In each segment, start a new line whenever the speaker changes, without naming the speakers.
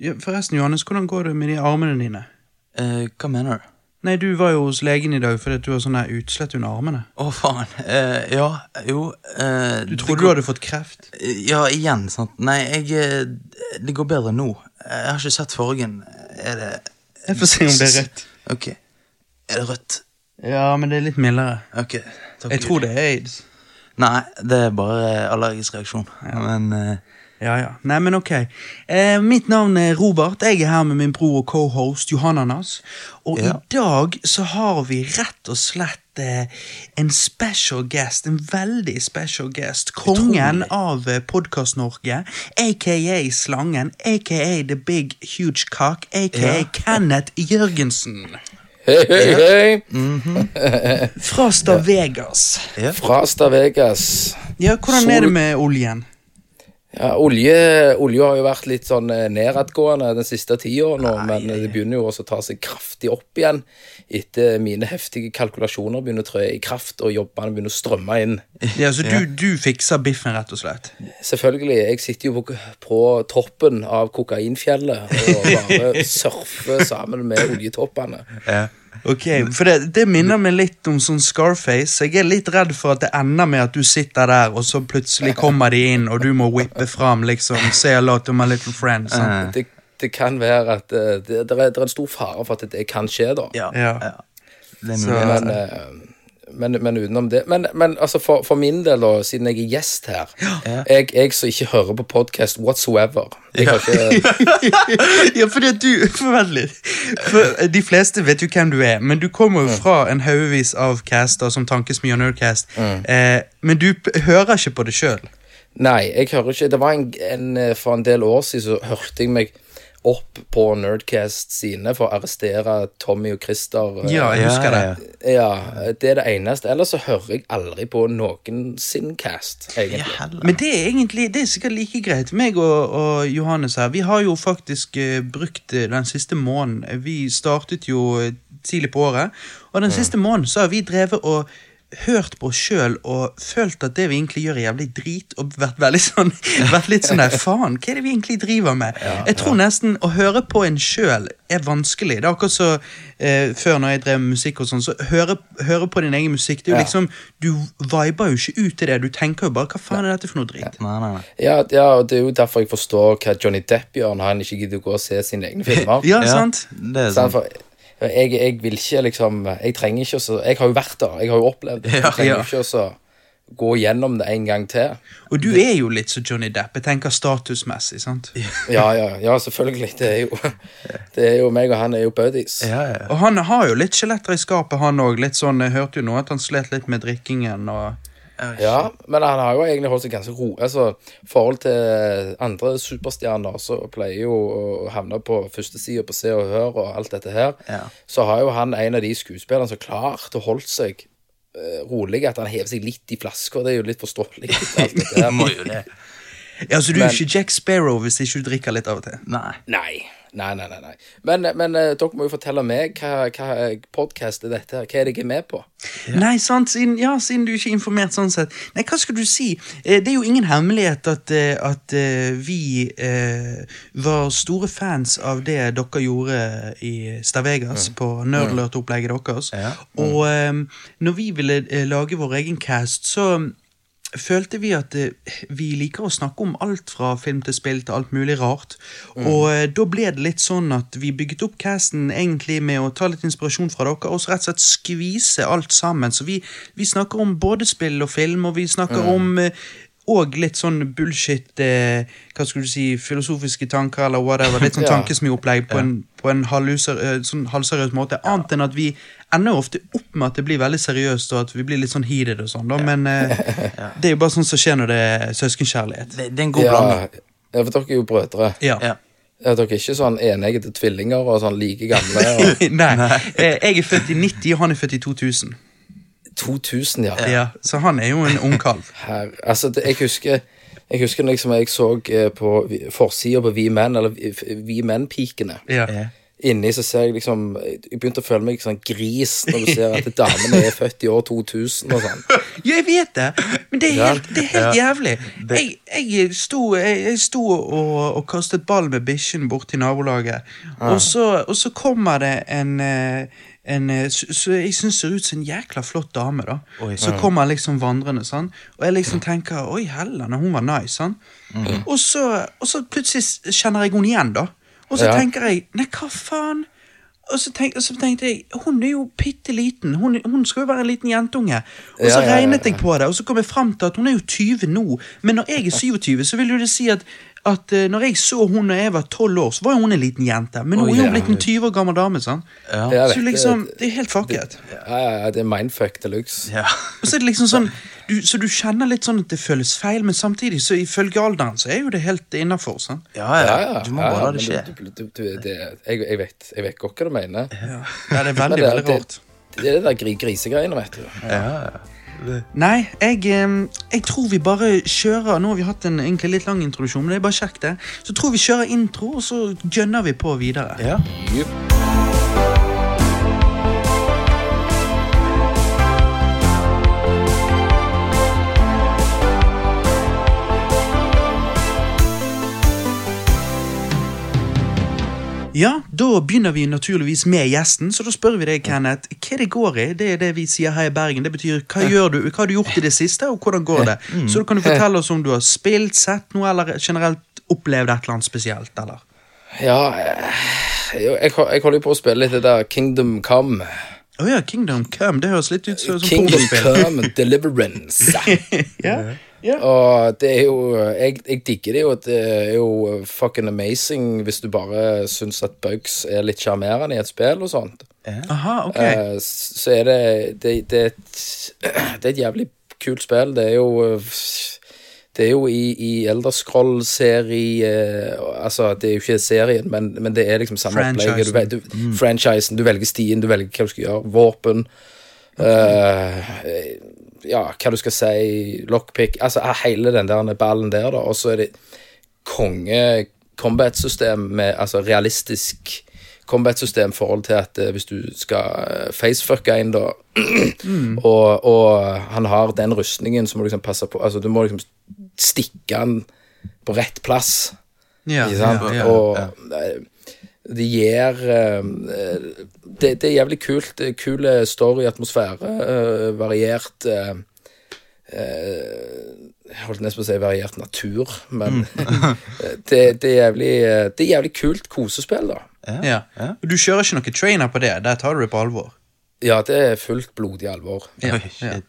Ja, forresten, Johannes, hvordan går det med de armene dine?
Eh, hva mener du?
Nei, du var jo hos legen i dag fordi du har sånn utslett under armene.
Å, faen. Eh, ja, jo eh,
Du trodde
går-
du hadde fått kreft.
Ja, igjen, sant. Nei, jeg eh, Det går bedre nå. Jeg har ikke sett fargen. Er det
Jeg får se om det er rødt.
Ok. Er det rødt?
Ja, men det er litt mildere.
Ok. Takk
Jeg tror det er aids.
Nei, det er bare allergisk reaksjon. Ja. Men eh,
Ja, ja. Nei, men ok. Eh, mitt navn er Robert. Jeg er her med min bror og co-host Johananas. Og
Ja.
i dag så har vi rett og slett eh, en special guest. En veldig special guest. Kongen av eh, Podkast-Norge. Aka Slangen. Aka The Big Huge Cock. Aka
Ja.
Kenneth Jørgensen.
Hei, hei, hei.
Fra Stavegas.
ja.
Fra Stavegas.
Ja, hvordan
Sol-
er det med oljen?
Ja, olje, olje har jo vært litt sånn eh, nedadgående den siste tida nå, men det begynner jo også å ta seg kraftig opp igjen etter mine heftige kalkulasjoner begynner å trå i kraft, og jobbene begynner å strømme inn.
Ja, så du, du fikser biffen, rett og slett?
Selvfølgelig, jeg sitter jo på, på toppen av kokainfjellet og bare surfer sammen med oljetoppene.
Ok, for det, det minner meg litt om sånn Scarface. Jeg er litt redd for at det ender med at du sitter der, og så plutselig kommer de inn, og du må whippe fram liksom Say hello to my little friend. Sånn.
Det, det kan være at eh, det, det, er, det er en stor fare for at det kan skje, da.
Ja.
Ja.
Det er
Så-
mulig.
Men, eh, men, men utenom det Men, men altså for, for min del, da, siden jeg er gjest her jeg, jeg som ikke hører på podkast whatsoever jeg har ikke,
ja, fordi at du litt. For de fleste vet jo hvem du er, men du kommer jo fra en haugevis av caster som Tankesmie og Nerdcast. Eh, men du hører ikke på det sjøl.
Nei, jeg hører ikke Det var en, en, eh, For en del år siden så hørte jeg meg opp på Nerdcast sine for å arrestere Tommy og Christer. eh,
Ja, jeg husker det.
ja, det er det eneste. Ellers så hører jeg aldri på noen sin cast, egentlig.
Ja.
Men det er egentlig det er sikkert like greit. Meg og, og Johannes her, vi har jo faktisk eh, brukt eh, den siste måneden Vi startet jo tidlig på året, og den siste måneden så har vi drevet og hørt på oss sjøl og følt at det vi egentlig gjør, er jævlig drit, og vært veldig sånn Vært litt sånn der faen, hva er det vi egentlig driver med? jeg tror nesten å høre på en sjøl er vanskelig. Det er akkurat så eh, før når jeg drev med musikk og sånn, så høre, høre på din egen musikk, det er jo
Ja.
liksom Du viber jo ikke ut til det, du tenker jo bare hva faen er dette for noe drit?
Nei, nei, nei.
Ja, ja, og det er jo derfor jeg forstår hva Johnny Depp gjør når han ikke gidder å gå og se sine egne filmer.
Ja,
Ja,
sant?
Det er
Sant?
sant.
Jeg, jeg vil ikke liksom Jeg trenger ikke å Jeg har jo vært der, jeg har jo opplevd det. Jeg trenger
Ja.
ikke å gå gjennom det en gang til.
Og du er jo litt som Johnny Depp. Jeg tenker statusmessig, sant?
Ja, ja, ja, selvfølgelig. Det er jo Det er jo meg og han er jo buddies.
Ja, ja.
Og han har jo litt skjeletter i skapet, han òg. sånn, Jeg hørte jo nå at han slet litt med drikkingen og
Ja, men han har jo egentlig holdt seg ganske ro. Altså, forhold til andre superstjerner så pleier jo å havne på førstesida på Se og Hør og alt dette her.
Ja.
Så har jo han en av de skuespillerne som klart å holde seg uh, rolig. At han hever seg litt i flaska, det er jo litt forståelig. Alt dette her.
Må jo det.
Ja, Så du er
Men-
ikke Jack Sparrow hvis ikke du drikker litt av og til?
Nei.
Nei. Nei, nei, nei. nei. Men, men uh, dere må jo fortelle meg hva, hva podkast er dette her. Hva er det jeg er med på?
Nei, sant, siden, ja, siden du ikke er informert sånn sett. Nei, hva skal du si? Eh, Det er jo ingen hemmelighet at, eh, at eh, vi eh, var store fans av det dere gjorde i Stavegas, på nerdlurt-opplegget deres.
Ja.
Og eh, når vi ville eh, lage vår egen cast, så følte vi at eh, vi liker å snakke om alt fra film til spill til alt mulig rart. Og eh, da ble det litt sånn at vi bygget opp casten egentlig med å ta litt inspirasjon fra dere, og så rett og slett skvise alt sammen. Så vi, vi snakker om både spill og film, og vi snakker om eh, og litt sånn bullshit eh, Hva skulle du si Filosofiske tanker eller whatever. Litt sånn
Ja.
tankesmiopplegg på en, på en halvuseri- eh, sånn halvseriøs måte. Annet enn at vi ender ofte opp med at det blir veldig seriøst, og at vi blir litt sånn heated og sånn. da Men eh, det er jo bare sånn som skjer når det er søskenkjærlighet.
Det, det er en god
Ja,
blanding.
ja, for dere er jo brødre.
Ja.
Ja.
Ja, dere er ikke sånn eneggete tvillinger og sånn like gamle. Og...
Nei. eh, Jeg er født i 90, og han er født i 2000.
2000, ja.
Ja, Så han er jo en ungkalv.
Her, altså, det, jeg husker jeg husker liksom jeg så eh, på forsida på Vi Menn, eller Vi- Menn-pikene.
Ja.
Ja.
inni så ser jeg liksom Jeg begynte å føle meg sånn gris når du ser at damene er født i år 2000 og sånn.
Ja, jeg vet det, men det er helt, det er helt jævlig. Jeg, jeg sto, jeg, jeg sto og, og kastet ball med bikkjen bort til nabolaget, og, så, og så kommer det en eh, en, eh, så, jeg syns ser ut som en jækla flott dame, da.
Oi.
Så kommer liksom vandrende, sånn. Og jeg liksom tenker Oi, hellene, hun var nice, sånn. Og, så, og så plutselig kjenner jeg henne igjen, da. Og så
Ja.
tenker jeg Nei, hva faen? Og så, tenk, og så tenkte jeg hun er jo bitte liten. Hun, hun skal jo være en liten jentunge. Og så
Ja,
regnet jeg på det, og så kom jeg fram til at hun er jo 20 nå. Men når jeg er 27, så vil jo det si at, at eh, når jeg så hun da jeg var 12 år, så var jo hun en liten jente. Men nå er hun blitt en 20 år gammel dame. Sånn.
Ja.
Så liksom, det er helt fucket.
Ja, ja, det er mindfuck de luxe.
Ja.
Og så er det liksom sånn du, Så du kjenner litt sånn at det føles feil, men samtidig, så ifølge alderen, så er jo det helt innafor. sant?
Ja, ja. Du må bare la det skje.
men Du, du, du, det, jeg, jeg, vet, jeg vet godt hva du mener.
Ja, det er veldig,
det,
veldig rart.
det, det er det der gri, grisegreiene, vet du.
Ja, ja.
Nei, jeg, jeg tror vi bare kjører Nå har vi hatt en egentlig litt lang introduksjon, men det er bare kjekt, det. Så tror vi kjører intro, og så gønner vi på videre.
ja.
Jupp.
Ja, Da begynner vi naturligvis med gjesten, så da spør vi deg, Kenneth, hva det går i? Det er det vi sier her i Bergen. Det betyr hva gjør du, hva har du gjort i det siste, og hvordan går det? Så da kan du fortelle oss om du har spilt, sett noe, eller generelt opplevd et eller annet spesielt, eller?
Ja, jeg, holder jo på å spille litt det der Kingdom Come.
Å ja, Kingdom Come, det høres litt ut som som
Kingdom. Come Deliverance.
ja, ja.
Og det er jo jeg, jeg digger det jo. Det er jo fucking amazing hvis du bare syns at bugs er litt sjarmerende i et spill og sånt.
Aha, okay.
Eh, så er det det, det, er et, det er et jævlig kult spill. Det er jo eh, Det er jo i, i Elderscroll-serie Altså, det er jo ikke serien, men, men det er liksom samme opplegget. Du, du, mm. Franchisen. Du velger stien, du velger hva du skal gjøre. Våpen. eh, ja, hva du skal si. Lockpick. Altså hele den der ballen der, da. Og så er det konge combat-system med altså realistisk combat-system i forhold til at eh, hvis du skal eh, facefucke en, da, og, og han har den rustningen, så må du liksom passe på Altså, du må liksom stikke han på rett plass.
Ja,
Ikke sant?
ja, ja.
og eh, det gir eh, det, det er jævlig kult. Det Kul story, atmosfære, eh, variert eh, eh, Jeg holdt nesten på å si variert natur, men det, det, er jævlig, eh, det er jævlig kult kosespill, da.
Ja. Ja. Du kjører ikke noe trainer på det? Der tar du det på alvor?
Ja, det er fullt blodig alvor.
Ja,
Oi, shit.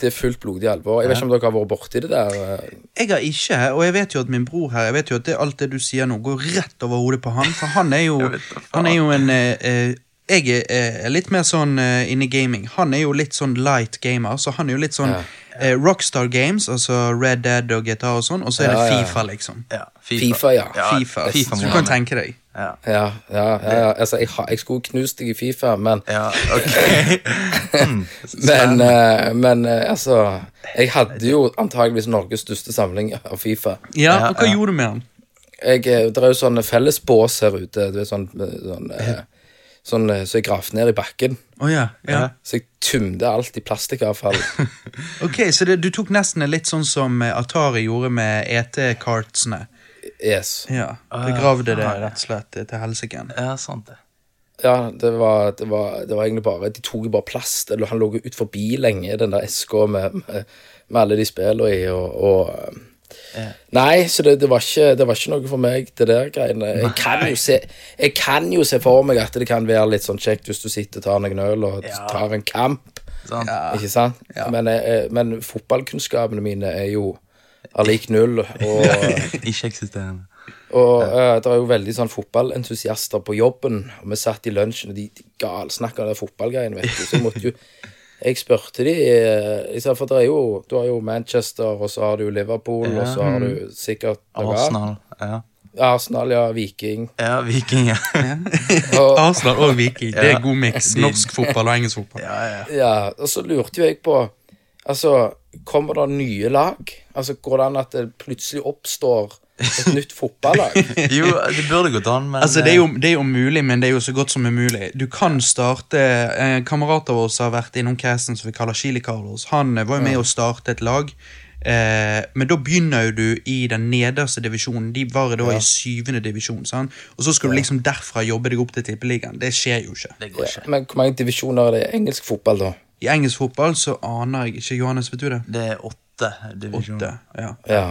Det er fullt blodig alvor. Jeg vet ikke om dere har vært borti det der. eh,
Jeg har ikke, og jeg vet jo at min bror her Jeg vet jo at det, alt det du sier nå, går rett over hodet på han. For han er jo, han er jo en eh, eh, Jeg er eh, litt mer sånn eh, inne i gaming. Han er jo litt sånn light gamer, så han er jo litt sånn
Ja.
eh, Rockstar Games, altså Red Dead og GTA og sånn, og så er det
Ja, ja, ja.
FIFA, liksom.
Ja,
FIFA, ja.
FIFA.
FIFA
så
må
du kan tenke deg.
Ja.
Ja, ja, ja, ja. Altså, jeg, jeg skulle knust deg i Fifa, men
ja, ok. Mm,
Men, eh, men eh, altså Jeg hadde jo antageligvis Norges største samling av Fifa.
Ja, og hva
ja.
gjorde du med den?
Jeg, eh, det er jo sånn fellesbås her ute. Du vet, sånn, sånn, sånn så jeg gravde ned i bakken.
Oh, ja, ja.
Så jeg tømte alt i plastikkavfall.
Ok, så det, du tok nesten litt sånn som Atari gjorde med ET-kartsene.
Yes.
Ja, begravde det rett og slett eh, til helsike.
Ja, sant det.
Ja, det var, det, var, det var egentlig bare De tok jo bare plast. Eller han lå jo ut forbi lenge, den der eska med, med, med alle de spillene i, og, og eh, Nei, så det, det, var ikke, det var ikke noe for meg, det der greiene. Jeg kan, jo se, jeg kan jo se for meg at det kan være litt sånn kjekt hvis du sitter og tar noen øl og
Ja.
tar en kamp.
Sant?
Ikke sant? Men, eh, men fotballkunnskapene mine er jo er lik null. Og,
Ikke eksisterende.
og uh, det er jo veldig sånn fotballentusiaster på jobben. Og vi satt i lunsjen, og de, de galsnakka om fotballgreiene, vet du. Så måtte jo Jeg spurte de eh, jeg sa, For det er jo Du har jo Manchester, og så har du Liverpool, og så har du sikkert noe.
Arsenal. Ja.
Arsenal, ja. Viking.
ja, Viking, ja.
Og,
Arsenal og Viking. Det er god miks. Norsk fotball og engelsk fotball.
ja, ja.
ja, og så lurte jo jeg på Altså, kommer det nye lag? Altså, Går det an at det plutselig oppstår Et nytt fotballag.
Jo, det burde gått an, men
Altså, det er, jo, det er jo mulig, men det er jo så godt som umulig. Du kan starte En kamerat av oss har vært innom casten som vi kaller Chili Carlos. Han eh, var jo med å starte et lag. Eh, men da begynner jo du i den nederste divisjonen. De var da i syvende divisjon. Sant? Og så skal du liksom derfra jobbe deg opp til tippeligaen. Det skjer jo ikke.
det går ikke.
Men hvor mange divisjoner er det i engelsk fotball, da?
I engelsk fotball så aner jeg ikke. Johannes, vet du det?
Det er åtte divisjoner.
Åtte. Ja.
Ja.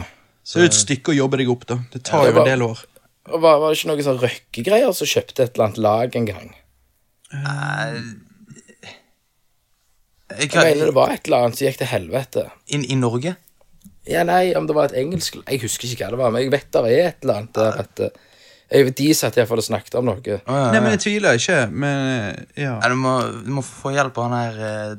Så det er et stykke å jobbe deg opp, da. Det tar
Ja, det
jo en del år.
Var, var det ikke noen sånn røkkegreier som kjøpte et eller annet lag en gang?
Uh, jeg
Jeg mener det var et eller annet som gikk til helvete.
inn i Norge?
Ja, nei, om det var et engelsk Jeg husker ikke hva det var, men jeg vet det er et eller annet der at eh, jeg vet, De satt iallfall og snakket om noe.
Nei, men jeg tviler ikke, men eh, ja.
Nei, du, må, du må få hjelp av han her eh,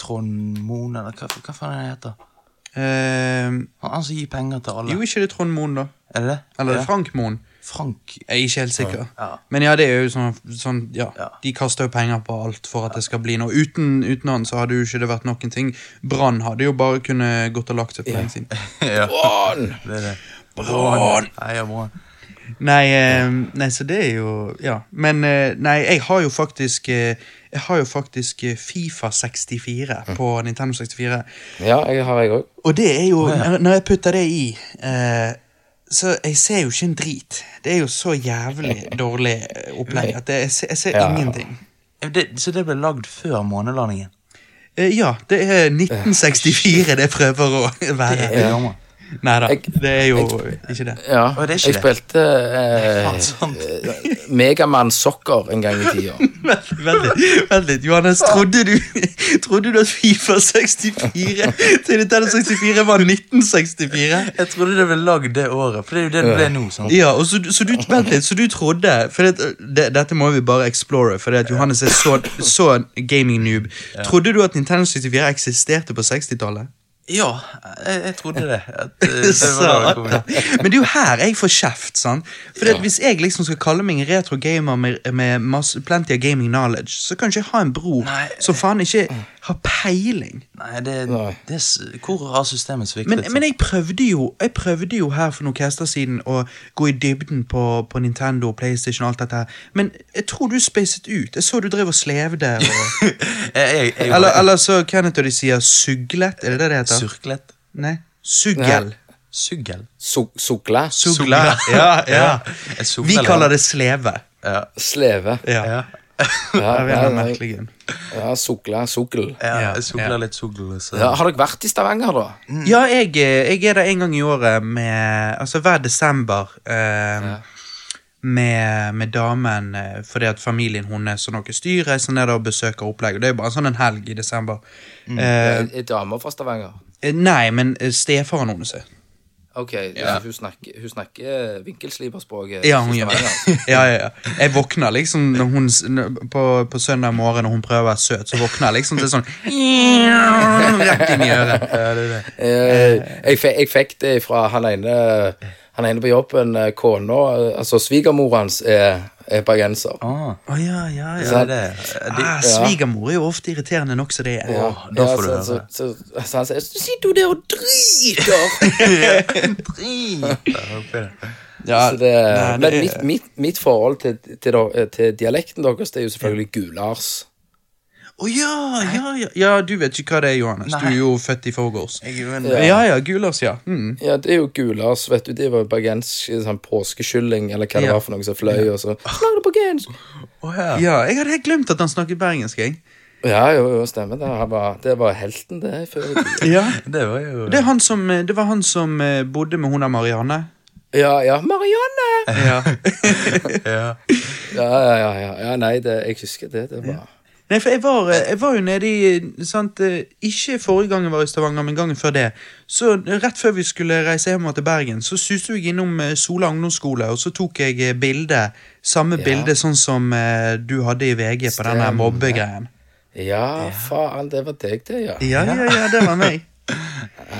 Trond Moen, eller hva, hva faen er det heter?
Eh,
Han, han som gir penger til alle.
jo, ikke det Trond Moen, da.
Er det det?
Eller
det?
Frank Moen.
Frank.
Jeg er ikke helt sikker.
Ja.
Men ja, det er jo sånn, sånn ja,
Ja.
De kaster jo penger på alt for at det skal bli noe. Uten, uten han så hadde jo ikke det vært noen ting. Brann hadde jo bare kunnet gått og lagt seg for lenge siden.
Brann!
er.
Brann! Nei, eh, nei, så det er jo Ja. Men eh, nei, jeg har jo faktisk eh, Jeg har jo faktisk Fifa 64 på Nintendo 64.
Ja, jeg har jeg òg.
Og det er jo når- jeg putter det i eh, Så jeg ser jo ikke en drit. Det er jo så jævlig dårlig opplegg at jeg, ser, jeg ser
Ja.
ingenting.
Det, så det ble lagd før månelandingen?
Eh, ja, det er 1964 det prøver å være.
Det er gammel.
Nei da, det er jo ikke det.
Ja,
Å, det er ikke
jeg
det.
spilte eh, eh, Megaman Soccer en gang i tida.
Vent, vent vent litt. Johannes, trodde du, trodde du at Fifa 64 til Nintendo 64 var 1964?
Jeg trodde det ble lagd det året, for det er jo det det ble nå. sant?
Ja, og så, så du, vent litt, så du trodde For det, det, Dette må vi bare explore, for det at Johannes er så, så gaming-noob. Trodde du at Nintendo 64 eksisterte på 60-tallet?
Ja, jeg, jeg trodde det. At, eh, det var det.
Men det er jo her jeg får kjeft. sant? For
Ja.
Hvis jeg liksom skal kalle meg en retro-gamer med, med masse, plenty of gaming knowledge, så kan ikke jeg ha en bror
Nei.
som faen ikke har peiling.
Nei, det,
Nei.
det Hvor har systemet sviktet?
Men, men jeg prøvde jo Jeg prøvde jo her for noen kester siden å gå i dybden på, på Nintendo, PlayStation og alt dette her. Men jeg tror du spacet ut. Jeg så du drev og slevde. Og,
jeg, jeg, jeg,
eller, eller så Kenneth og de sier suglet, er det det det heter?
Surklet?
Nei. Suggel.
Suggel?
So Sogla.
Sugla. Ja, ja. Vi kaller det sleve.
ja.
Sleve.
Ja.
Ja.
Ja,
er
ja,
en
ja,
merkelig grunn.
ja
litt sugl.
Ja, har dere vært i Stavanger, da?
Ja, jeg, jeg er der en gang i året med Altså hver desember. Eh, med, med damen eh, fordi at familien hennes og noe styr reiser ned og besøker opplegg. Og det er jo bare sånn en helg i desember. Eh,
Er er dama fra Stavanger?
Eh, nei, men eh, stefaren hennes.
Ok, ja. hun snakker, hun snakker vinkelsliperspråket
Ja, hun gjør det. Ja, ja, ja. Jeg våkner liksom når hun, på, på søndag morgen når hun prøver å være søt, så våkner jeg liksom til sånn Rett inn i øret.
Eh, jeg, jeg fikk det fra han ene Han ene på jobben, kona Altså svigermor hans er, er bergenser.
Ah,
Å ja, ja, ja.
det, de,
Ah, Svigermor er jo ofte irriterende nok som det er.
Ja,
da får
ja,
du
så,
høre.
så, så, så han sier Så sitter du der og driter!
Ja,
det,
nei, det er-
mitt, mitt, mitt forhold til, til, til dialekten deres, det er jo selvfølgelig Gulars.
Å ja, ja, ja. Ja, du vet ikke hva det er, Johannes. Du er jo født i forgårs. Ja, ja, gulas, ja. Mm.
Ja, det er jo gulas, vet du. Det var bergensk sånn påskekylling, eller hva det var for noe som fløy, og så Snakker bergensk?
Oh, ja.
Ja, jeg hadde helt glemt at han snakket bergensk, jeg.
Ja, jo, jo, stemmer det. Var, det var helten, det, før.
Ja.
Det var jo
Det, han som, det var han som eh, bodde med hun der Marianne.
Ja, ja, Marianne!
Ja.
ja.
Ja, ja, ja, ja. ja nei, det, jeg husker det. Det var
Nei, for jeg var, eh, jeg var jo nede i sant, eh, Ikke forrige gang jeg var i Stavanger, men gangen før det. Så Rett før vi skulle reise hjem til Bergen, så suste jeg innom eh, Sola ungdomsskole, og så tok jeg bilde. Samme
Ja.
bilde sånn som du hadde i VG på den der mobbegreien.
Ja, faen, det var deg, det, ja.
Ja, ja, ja, det var meg.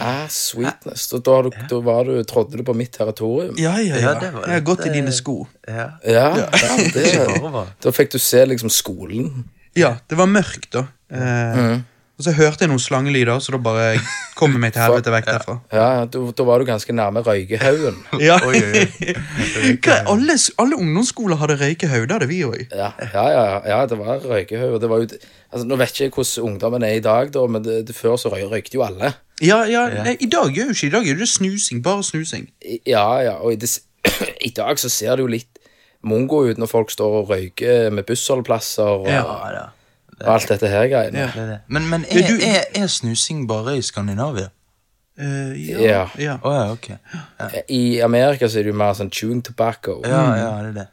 Ah, sweetness. Da, da, du- da var du, trådde du på mitt territorium.
Ja, ja, ja.
Ja, det var
Jeg har gått i dine sko.
ja.
Ja, ja det. Da fikk du se liksom skolen.
Ja, det var mørkt, da. Eh, Og så hørte jeg noen slangelyder, så da bare kom jeg meg til helvete vekk derfra.
Ja, da, da var du ganske nærme røykehaugen.
Ja.
Oi, oi, oi.
Hva, alle, alle ungdomsskoler hadde røykehaug, det hadde vi òg.
Ja, ja, ja, ja det var røykehaug. altså, nå vet jeg ikke hvordan ungdommen er i dag, da, men det, det, før så røy, røykte jo alle.
Ja, ja, nei, I dag gjør jo ikke I dag er det snusing. Bare snusing.
Ja, ja, og i, det, i dag så ser det jo litt mongo ut når folk står og røyker med bussholdeplasser og,
Ja.
det,
og alt dette her greiene.
Ja.
Det. Men, men er,
du-
er, er snusing bare i Skandinavia?
Uh, ja.
Ja.
ja.
Å ja, ok.
I Amerika så er det jo mer sånn chewing tobacco.
Ja, ja, det er det.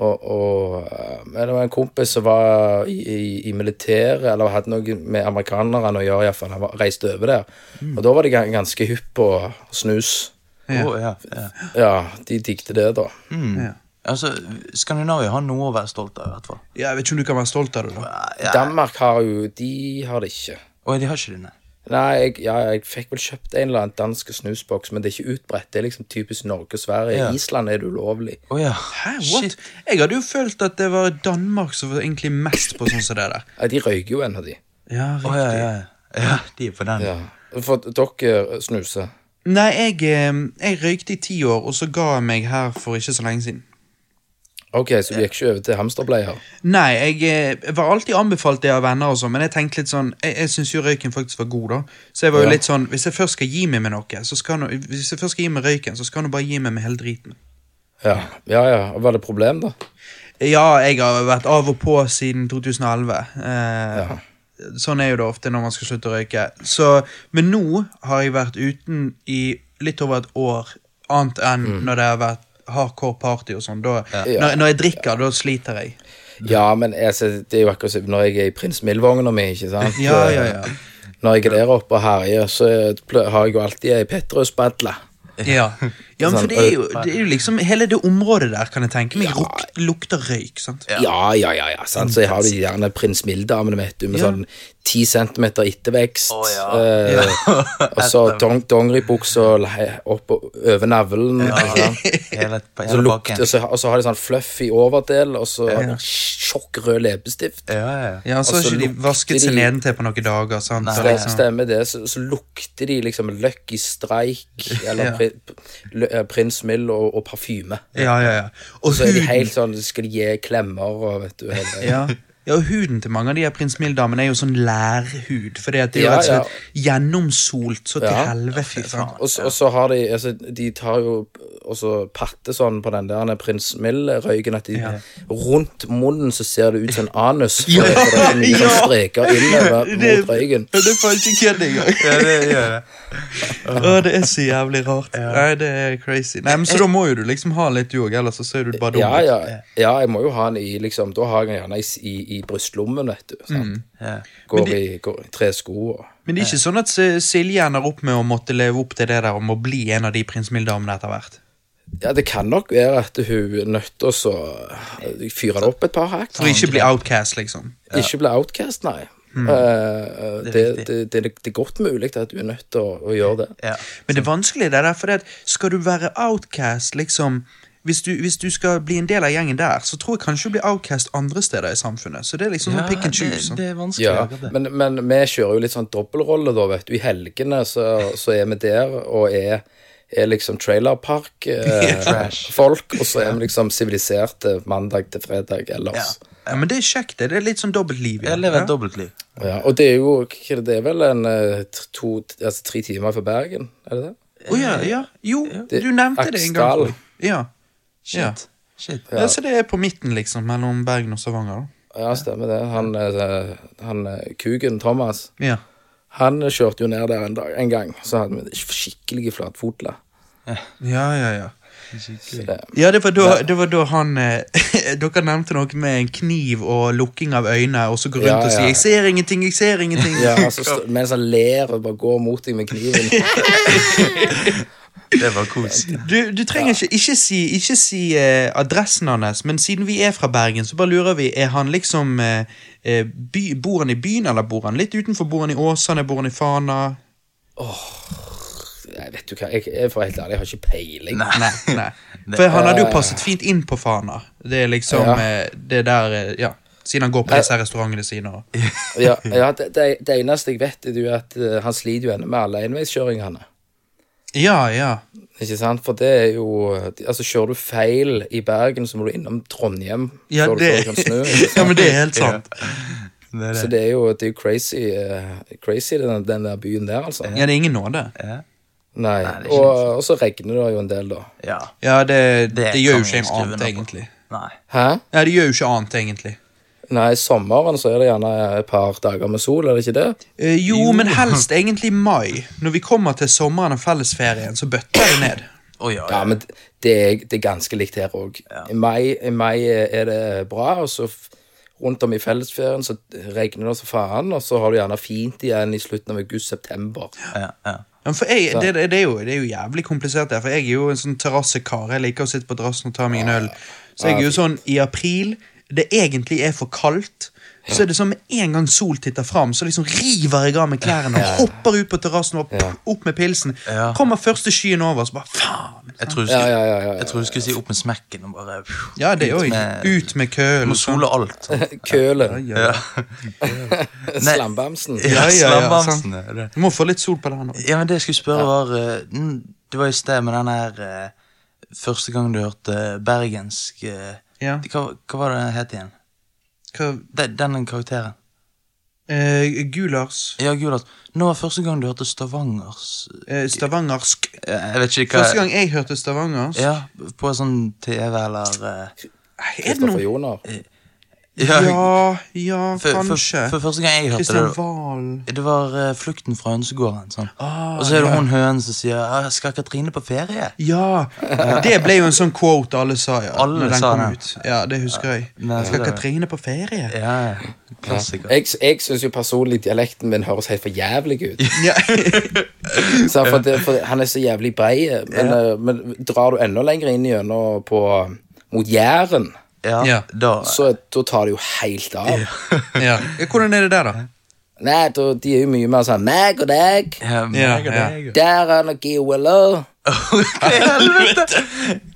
Og, og eh, men det var en kompis som var i, i, i militæret, eller hadde noe med amerikanerne å gjøre, iallfall. Han var- reiste over der. Og da var de ganske hypp på snus.
Ja.
Å, ja, ja.
Ja, de digget det, da.
Ja.
Altså, Skandinavia har noe å være stolt av, i hvert fall.
Ja, jeg vet ikke om du kan være stolt av det. da
Ja.
Danmark har jo De har det ikke.
Å, de har ikke det, nei.
Nei, jeg, ja, jeg fikk vel kjøpt en eller annen dansk snusboks, men det er ikke utbredt. Det er liksom typisk Norge og Sverige.
Ja.
Island er det ulovlig.
Å ja.
Hæ, what? Jeg hadde jo følt at det var Danmark som var egentlig mest på sånn som det der.
Ja, de røyker jo ennå, de.
Ja,
Å ja, ja. Ja, de er på den.
Ja. For dere snuser.
Nei, jeg, eh, jeg røykte i ti år, og så ga jeg meg her for ikke så lenge siden.
Ok, så du gikk ikke over til hamsterbleier?
Nei, jeg jeg var alltid anbefalt det av venner og sånn, men jeg tenkte litt sånn Jeg, jeg syns jo røyken faktisk var god, da. Så jeg var jo
Ja.
litt sånn Hvis jeg først skal gi meg med noe, så skal han, Hvis jeg først skal gi meg røyken, så skal han bare gi meg med hele driten.
Ja, ja. ja. Var det problem, da?
Ja, jeg har vært av og på siden 2011. Eh, Sånn er jo det ofte når man skal slutte å røyke. Så, men nå har jeg vært uten i litt over et år, annet enn når det har vært hardcore party og sånn. Da,
Ja.
når, når jeg drikker, da sliter jeg.
Ja, men jeg, det er jo akkurat som når jeg er i Prins Mild-vogna mi, ikke sant?
Ja, ja, ja.
Når jeg er der oppe og herjer, så har jeg jo alltid ei Petrus-badle.
Ja, ja men for det er, jo, det er jo liksom Hele det området der kan jeg tenke meg luk, lukter røyk. sant?
Ja, ja, ja, ja, sant? så jeg har de gjerne Prins Mild-damene, vet du, med
Ja.
sånn ti centimeter ettervekst.
Å, ja.
eh, og så dong, dongeribuksa opp og over navlen. Ja?
Hele,
Så
hele
lukt, og, så, og så har de sånn fluffy overdel, og så tjokk rød leppestift.
Ja, ja, ja.
Ja, Så har ikke de vasket seg nedentil på noen dager. sant? Så
Stem,
liksom,
Stemmer det. Så, så lukter de liksom Lucky Strike eller
Ja.
Prins Mill og, og parfyme.
ja, ja, ja. Og
Så er de helt sånn, skal de gi klemmer og vet du hele
ja. Ja, og huden til mange av de her prins Mild-damene er jo sånn lærhud. For det er jo
Ja,
rett og
ja.
slett gjennomsolt så til
Ja.
helvete. sant?
Og, så- og så har de altså, De tar jo også patte sånn på den der prins Mild-røyken at de rundt munnen så ser det ut som en anus. For,
Ja,
for det er mye
ja.
streker innover mot røyken.
Ja, Det er faen ikke kødd engang.
Ja, det ja. det.
Å, det er så jævlig rart. Nei, det er crazy. Nei, men Så da må jo du liksom ha litt du òg, ellers så ser du bare dum
Ja,
ut.
ja, ja, jeg må jo ha den i liksom Da har jeg den gjerne i, i, i brystlommen, vet du. Sant?
yeah.
Går, i, går i tre sko og
Men det er ikke sånn at Silje ender opp med å måtte leve opp til det der om å bli en av de prins Mild-damene etter hvert.
Ja, det kan nok være at hun er nødt til å fyre det opp et par hakk.
For ikke bli outcast, liksom.
Ikke bli outcast, nei. Eh, det, det, det, det, er godt mulig at du er nødt til å, å gjøre det.
Ja.
Men det er vanskelig det der, for at skal du være outcast, liksom hvis du, hvis du skal bli en del av gjengen der, så tror jeg kanskje du blir outcast andre steder i samfunnet. Så det er liksom sånn pick and choose.
det, det er vanskelig.
Ja,
det.
men, men vi kjører jo litt sånn dobbeltrolle, da, vet du. I helgene så, så er vi der og er, er liksom trailerpark-folk, og så er vi liksom siviliserte mandag til fredag ellers.
Ja, men det er kjekt, det. Det er litt sånn dobbeltliv.
Jeg lever et dobbeltliv.
Ja. og det er jo det, er vel en eh, to, altså, tre timer fra Bergen, er det det?
Å ja, ja. Jo,
Det-
du nevnte det en gang.
Aksdal.
Jeg. Ja. Ja.
Shit. Shit.
ja. Så det er på midten, liksom, mellom Bergen og Stavanger. da.
Ja, stemmer det. Han, eh, han eh, kuken Thomas,
Ja.
han kjørte jo ned der en, dag, en gang, så hadde vi skikkelige flatfotler.
Ja, ja, ja.
Det-
Ja, det var da, det var da han eh, Dere nevnte noe med en kniv og lukking av øynene, og så går rundt
Ja,
og
sier
'jeg ser ingenting', 'jeg ser ingenting'.
Ja, altså, mens han ler og bare går mot deg med kniven.
Det var kos.
Du, du trenger ikke, ikke si, ikke si eh, adressen hans, men siden vi er fra Bergen, så bare lurer vi Er han liksom eh, eh, by, Bor han i byen, eller bor han litt utenfor? Bor han i Åsane? Bor han i Fana?
Jeg vet du hva, jeg er for helt ærlig, jeg har ikke peiling.
Nei. nei For han hadde jo passet fint inn på Fana. Det er liksom
Ja.
eh, Det der eh, Ja. Siden han går på disse restaurantene sine. og-
Ja, ja det, det, eneste jeg vet, er at han sliter jo ennå med alle enveiskjøringene.
Ja, ja.
Ikke sant? For det er jo Altså, kjører du feil i Bergen, så må du innom Trondheim
Ja, det,
snø.
ja, men det er helt sant.
Det er
Så
det.
det er jo, det er jo crazy, eh, crazy den, den der byen der, altså.
Ja, det er ingen nåde.
Ja.
Nei.
det er
Og, og så regner det jo en del, da.
ja.
Ja, det, det,
Det
gjør jo ikke annet, egentlig.
Nei.
Hæ?
Ja, det gjør jo ikke annet, egentlig.
Nei, i sommeren så er det gjerne et par dager med sol, er det ikke det?
Eh, jo, men helst egentlig mai. Når vi kommer til sommeren og fellesferien, så bøtter det ned.
Oh, ja,
Ja, men det er, det er ganske likt her òg. I, mai- I mai er det bra, og så rundt om i fellesferien så regner det så faen, og så har du gjerne fint igjen i slutten av august-september.
ja, ja.
Ja, for jeg, det, det, det, er jo, det er jo jævlig komplisert, der, for jeg er jo en sånn terrassekar. Jeg liker å sitte på terrassen og ta meg en øl. Så jeg er jo sånn i april det egentlig er for kaldt, så er det sånn med en gang sol titter fram, så liksom river jeg av meg klærne og hopper ut på terrassen og opp med pilsen.
Ja.
Kommer første skyen over, så bare faen.
Jeg tror du skulle,
ja, ja, ja, ja.
Jeg tror du skulle si opp med smekken og bare pff,
Ja, det òg. Ut med køl.
Du må sole alt. Sånn.
Kølen.
Ja, ja.
Slambamsen.
Ja, ja. Du må få litt sol på den.
Ja, men det jeg skulle spørre var eh, mm, Det var i sted med den her eh, Første gang du hørte bergensk eh,
Ja.
hva, hva var det den het igjen?
Hva,
Den, den karakteren.
eh, Gulars.
Ja, Gulars. Nå var første gang du hørte Stavangers
Eh, stavangersk.
Eh, Jeg vet ikke hva
Første gang jeg hørte stavangersk
Ja, på sånn TV eller eh,
Er det
Kristoffer
noe
Joner.
Ja, ja,
for, for,
kanskje.
for første gang jeg hørte det Det var uh, Flukten fra hønsegården. Sånn.
Ah,
og så er det
ja.
hun hønen som sier «Ah, 'Skal Katrine på ferie?'
Ja, det ble jo en sånn quote alle sa, ja.
Alle
når den
sa
kom
det.
ut. Ja, det husker jeg.
Nei,
Skal
det-
Katrine på ferie?
Ja, klassiker.
Jeg, jeg syns jo personlig dialekten min høres helt for jævlig ut. For det, for han er så jævlig brei. Men, eh, men drar du enda lenger inn gjennom på mot Jæren,
Ja,
Ja.
Da,
så da tar det jo helt av.
ja. ja. Hvordan er det der, da?
Nei, da, de er jo mye mer sånn meg og deg.
ja, meg
Ja,
og
ja.
deg.
Der er noe Willow.
Helvete?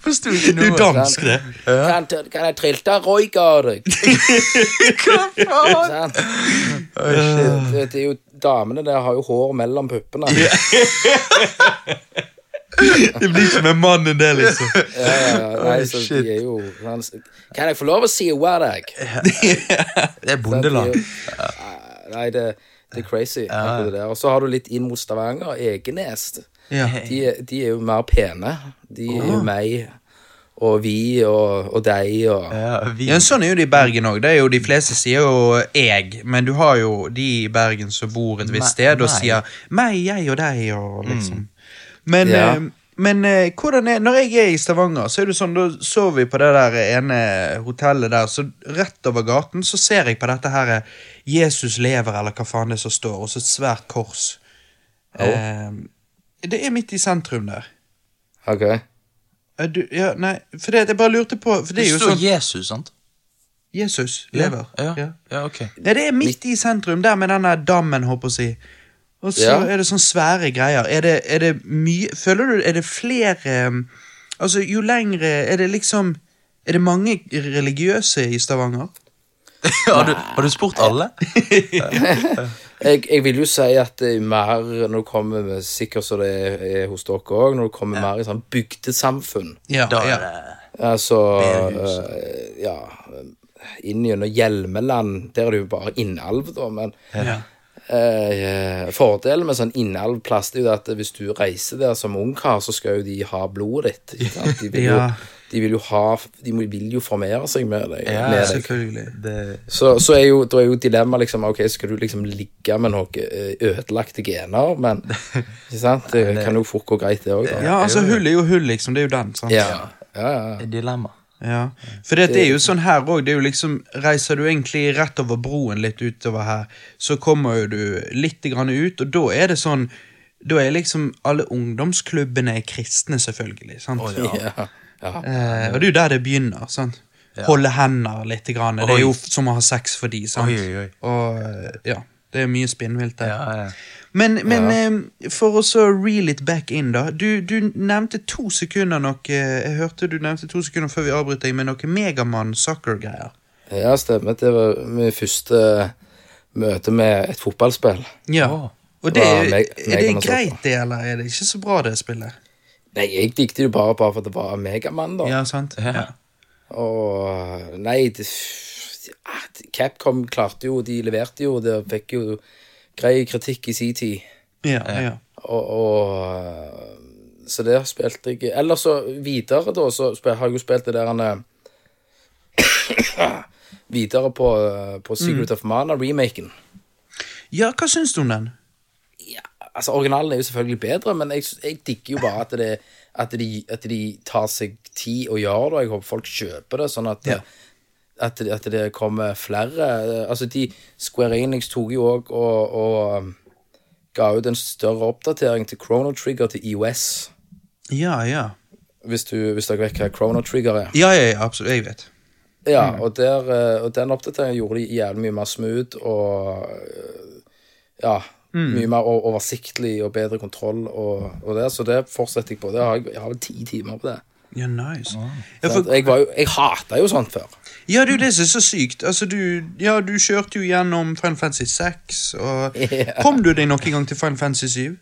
Forsto ikke
er jo dansk, det.
Kan, kan jeg trilte røyk av deg? Hva faen? det er jo Damene der har jo hår mellom puppene.
Det blir ikke med mannen, det, liksom.
Ja, ja. Nei, så
shit.
de er jo Kan jeg få lov å si hva deg?
Det er bondeland.
Nei, det, det er crazy. Og så har du litt inn mot Stavanger, Egenes. De, de er jo mer pene. De er jo meg og vi og, og deg og
Ja,
Ja, sånn er jo det i Bergen òg. De fleste sier jo 'jeg', men du har jo de i Bergen som bor et visst sted og sier 'meg, jeg og deg' og liksom. Men,
Ja.
eh, men eh, hvordan er Når jeg er i Stavanger, så er det sånn, da sover vi på det der ene hotellet der, så rett over gaten så ser jeg på dette her eh, 'Jesus lever', eller hva faen det er som står, og så et svært kors. Eh, det er midt i sentrum der.
Ok.
Eh, Du, ja, nei, for det, jeg bare lurte på For det
det
er jo
står
sånn
Jesus, sant?
Jesus lever.
Ja,
Ja.
ja ok.
Nei, det er midt i sentrum, der med denne dammen, håper jeg å si. Og så
Ja.
er det sånn svære greier. Er det, er det mye Føler du Er det flere um, Altså, jo lengre Er det liksom Er det mange religiøse i Stavanger?
har, du, har du spurt alle?
Jeg, jeg vil jo si at det er mer når det kommer med, sikkert som det er, hos dere òg, når det kommer mer i sånn bygdesamfunn.
Ja,
Da
ja.
Altså øh, Ja. Inn gjennom Hjelmeland, der er det jo bare innalv, da, men
ja.
Eh, Fordelen med sånn innalvplass det er jo at hvis du reiser der som ungkar, så skal jo de ha blodet ditt. De vil jo, de vil jo ha De vil jo formere seg med deg.
Ja,
med deg.
Selvfølgelig.
det,
Så, så er jo, da er jo dilemmaet liksom Ok, skal du liksom ligge med noen eh, ødelagte gener, men Ikke sant? Det kan jo fort gå greit, det òg.
Ja, altså, hull er jo hull, liksom. Det er jo den, sant?
Ja. Ja, ja.
dilemma.
Ja, for det, er jo sånn her òg. Liksom Reiser du egentlig rett over broen litt utover her, så kommer jo du litt grann ut, og da er det sånn Da er liksom alle ungdomsklubbene er kristne, selvfølgelig. sant?
ja. ja.
Eh, og det er jo der det begynner. sant? Holde hender litt. Grann. Det er jo som å ha sex for de, sant?
Oi, oi, oi.
Og eh, ja, det er mye spinnvilt der.
Ja, ja.
Men, men eh, for å så reel it back in, da. Du, du nevnte to sekunder noe Jeg hørte du nevnte to sekunder før vi avbryter deg med noe Megamann soccer-greier.
Ja, stemmer. Det var min første møte med et fotballspill.
Ja. Og det,
det
er,
meg-
er det greit, det, eller er det ikke så bra, det spillet?
Nei, jeg likte det bare, bare for at det var Megamann, da.
Ja, sant?
Ja.
Og Nei, det, Capcom klarte jo De leverte jo, det fikk jo grei kritikk i sin tid.
Ja, ja.
Og, og Så det spilte jeg Eller så videre, da, så spil, har jeg jo spilt det der han eh, Videre på, på Secret of Mana-remaken.
Ja, hva syns du om den?
Ja, altså Originalen er jo selvfølgelig bedre, men jeg, jeg digger jo bare at, det, at, de, at de tar seg tid og gjør det. og Jeg håper folk kjøper det, sånn at,
Ja.
At, at det kommer flere. Altså, de Square Enix tok jo òg og, og um, ga ut en større oppdatering til Chrono Trigger til IOS.
Ja, ja.
Hvis, du, hvis dere vet hva Chrono Trigger er.
Ja, ja, ja absolutt. Jeg vet.
Ja, og, der, eh, og den oppdateringen gjorde de jævlig mye mer smooth og Ja. Mm. mye mer oversiktlig og bedre kontroll og, og det, så det fortsetter jeg på. Det har jeg, jeg har vel ti timer på det.
Ja, nice. Ja, for,
jeg, var jo, jeg hata jo sånt før.
ja, det er jo det som er så sykt. Altså, du, ja, du kjørte jo gjennom Final Fantasy 6, og
yeah.
Kom du deg noen gang til Final Fantasy 7?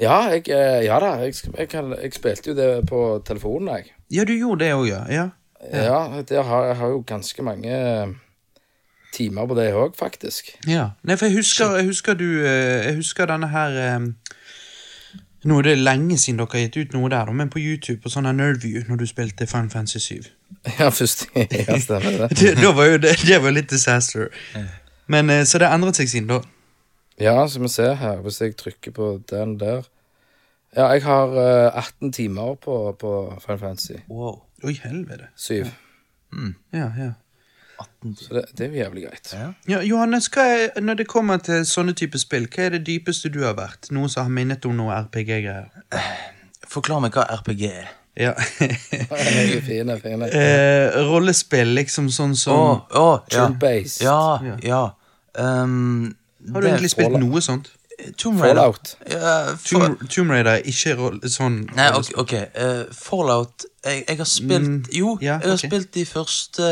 Ja, jeg, eh, ja da, jeg, jeg, spilte jo det på telefonen, jeg.
Ja, du gjorde det òg, ja. ja.
Ja, det har, jeg har jo ganske mange eh, timer på det òg, faktisk.
Ja. Nei, for jeg husker, jeg husker du eh, Jeg husker denne her Nå er det lenge siden dere har gitt ut noe der, men på YouTube på sånn Nerdview når du spilte Final Fantasy 7.
Ja, først Ja, stemmer det.
Det, da var jo det, det var litt disaster. Men eh, Så det har endret seg siden da.
Ja, så vi ser her, hvis jeg trykker på den der Ja, jeg har eh, 18 timer på, på Final Fantasy
Wow.
Oi, helvete.
7.
Ja, ja.
18
Så det, det er jo jævlig greit.
Ja.
Ja, Johannes, hva er, når det kommer til sånne type spill, hva er det dypeste du har vært? Noen som har minnet om noe RPG-greier?
Forklar meg hva RPG er.
Ja.
Fine, fine.
eh, rollespill, liksom sånn som
Å, å, ja.
Turn-based.
Ja, ja. Um,
Har du egentlig spilt
Fallout.
noe sånt?
Tomb Raider.
Fallout.
Uh, for,
Tomb, Tomb Raider er ikke roll, sånn
Nei, ok, okay. Uh, Fallout jeg, jeg har spilt
Mm,
Jo,
ja,
jeg har
okay.
spilt de første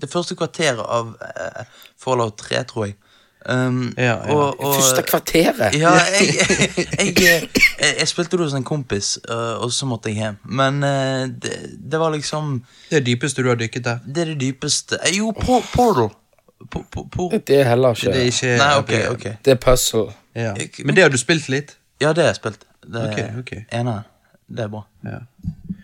Det første kvarteret av uh, Fallout 3, tror jeg. Um,
Ja, ja.
Og, og,
Første kvarteret.
Ja, jeg, jeg, jeg, jeg, jeg spilte det hos en kompis, øh, og så måtte jeg hjem. Men øh, det, det var liksom
Det dypeste du har dykket der.
Det er det dypeste Eh, Jo, por Portal. Po- po- por-
Det er heller ikke
Det er ikke
Nei, okay, okay.
Det er puzzle.
Ja. Men det har du spilt litt?
Ja, det har jeg spilt. Det er
ok.
ene. Det er bra.
Ja.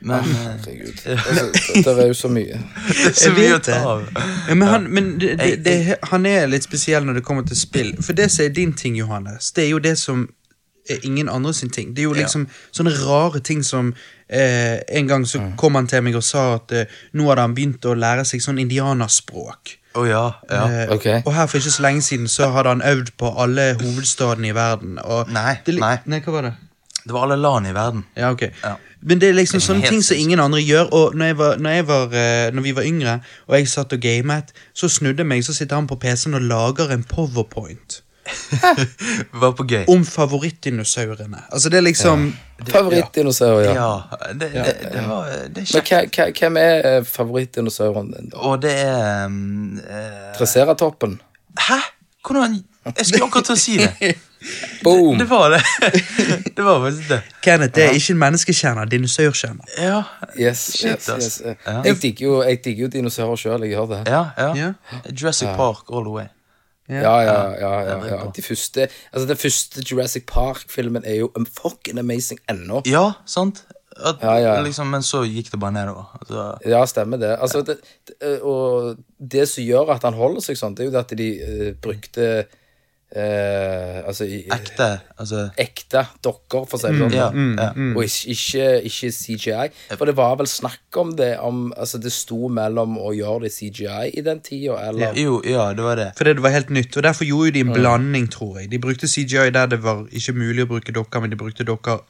Men øh,
Herregud. Altså, det, det er jo så mye.
det er så mye å ta av.
Ja, men han, men det, det, det, han er litt spesiell når det kommer til spill. For det som er din ting, Johannes, det er jo det som er ingen andre sin ting. Det er jo
Ja.
liksom sånne rare ting som eh, En gang så kom han til meg og sa at eh, nå hadde han begynt å lære seg sånn indianerspråk.
Oh, ja. ja.
Uh,
okay.
Og her for ikke så lenge siden så hadde han øvd på alle hovedstadene i verden. Og
Nei,
det,
nei.
nei, hva var det?
Det var alle land i verden.
Ja, ok.
Ja.
Men det er liksom
Det er
sånne ting som ingen andre gjør. Og når, jeg var, når, jeg var, eh, når vi var yngre, og jeg satt og gamet, så snudde jeg meg, så sitter han på PC-en og lager en powerpoint
Var på gøy.
om favorittdinosaurene. Altså, det er liksom
Favorittdinosaur, ja.
Ja, det, det, det var Det er
Men
kjekt.
hva, hvem er eh, favorittdinosauren din, da?
Og det er um, uh...
Triceratoppen?
Hæ? Hvordan Jeg skulle akkurat til å si det.
Boom!
Det var det. Det var faktisk det.
Kenneth, det er ikke en menneskekjerner, dinosaurkjerner.
Ja,
Yes, yes, yes.
Ja.
Jeg digger jo, jeg digger jo dinosaurer sjøl, jeg gjør det.
ja, ja.
Ja.
Jurassic Park all the way.
Ja, ja, ja. ja, ja. De første, altså Den første Jurassic Park-filmen er jo um, fucking amazing ennå.
Ja, sant? At,
Ja, ja.
Liksom, men så gikk det bare nedover. Altså,
Ja, stemmer det. Altså, det, det. Og det som gjør at han holder seg sånn, det er jo det at de uh, brukte eh, Altså
ekte. Altså
ekte dokker, for å si det sånn.
Ja.
da.
ja.
Og ikke, ikke, ikke CGI. For det var vel snakk om det om Altså, det sto mellom å gjøre det CGI i den tida, eller
Jo, ja, det var det.
Fordi det var helt nytt, og derfor gjorde de en blanding, tror jeg. De brukte CGI der det var ikke mulig å bruke dokker, men de brukte dokker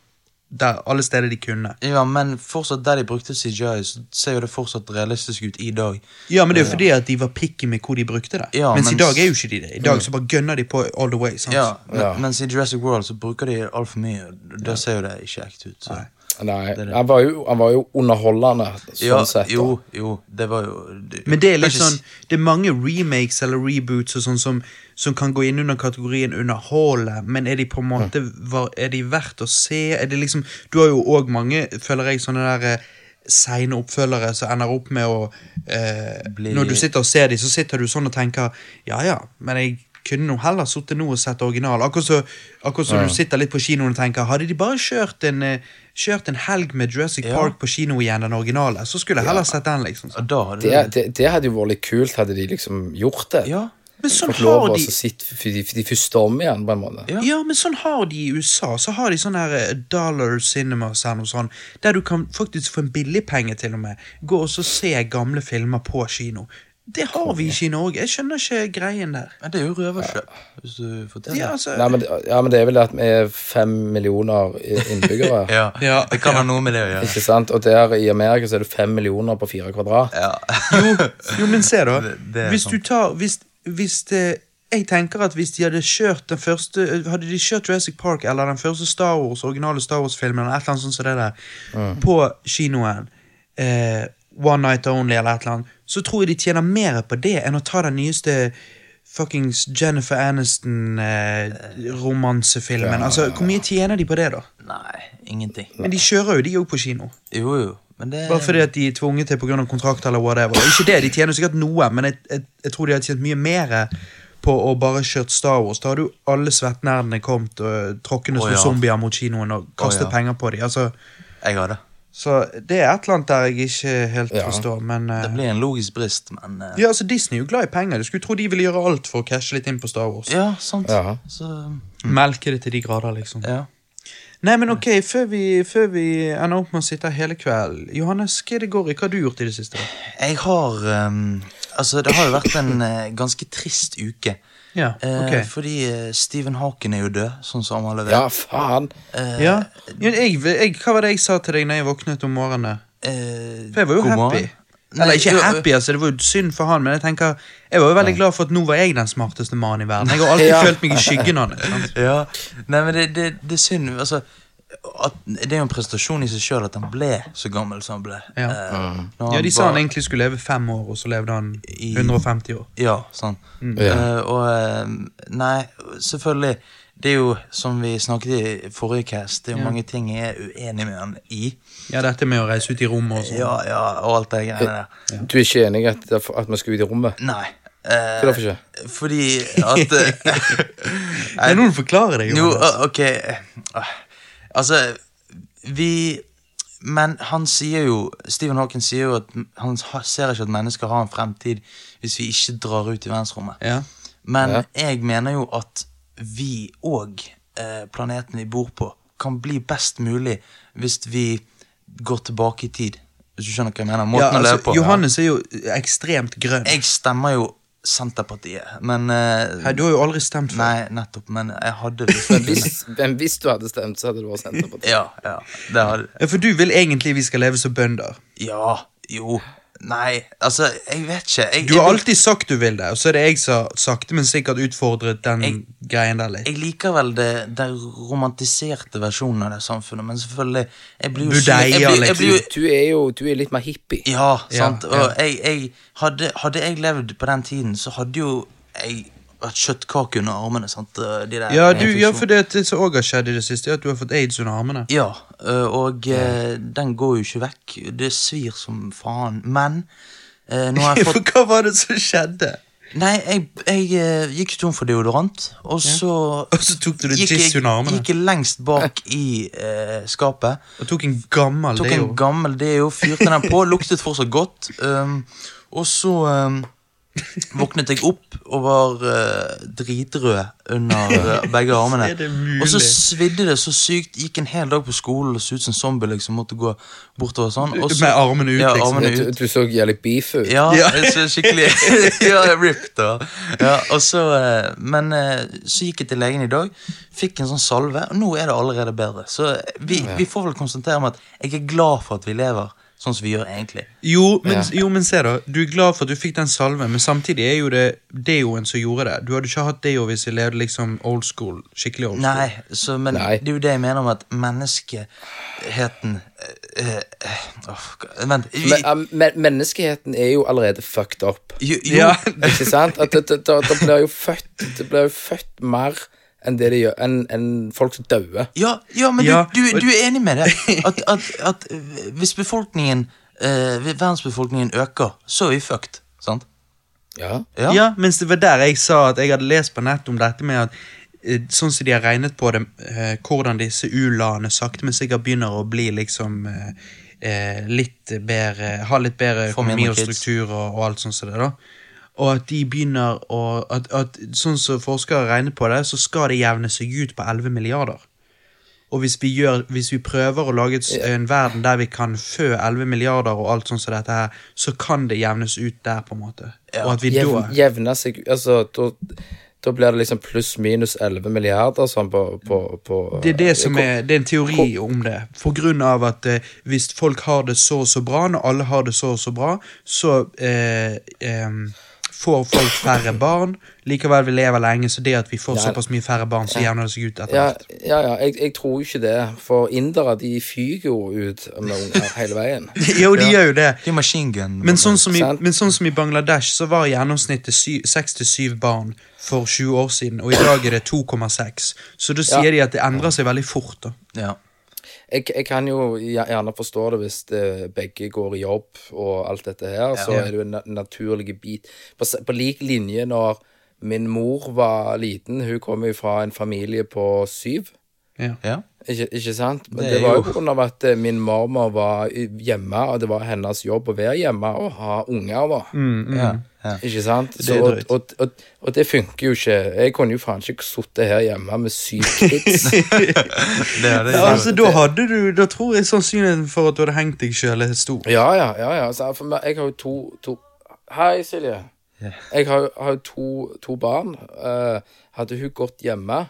der alle steder de kunne.
Ja, men fortsatt der de brukte CGI, så ser jo det fortsatt realistisk ut i dag.
Ja, men det er jo fordi at de var picky med hvor de brukte det.
Ja,
Mens i dag er jo ikke de det. I dag så bare gønner de på all the way. sant?
Ja,
Ja.
Mens i Jurassic World så bruker de altfor mye. Da ser jo det ikke ekte ut. Så.
Nei, han var jo, han var jo underholdende, sånn
Ja,
sett. da.
jo, jo, det var jo det,
Men det er litt sånn Det er mange remakes eller reboots og sånn som, som kan gå inn under kategorien underholde, men er de på en måte var, Er de verdt å se? Er det liksom Du har jo òg mange, føler jeg, sånne der eh, seine oppfølgere som ender opp med å eh,
Bli-
Når du sitter og ser dem, så sitter du sånn og tenker Ja ja, men jeg kunne nå heller sittet nå og sett original. Akkurat så, ja. du sitter litt på kinoen og tenker Hadde de bare kjørt en, eh, kjørt en helg med Jurassic
Ja.
Park på kino igjen, den originale, så skulle jeg heller sett den, liksom.
Da hadde
Det, det, det hadde jo vært litt kult, hadde de liksom gjort det.
Ja,
Men sånn har
å
de
sitte for de, de første om igjen, på en måte.
Ja.
Ja, men sånn har de i USA. Så har de sånne her eh, dollar cinemas her, noe sånt, der du kan faktisk få en billigpenge til og med gå og så se gamle filmer på kino. Det har vi ikke i Norge. Jeg skjønner ikke greien der.
Men det er jo røverkjøp, hvis du forteller.
Ja, altså,
Nei, men, ja, men det er vel at vi er fem millioner innbyggere.
Ja,
Ja.
det kan ha noe med det å gjøre.
Ikke sant? Og der i Amerika så er det fem millioner på fire kvadrat.
Ja.
jo, jo, men se da.
Det- det
hvis du tar Hvis, hvis det jeg tenker at Hvis de hadde kjørt den første Hadde de kjørt Jurassic Park eller den første Star Wars, originale Star Wars-filmen, eller et eller annet sånt som det der, på kinoen, eh, One Night Only eller et eller annet, så tror jeg de tjener mer på det enn å ta den nyeste fuckings Jennifer Aniston-romansefilmen. altså, Hvor mye tjener de på det, da?
Nei, ingenting.
Men de kjører jo de òg på kino.
Jo, jo, men det
Bare fordi at de er tvunget til pga. kontrakt eller whatever. Ikke det, de tjener sikkert noe, men jeg, jeg, jeg tror de har tjent mye mer på å bare kjørt Star Wars. Da hadde jo alle svettnerdene kommet og tråkkende
som
som
ja.
zombier mot kinoen og kastet
oh, ja.
penger på dem. Altså,
Jeg har det.
Så det er et eller annet der jeg ikke helt
Ja.
forstår, men uh,
Det blir en logisk brist, men uh,
Ja, altså Disney er jo glad i penger. Du skulle tro de ville gjøre alt for å cashe litt inn på Star Wars.
Ja, sant.
Ja.
Så
Melke det til de grader, liksom.
ja.
Nei, men ok, før vi, før vi ender opp med å sitte her hele kvelden Johannes, hva er det går i? Hva har du gjort i det siste?
Jeg har um, Altså, det har jo vært en uh, ganske trist uke.
Ja,
Eh. Fordi eh, Stephen Hawking er jo død, sånn som alle vet.
Ja, faen.
Eh,
Ja, jeg, jeg, Hva var det jeg sa til deg når jeg våknet om morgenen?
eh,
For jeg var jo happy.
morgen.
Eller
Nei,
ikke happy, altså, det var jo synd for han, men jeg tenker Jeg var jo veldig glad for at nå var jeg den smarteste mannen i verden. Jeg har alltid
Ja.
følt meg i skyggen av det. sant?
Ja, Nei, men det, det, det er synd altså, at, Det er jo en prestasjon i seg sjøl at han ble så gammel som han ble.
Ja.
Eh,
Ja, De sa han egentlig skulle leve fem år, og så levde han 150 år.
Ja, sånn.
Ja.
Eh, og eh, Nei, selvfølgelig Det er jo, som vi snakket i forrige cast, det er jo
Ja.
mange ting jeg er uenig med han i.
Ja, dette med å reise ut i rommet og sånn.
Ja, ja, og alt det greiene der.
Du er ikke enig i at, at vi skal ut i rommet?
Nei. eh,
Hvorfor ikke?
fordi at eh,
Det er noe du forklarer deg,
Jo, ok eh, Altså, vi Men han sier jo Stephen Hawking sier jo at han ser ikke at mennesker har en fremtid hvis vi ikke drar ut i verdensrommet.
Ja.
Men
Ja.
jeg mener jo at vi og eh, planeten vi bor på, kan bli best mulig hvis vi går tilbake i tid. Hvis du skjønner hva jeg mener? Måten
ja,
å leve
altså,
på.
Johannes er jo ekstremt grønn.
Jeg stemmer jo Senterpartiet, men uh,
Hei, du har jo aldri stemt før.
Nei, nettopp. Men jeg hadde
Men hvis, men hvis du hadde stemt, så hadde du vært Senterpartiet.
Ja, ja. Det hadde
Ja, For du vil egentlig vi skal leve som bønder.
Ja, jo. Nei, altså, jeg vet ikke. Jeg,
Du har
jeg,
alltid sagt du vil det, og så er det jeg som sakte, men sikkert utfordret den
Jeg-
greien der litt.
jeg liker vel det, den romantiserte versjonen av det samfunnet, men selvfølgelig Jeg blir jo
Budeia,
jeg, blir,
Du er jo du er litt mer hippie.
Ja, sant.
Ja, ja.
Og jeg, jeg hadde, hadde jeg levd på den tiden, så hadde jo jeg kjøttkake under armene. sant? De der
Ja, du, ja, for det, som også har skjedd i det siste, er at du har fått aids under armene.
Ja, øh, og ja. den går jo ikke vekk. Det svir som faen. Men eh, nå har jeg
For hva var det som skjedde?
Nei, jeg, jeg eh, gikk tom for deodorant, og så
Og så tok du
gikk jeg, gikk jeg lengst bak i eh, skapet.
Og tok en gammel
Tok
deo.
en gammel deo, fyrte den på, luktet fortsatt godt. Um, og så um, våknet jeg opp og var uh, dritrød under uh, begge armene. Og så svidde det så sykt. Gikk en hel dag på skolen og så ut som zombie. liksom, Måtte gå bortover sånn. Også,
Med armene ut,
ja,
liksom.
Armene
Du,
ut.
du så jævlig beef ut.
Ja,
Ja.
så skikkelig Ja, ripped Og. ja, og så, uh, Men så gikk jeg til legen i dag Fikk en sånn salve Og nå er det allerede bedre Så vi, vi får vel konstatere med at Jeg er glad for at vi lever sånn som vi gjør egentlig.
Jo men,
Ja.
jo, men se da. Du er glad for at du fikk den salven, men samtidig er jo det Deoen som gjorde det. Du hadde ikke hatt Deo hvis jeg levde liksom old school. Skikkelig old school.
Nei, så, men
Nei.
det er jo det jeg mener om at menneskeheten øh, øh, åh, Vent. Vi,
Men, men, menneskeheten er jo allerede fucked up.
jo, jo,
Ja.
Ikke sant? At det, det, det, det blir jo født Det blir jo født mer enn det de gjør Enn en folk som dauer.
Ja, ja men
Ja,
du, du, du er enig med det? At, at, at hvis befolkningen eh, verdensbefolkningen øker, så er vi fucked. Sant?
Ja.
Ja.
Ja, mens det var der jeg sa at jeg hadde lest på nett om dette med at eh, Sånn som de har regnet på det, eh, hvordan disse u-landene sakte, men sikkert begynner å bli liksom eh, eh, litt bedre Ha litt bedre økonomi og struktur og, og alt sånt som det, da. Og at de begynner å at, at Sånn som forskere regner på det, så skal det jevne seg ut på 11 milliarder. Og hvis vi, gjør, hvis vi prøver å lage et, en verden der vi kan fø 11 milliarder og alt sånt som dette her, så kan det jevnes ut der, på en måte.
Ja.
Og at vi
Jevn,
da
jevne seg Altså, da, da blir det liksom pluss-minus 11 milliarder sånn på, på, på
Det er det som er, det er en teori om det. For grunn av at eh, hvis folk har det så og så bra, når alle har det så og så bra, så eh, em, får folk færre barn. Likevel vi lever lenge, så det at vi får
Ja.
såpass mye færre barn, så jevner det seg ut etter
Ja,
hvert.
ja, ja jeg, jeg tror jo ikke det. For indere de fyker jo ut med unger hele veien.
Jo, de gjør jo det.
Det er gun.
Men sånn, som i, men sånn som i Bangladesh, så var gjennomsnittet seks til syv barn for 20 år siden, og i dag er det 2,6. Så da sier
Ja.
de at det endrer seg veldig fort. da.
Ja.
Jeg, jeg kan jo gjerne forstå det hvis det, begge går i jobb og alt dette her, så er det jo en naturlig bit. På, på lik linje når min mor var liten, hun kom jo fra en familie på syv.
Ja.
ja.
Ikke, ikke sant? Men
Det
det, var jo pga. at eh, min mormor var hjemme, og det var hennes jobb å være hjemme og ha unger, da.
ja. ja.
Ikke sant? Så,
det
og, og, og, og det funker jo ikke. Jeg kunne jo faen ikke sittet her hjemme med syv kids.
Altså, da hadde du Da tror jeg sannsynligheten for at du hadde hengt deg sjøl, er stor.
ja, ja, ja. ja. Så for meg, jeg har jo to, to Hei, Silje. Jeg har, jo- to, to barn. Uh, hadde hun gått hjemme,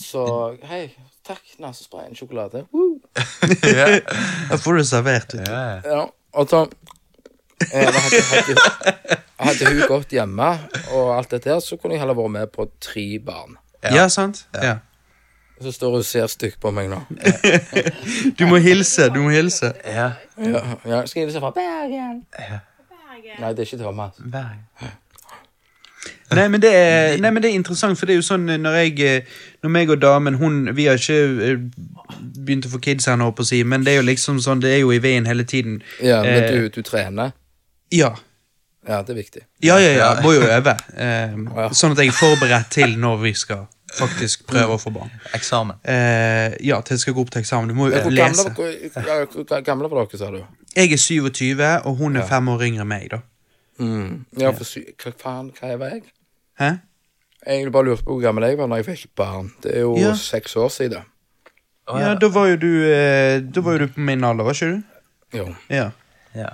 så Hei, takk, nesesprayen, sjokolade. Woo.
ja.
Da får du servert. vet du.
Ja.
Og så eh, da hadde, hadde, hadde hun gått hjemme og alt dette her, så kunne jeg heller vært med på tre barn.
Ja, sant? Ja.
Så står hun og ser stygt på meg nå.
Du må hilse. Du må hilse.
ja.
Ja, ja. Skal jeg hilse fra Bergen? Nei, det er ikke Thomas.
Hver-
Nei men, det er, nei, men det er interessant, for det er jo sånn eh, når jeg eh, Når meg og damen hun, Vi har ikke eh, begynt å få kids ennå, nå si, men det er jo liksom sånn Det er jo i veien hele tiden.
Ja, men
Eh,
du, du trener?
Ja.
Ja, det er viktig.
Ja, ja, ja. Må jo øve. Eh,
Ja.
Sånn at jeg er forberedt til når vi skal faktisk prøve å få barn.
Eksamen.
Eh, ja, til jeg skal gå opp til eksamen. Du må jo
Hvor
lese.
gamle, hvor, gamle var dere, sa du?
Jeg er 27, og hun er fem år yngre enn meg, da.
Mm. Ja, for sy hva faen, hva var jeg?
Hæ?
Jeg bare lurte på hvor gammel jeg var når jeg fikk barn. Det er jo
Ja.
seks år siden.
Å,
Ja, da var jo du eh, Da var jo du på min alder, var ikke du?
Jo.
Ja.
Ja.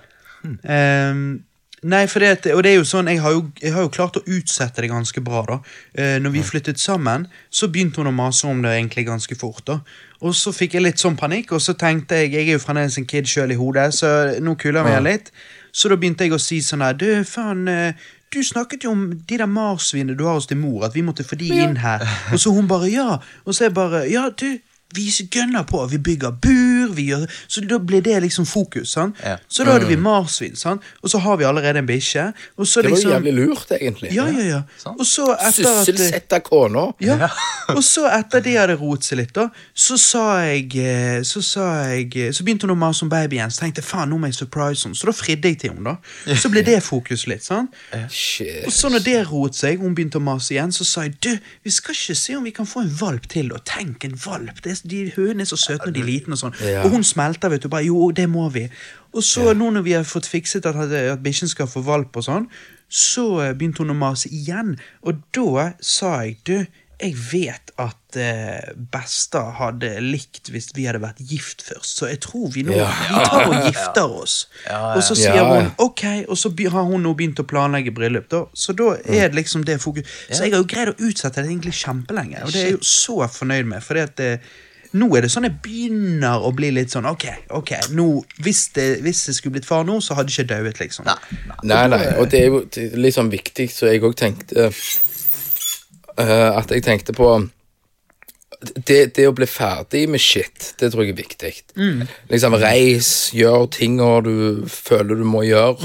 Ehm, nei, for det, at- og det er jo sånn, jeg har jo, jeg har jo klart å utsette det ganske bra. da. Eh, når vi flyttet sammen, så begynte hun å mase om det egentlig ganske fort. da. Og så fikk jeg litt sånn panikk, og så tenkte jeg jeg er jo fremdeles en kid sjøl i hodet, så nå kuler vi litt. Så da begynte jeg å si sånn her Du, faen, eh, du snakket jo om de der marsvinene du har hos din mor, at vi måtte få de inn her. Og så hun bare ja. Og så jeg bare ja, du. Vi gønner på, vi bygger bur, vi gjør Så da blir det liksom fokus. sant?
Ja.
Så da hadde vi marsvin, sant? og så har vi allerede en bikkje.
Det var jo
liksom
jævlig lurt, egentlig.
Ja, ja, ja. Og så etter at
Sysselsette kona.
ja. Og så etter det hadde roet seg litt, da, så sa jeg eh, Så sa jeg eh, Så begynte hun å mase om babyen, så tenkte jeg faen, nå må jeg surprise henne. Så da fridde jeg til henne, da. Så ble det fokus litt, sant.
Shit.
Og så når det roet seg, hun begynte å mase igjen, så sa jeg du, vi skal ikke se om vi kan få en valp til. Og tenk, en valp! Det er, de Hønene er så søte når de er liten og sånn.
Ja.
Og hun smelter, vet du. Bare jo, det må vi. Og så nå når vi har fått fikset at, at bikkjen skal få valp og sånn, så eh, begynte hun å mase igjen. Og da sa jeg du, jeg vet at eh, Besta hadde likt hvis vi hadde vært gift først, så jeg tror vi nå
Ja.
vi tar og gifter oss.
Ja, ja.
Og så sier
Ja, ja.
hun ok, og så har hun nå begynt å planlegge bryllup. da Så da er det liksom det fokus Så jeg har jo greid å utsette det egentlig kjempelenge, og det er jeg jo så fornøyd med. Fordi at det, nå er det sånn jeg begynner å bli litt sånn Ok, ok, nå, hvis, det, hvis jeg skulle blitt far nå, så hadde jeg ikke dauet, liksom.
Nei, nei, og det er jo det litt sånn viktig, så jeg òg tenkte uh, At jeg tenkte på det, det å bli ferdig med shit, det tror jeg er viktig. Liksom reis, gjør tinga du føler du må gjøre.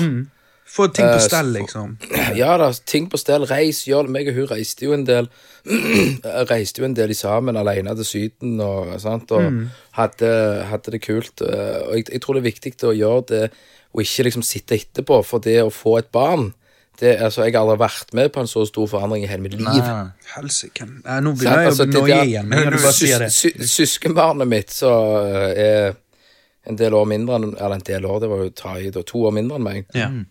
Få ting på
Eh,
stell, liksom.
Ja da, ting på stell, reis, gjør det. Meg og hun reiste jo en del Reiste jo en del sammen alene til Syden og, sant, og hadde, hadde det kult. eh, Og jeg, jeg tror det er viktig å gjøre det, og ikke liksom sitte etterpå. For det å få et barn det, altså, Jeg har aldri vært med på en så stor forandring i hele mitt liv.
Nei.
Helsike. Nå begynner jeg
Altså,
å noie igjen. Men du bare sier det.
Søs- Søskenbarnet mitt så eh, er en del år mindre enn Eller en del år, det var jo Tai, da, to år mindre enn meg.
Ja.
Eh,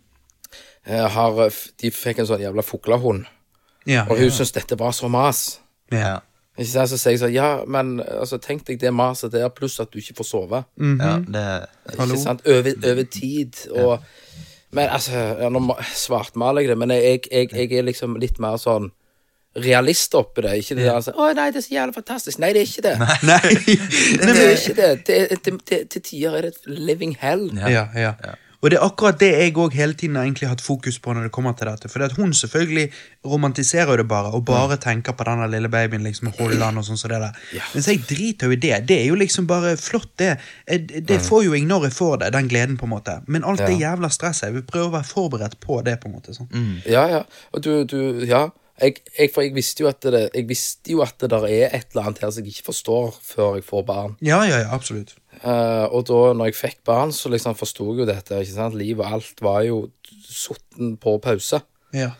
Har, eh, de fikk en sånn jævla fuglehund,
Ja,
og hun
ja.
syntes dette var så mas.
ja.
Ja.
Ikke sant? Så sier jeg sånn, ja, men altså, tenk deg det maset der, pluss at du ikke får sove.
ja, det
Ikke sant? Over, over tid. Og, Men altså, ja, nå svartmaler jeg det, men jeg, jeg, jeg er liksom litt mer sånn realist oppi det. Ikke det der altså, 'Å nei, det er så jævlig fantastisk'. Nei, det er ikke det.
Nei.
Det er ikke det. Til, til, til, til tider er det living hell.
Ja, ja. Og det er akkurat det jeg òg hele tiden har egentlig hatt fokus på når det kommer til dette. For det at hun selvfølgelig romantiserer det bare, og bare tenker på denne lille babyen, liksom holder han og sånn som det der. Mens jeg driter jo i det. Det er jo liksom bare flott, det. Det får jo jeg når jeg får det, den gleden, på en måte. Men alt det jævla stresset, jeg vil prøve å være forberedt på det, på en måte. sånn.
Ja, ja. Og du, du Ja. Jeg, jeg, for jeg visste jo at det, jeg visste jo at det der er et eller annet her som jeg ikke forstår før jeg får barn.
Ja, ja, ja, absolutt.
Eh, og da når jeg fikk barn, så liksom forsto jeg jo dette. ikke sant? Livet og alt var jo sutten på pause.
Ja,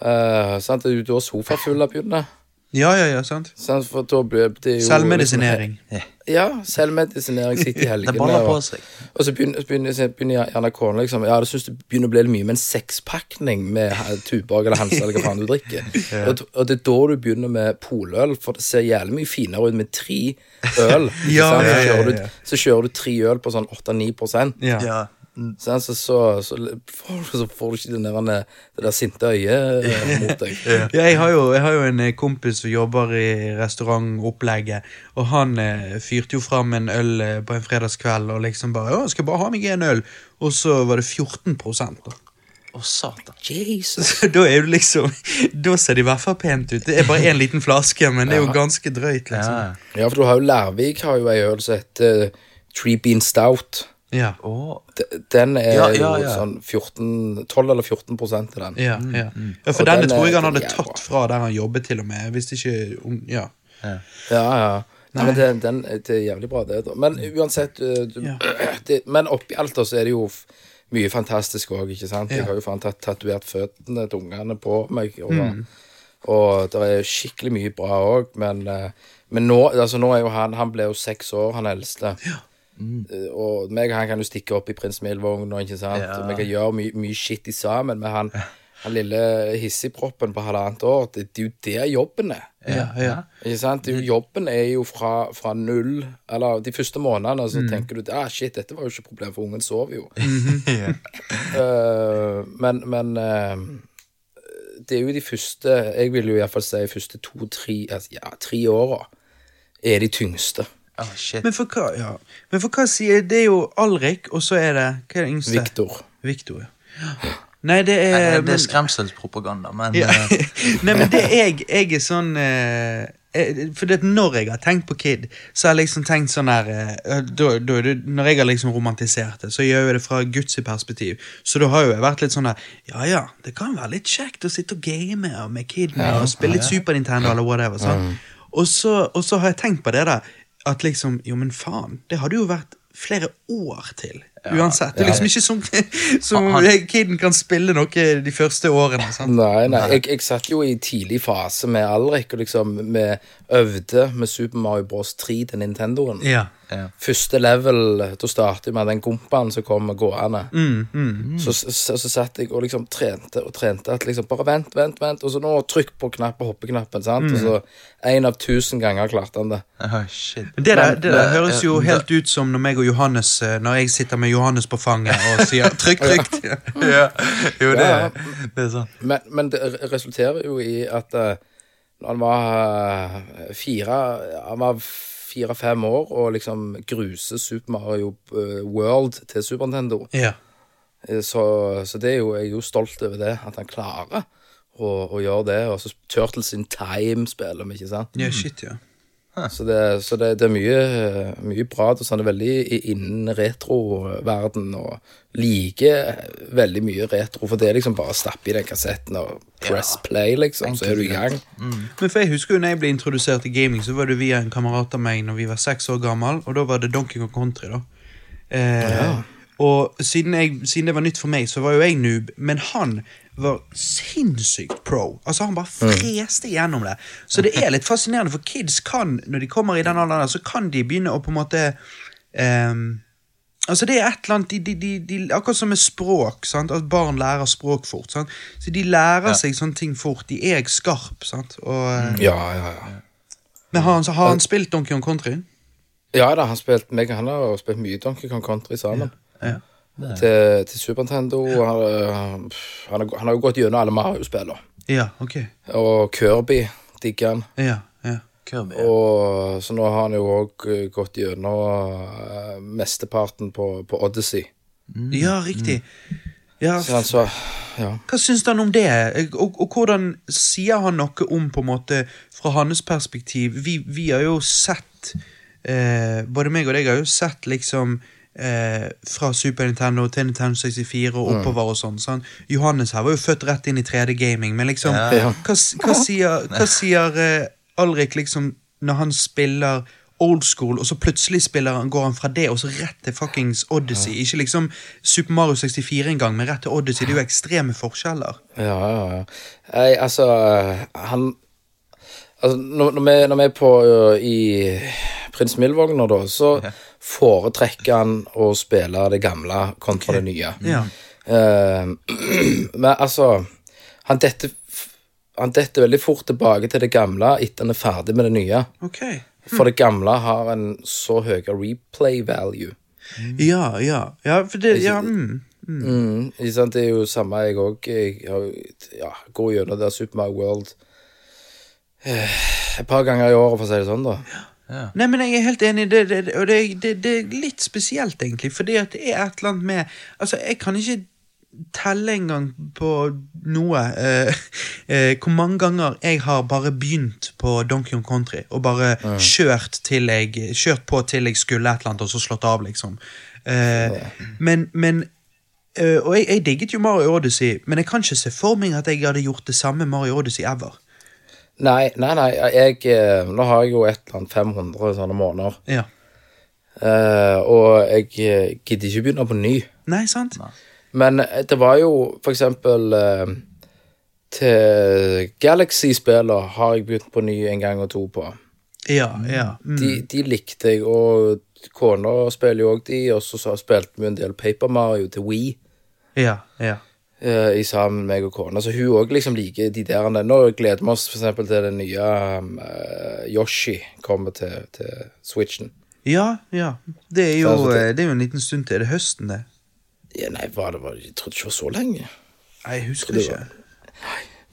Uh, sant? Det er jo da sofafulla begynner.
Ja, ja, ja sant.
Sant? For da ble det jo
Selvmedisinering.
Liksom, ja, selvmedisinering sitter i
Det
helgene.
baller på seg.
Og så begynner, begynner, begynner gjerne kona liksom Ja, det syns det begynner å bli litt mye med en sekspakning med Tuborg eller Hansa eller hva faen du drikker. og, og det er da du begynner med poløl, for det ser jævlig mye finere ut med tre øl. ja,
Ja,
sant?
ja,
så,
ja,
kjører
ja.
du, så kjører du tre øl på sånn 8-9
Ja.
Ja.
Så, så, så, så får du ikke det, der, det der sinte øyet eh, mot deg.
Ja, jeg, har jo, jeg har jo en eh, kompis som jobber i restaurantopplegget, og han eh, fyrte jo fram en øl eh, på en fredagskveld og liksom bare 'Å, skal bare ha meg en øl', og så var det 14 da.
Å, satan.
Jesus.
Da er du liksom Da ser det i hvert fall pent ut. Det er bare én liten flaske, men det er jo ganske drøyt, liksom.
Ja.
Ja, for du har jo Lærvik har jo ei øl som heter eh, Tree Bean Stout.
Ja.
Å,
Den er
Ja, ja,
jo sånn 14, 12 eller 14 prosent i den.
Ja, ja. ja, for
Og
denne
den
tror jeg han hadde tatt
bra.
fra der han jobbet, til og med. Hvis ikke Ja.
Ja, ja. Nei, men den, den, det er jævlig bra, det. da. Men uansett eh, du,
Ja.
det, Men oppi alt da, så er det jo mye fantastisk òg, ikke sant?
Ja.
Jeg har jo faen tatovert føttene til ungene på meg. Og,
Mm.
og det er skikkelig mye bra òg, men, eh, men nå, altså, nå er jo han Han ble jo seks år, han eldste. Eh, Og meg og han kan jo stikke opp i Prins Mild-vogn, ikke sant?
Ja.
Og vi kan gjøre mye, mye shit i sammen, men han, han lille hissigproppen på halvannet år, det, det er jo der jobben er.
Ja, ja.
Ikke sant? Det jo- Jobben er jo fra, fra null Eller de første månedene så tenker du ah, shit, dette var jo ikke et problem, for ungen sover jo. Eh, men men uh, det er jo de første Jeg vil jo iallfall si første to-tre altså, ja, tre åra er de tyngste.
Shit.
Men for hva ja. Men for hva sier Det er jo Alrik, og så er det Hva er det yngste?
Viktor.
Victor, ja. Nei, det er
Nei, det
men-
er skremselspropaganda, men
Ja.
eh,
Nei, men det jeg, jeg er sånn eh, eh, For det når jeg har tenkt på Kid, så har jeg liksom tenkt sånn her eh, da, da, er Når jeg har liksom romantisert det, så gjør jeg det fra Guds perspektiv. Så da har jo jeg vært litt sånn der Ja ja, det kan være litt kjekt å sitte og game med Kid og spille litt Super Nintendo eller whatever. sant? Og, så, og så har jeg tenkt på det der at liksom Jo, men faen, det hadde jo vært flere år til. Uansett. Det er liksom ikke som, som
Han-
Kiden kan spille noe de første årene. sant?
Nei, nei. Jeg, jeg satt jo i tidlig fase med Alrik, og liksom vi øvde med Super Mario Bros. 3 til Nintendoen.
Ja.
ja.
Første level, da startet vi med den gompaen som kom gående.
Mm,
Så, så, så satt jeg og liksom trente og trente at liksom bare vent, vent, vent, og så nå trykk på knappen, hoppeknappen, sant? Og så en av tusen ganger klarte han det.
Oh, shit.
Men Det der, det der
Men-
høres jo helt ut som når meg og Johannes eh, Når jeg sitter med Johannes på fanget og sier 'trykk, trykk'.
ja. Jo, det,
Ja,
det er sånn.
Men, men det resulterer jo i at uh, når han var uh, fire Han var fire-fem år og liksom gruser Super Mario eh, World til Super Nintendo.
Ja.
Så, så det er jo, jeg er jo stolt over det, at han klarer å, å gjøre det. Og så Turtles in Time spiller vi, ikke sant?
ja, shit, ja.
Så det, så det, det er mye, mye bra. Det er veldig i- innen retroverden og liker veldig mye retro. For det er liksom bare å stappe i den kassetten og press play, liksom, så er du i gang.
Men for jeg husker jo når jeg ble introdusert til gaming, så var det via en kamerat av meg når vi var seks år gammel, og da var det Donkey Kong Country, da. Eh, Og siden, jeg, siden det var nytt for meg, så var jo jeg noob, men han var sinnssykt pro. Altså Han bare freste gjennom det. Så det er litt fascinerende, for kids kan, når de kommer i den alderen, der, så kan de begynne å på en måte um, Altså Det er et eller annet de, de, de, Akkurat som med språk. Sant? At barn lærer språk fort. Sant? Så de lærer seg sånne ting fort. De er skarp. Sant? Og, eh,
Ja, ja, ja.
Men har han, har han spilt Donkey Kong Country?
Ja da, han, spilt, meg, han har spilt mye Donkey Kong Country sammen.
Ja.
Til, til Super Nintendo. Ja. Han, øh, han, har, han har jo gått gjennom alle Mario-spillene.
Ja, ok.
Og Kirby digger han.
Ja, ja.
Kirby. ja.
Og så nå har han jo òg gått gjennom uh, mesteparten på, på Odyssey.
ja riktig. Ja,
Så han så Ja.
Hva syns han om det, og, og hvordan sier han noe om, på en måte, fra hans perspektiv? Vi, vi har jo sett eh, Både meg og deg har jo sett liksom eh, fra Super Nintendo til Nintendo 64 og oppover og sånn. sånn. Johannes her var jo født rett inn i 3D-gaming, men liksom
Ja.
Ja.
Hva, hva sier, hva sier eh, Alrik liksom når han spiller old school, og så plutselig spiller han, går han fra det og så rett til fuckings Odyssey? Ikke liksom Super Mario 64 engang, men rett til Odyssey. Det er jo ekstreme forskjeller.
Ja, ja, ja. Jeg, altså Han altså, når, når, vi, når vi er på uh, i Prins Mild-vogna, da, så foretrekker han å spille det gamle kontra det nye.
Ja.
Uh, men altså Han detter Han detter veldig fort tilbake til det gamle etter han er ferdig med det nye.
Ok.
For det gamle har en så høy replay value.
Ja, ja. Ja, for det Ja, mm.
Mm, sant? Det er jo samme jeg òg. Jeg ja, går gjennom det Super Mario World eh, et par ganger i året, for å si det sånn, da.
Nei, men jeg er helt enig, det, det, og det, det, det er litt spesielt, egentlig, fordi at det er et eller annet med Altså, jeg kan ikke telle engang på noe eh, eh, hvor mange ganger jeg har bare begynt på Donkey Kong Country og bare kjørt, til jeg, kjørt på til jeg skulle et eller annet, og så slått av, liksom. Eh, men, men eh, Og jeg, jeg digget jo Mario Odyssey, men jeg kan ikke se for meg at jeg hadde gjort det samme Mario Odyssey ever.
Nei, nei, nei. Jeg, eh, nå har jeg jo et eller annet 500 sånne måneder.
Ja.
Eh, og jeg eh, gidder ikke begynne på ny.
Nei, sant?
Men eh, det var jo for eksempel eh, Til Galaxy-spiller har jeg begynt på ny en gang og to på.
Ja, ja. Mm.
De, de likte jeg, og kona spiller jo òg de, og så spilte vi en del Paper Mario til Wii.
Ja, ja.
Eh, i sammen med meg og kona. Så hun òg liksom liker de der. Nå gleder vi oss eksempel til den nye um, Yoshi kommer til, til Switchen.
Ja, ja. Det er jo,
Så altså, det-
er jo en liten stund til. Er Det høsten, det.
Ja, nei, var det var, Jeg trodde ikke det var så lenge.
Nei, jeg husker
Det
ikke.
var-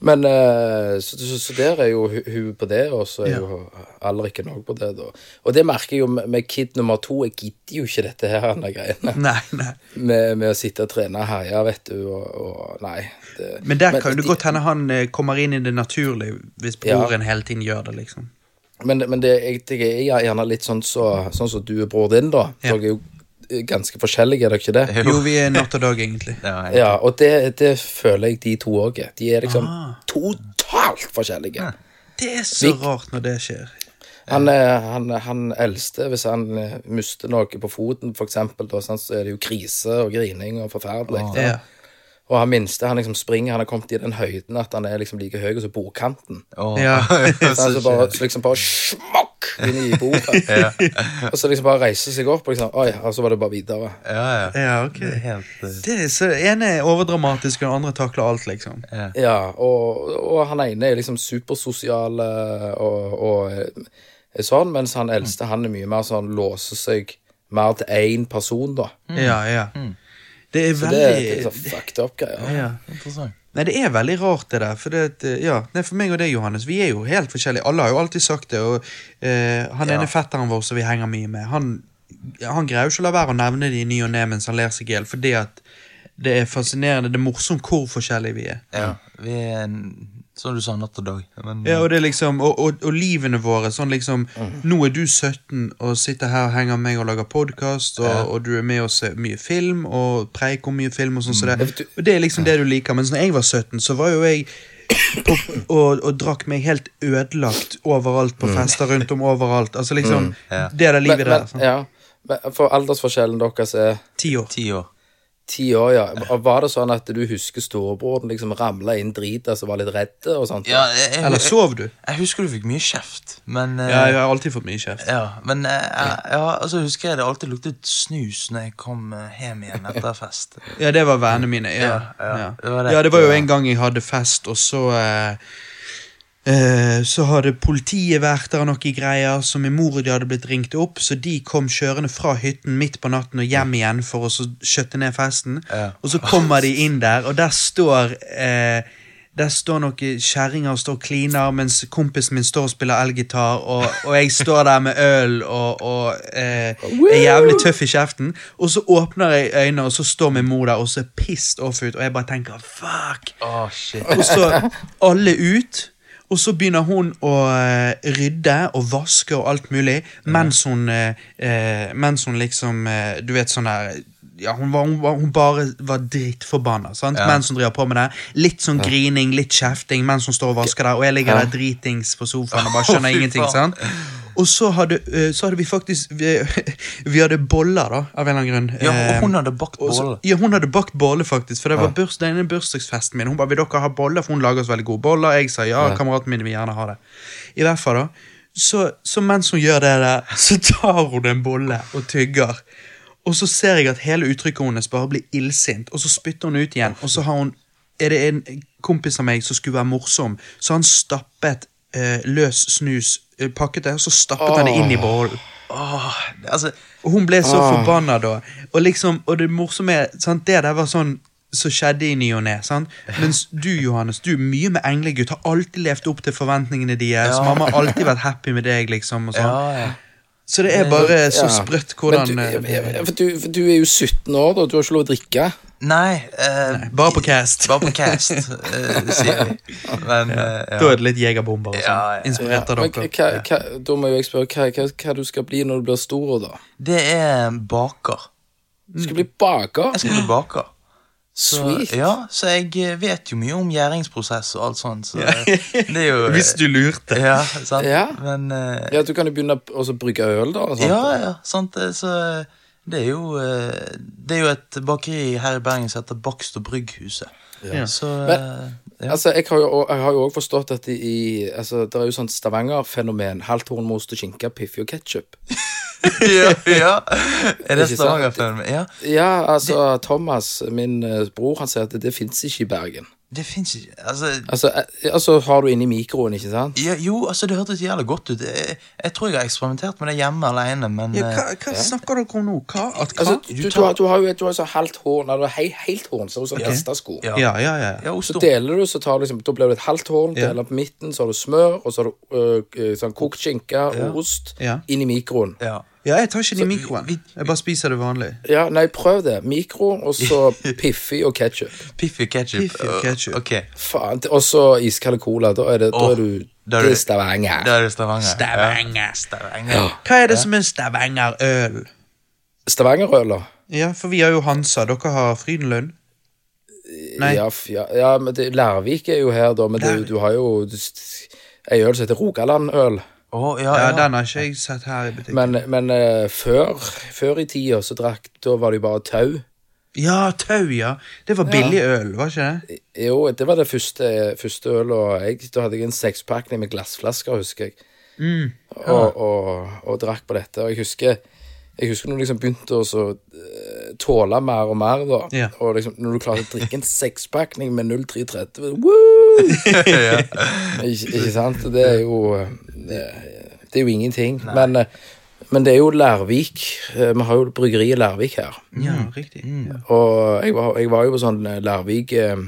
Men eh, så, så, så der er jo hun på det, og så er
Ja.
jo Alriken òg på det. da. Og det merker jeg jo med, kid nummer to. Jeg gidder jo ikke dette her denne greiene.
Nei, nei.
Med, med å sitte og trene og herje, vet du, og, og Nei. Det,
Men der kan det godt hende han eh, kommer inn i det naturlige, hvis broren hele tiden gjør det, liksom.
Men, men det, jeg, jeg er gjerne litt sånn så, sånn som du og bror din, da.
Ja.
Dere er jo ganske forskjellige, er dere ikke det?
Jo, vi er natt og dag, egentlig.
Ja,
Ja, og det, det føler jeg de to òg er. De er liksom
Ah.
totalt forskjellige.
Det er så
Vik
rart når det skjer.
Han, er- han, han eldste, hvis han eh, mister noe på foten, for eksempel, da, så er det jo krise og grining og forferdelig.
Ja.
Og han minste, han liksom springer, han har kommet i den høyden at han er liksom like høy som bordkanten.
Åh.
Ja.
Så han så bare, liksom bare smokk inn i ja. Og så liksom bare reise seg opp, og liksom, oi, og så var det bare videre.
Ja, ja.
Ja, ok.
Det er helt uh...
Det er så ene er overdramatisk, og den andre takler alt, liksom.
ja.
Ja, og, og han ene er liksom supersosial eh, og, og er sånn, mens han eldste han er mye mer sånn låser seg mer til én person, da.
Ja, ja. Det er
Så det, det er så fucked up greier.
ja.
Interessant.
Nei, det er veldig rart det der. For, det, eh, ja, nei, for meg og deg, Johannes, vi er jo helt forskjellige. Alle har jo alltid sagt det. Og eh, han
Ja.
ene fetteren vår som vi henger mye med, han, han greier jo ikke å la være å nevne det i ny og ne mens han ler seg i hjel, fordi at det er fascinerende, det er morsomt hvor forskjellige vi er.
Ja, vi er som du sa, natt og dag. Men,
Ja, og det er liksom, og, og, og livene våre, sånn liksom Nå er du 17 og sitter her og henger med meg og lager podkast, og, og du er med og ser mye film og preiker om mye film og sånn så det. Og det er liksom det du liker. Mens når jeg var 17, så var jo jeg på, og, og drakk meg helt ødelagt overalt på fester rundt om overalt. Altså liksom
Ja.
Det er det livet
Men,
der. sånn.
ja, men for aldersforskjellen deres er
Ti år.
Ti år.
Ti år, ja. Var det sånn at du husker storebroren liksom ramla inn drita altså var litt redd og sånt?
Ja, jeg, jeg,
Eller sov du?
jeg husker du fikk mye kjeft, men eh,
Ja, jeg har alltid fått mye kjeft.
Ja, men eh, ja, altså husker jeg det alltid luktet snus når jeg kom eh, hjem igjen etter fest.
Ja, det var vennene mine. Ja,
Ja, ja,
ja.
det var det.
ja, det var jo en gang jeg hadde fest, og så eh, eh, Så hadde politiet vært der og noe greier, så min mor og de hadde blitt ringt opp, så de kom kjørende fra hytten midt på natten og hjem igjen for å så skjøtte ned festen.
Ja.
Og så kommer de inn der, og der står eh, der står noen kjerringer og står og kliner, mens kompisen min står og spiller elgitar, og, og jeg står der med øl og, og eh, er jævlig tøff i kjeften. Og så åpner jeg øynene, og så står min mor der og ser pissed off ut, og jeg bare tenker fuck.
Oh, shit.
Og så alle ut. Og så begynner hun å eh, rydde og vaske og alt mulig, mens hun, eh, eh, mens hun liksom Du vet sånn der ja, hun, var, hun, var, hun bare var drittforbanna?
Ja.
mens hun driver på med det. Litt sånn grining, litt kjefting mens hun står og vasker der, og jeg ligger
Ja.
der dritings på sofaen og bare skjønner ingenting. sant? Og så hadde, eh, så hadde vi faktisk vi, vi hadde boller, da, av en eller annen grunn.
Ja,
Eh,
og hun hadde bakt boller.
Ja, hun hadde bakt boller, faktisk. For det var burs, denne bursdagsfesten min. Hun bare, vil dere ha boller? For hun lager oss veldig gode boller. Jeg sa ja, kameraten min vil gjerne ha det. I hvert fall, da. Så, så mens hun gjør det der, så tar hun en bolle og tygger. Og så ser jeg at hele uttrykket hennes bare blir illsint, og så spytter hun ut igjen. Og så har hun Er det en kompis av meg som skulle være morsom, så han stappet eh, løs snus, eh, pakket det, og så stappet han det inn i bollen.
Oh, altså,
hun ble så
oh.
forbanna da. Og liksom, og det morsomme er sant, Det der var sånn som skjedde i ny og ne. Mens du, Johannes, du mye med englegutt. Har alltid levd opp til forventningene deres.
Ja.
Mamma har alltid vært happy med deg, liksom. og sånn.
ja, ja.
Så det er bare så
Ja.
sprøtt hvordan
du,
eh,
ja, for, du, for du er jo 17 år, da. Du har ikke lov å drikke.
Nei, eh,
Bare på cast.
Bare på cast, eh, sier vi. Men eh, ja.
Da er det litt jegerbomber og sånn.
Ja, ja.
Inspirert av dere.
hva, hva, da må jeg spørre hva, hva, hva du skal bli når du blir stor, da?
Det er baker.
Du skal bli baker?
Jeg skal bli baker. Så,
Sweet.
ja, så jeg eh, vet jo mye om gjæringsprosess og alt sånt. Så det er jo
Hvis du lurte.
Ja, sant.
Ja.
Men uh,
Ja, du kan jo begynne å så brygge øl, da. og sånt.
Ja, ja, sant. Så det er jo eh, Det er jo et bakeri her i Bergen som heter Bakst og Brygghuset.
Ja.
Så
Men-
eh, ja.
Altså, jeg har jo òg forstått at i, i altså, det er jo sånn Stavanger-fenomen. Halvt horn med og skinke, piffi og ketsjup.
ja, ja. Er det Stavanger-film? Ja.
Ja, altså, Thomas, min eh, bror, han sier at det, det fins ikke i Bergen.
Det fins ikke Altså
Altså, eh, altså har du inni mikroen, ikke sant?
ja, Jo, altså det hørtes jævlig godt ut. Jeg, jeg tror jeg har eksperimentert med det hjemme alene, men
Ja, hva, hva ja. snakker dere om nå? Hva? At hva?
Altså, du, du, har, du har jo et, sånn halvt horn, eller hei, helt horn, så er sånn hestesko.
Ja.
ja, ja, ja.
ja,
Så deler du, så tar du liksom, da blir det et halvt horn,
Ja.
deler på midten, så har du smør, og så har du øh, øh, sånn kokt skinke og ost
Ja.
inn i mikroen.
ja.
Ja, jeg tar ikke det i mikroen.
vi-
Jeg bare spiser det vanlig.
Ja, nei, prøv det. Mikro, og så Piffi og ketsjup.
Piffi og ketchup.
Piffi og ketchup.
Ok,
Faen. Og så iskald cola. Da er, det, da er du
da er
er Stavanger.
Da er det Stavanger.
Stavanger.
Ja. Stavanger.
Hva er det som er Stavanger-øl?
Stavangerøler.
Ja, for vi har jo Hansa. Dere har Frydenlund. Nei.
Ja, ja, ja, men det, Lærvik er jo her, da, men det, du har jo ei øl som heter Rogalandøl.
Å, ja,
Ja,
ja.
den har ikke jeg sett her i butikken.
Men, men uh, før, før i tida så drakk Da var det jo bare tau.
Ja, Tau, ja. Det var billig øl, var ikke det?
Jo, det var det første, første ølet. og jeg, da hadde jeg en sekspakning med glassflasker, husker jeg.
Mm.
Og, og, og drakk på dette. Og jeg husker jeg husker når du liksom begynte å så, eh, tåle mer og mer, da.
Ja.
Og liksom, når du klarte å drikke en sekspakning med 0330 ja. ikke, ikke sant? Det er jo eh, Det, det er jo ingenting. Men, eh, men det er jo Lærvik. Vi har jo bryggeriet Lærvik her.
Ja, riktig.
Og jeg var, jeg var jo på sånn eh, Lærvik eh,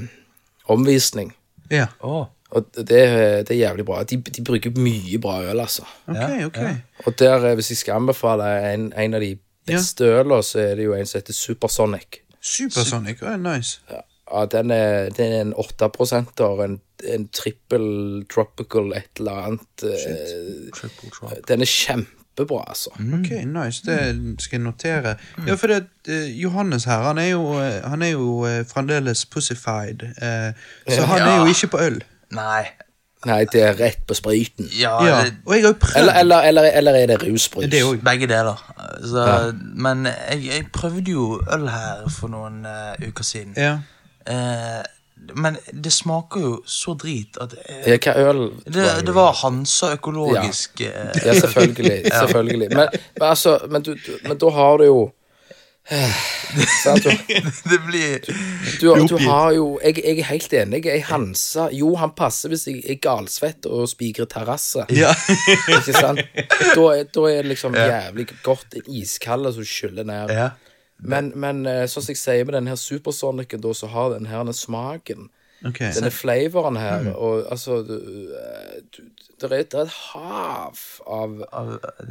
omvisning.
Ja.
Å,
Og det, det er jævlig bra. De, de bruker mye bra øl, altså.
Ok,
Ja,
ok.
ja.
Og der, eh, hvis jeg skal anbefale en, en av de beste ølene, så er det jo en som heter Supersonic.
Supersonic, oh, nice.
Ja, den er, den er en 8% en, en trippel tropical et eller annet. eh. Den er kjempebra, altså.
Ok, nice. Det skal jeg notere. Ja, for det, eh, Johannes her, han er jo, eh, han er jo eh, fremdeles pussified. eh, så han er jo ikke på øl.
Nei.
Nei, det er rett på spriten.
Ja,
Ja, og jeg har jo prøvd.
Eller, eller, eller, eller er det rusbrus?
Det er jo
begge deler. Så, Men jeg, jeg prøvde jo øl her for noen uh, uker siden.
Ja.
Uh, men det smaker jo så drit at
uh, Hva øl?
det, det var Hansa økologisk
Ja, selvfølgelig. selvfølgelig. Men, men altså, men, du, du, men da har du jo Sant? Du,
Det blir
du, du har jo jeg, jeg er helt enig. Jeg Hansa Jo, han passer hvis jeg er galsvett og spikrer terrasse.
ja.
Ikke sant? Da, da er det liksom jævlig godt en iskald som skyller ned.
Ja.
Men, men eh, sånn som jeg sier med den her Supersonicen, da, så har den her den smaken.
Ok.
Denne flavoren her, og altså eh, det, er, et hav av,
Av,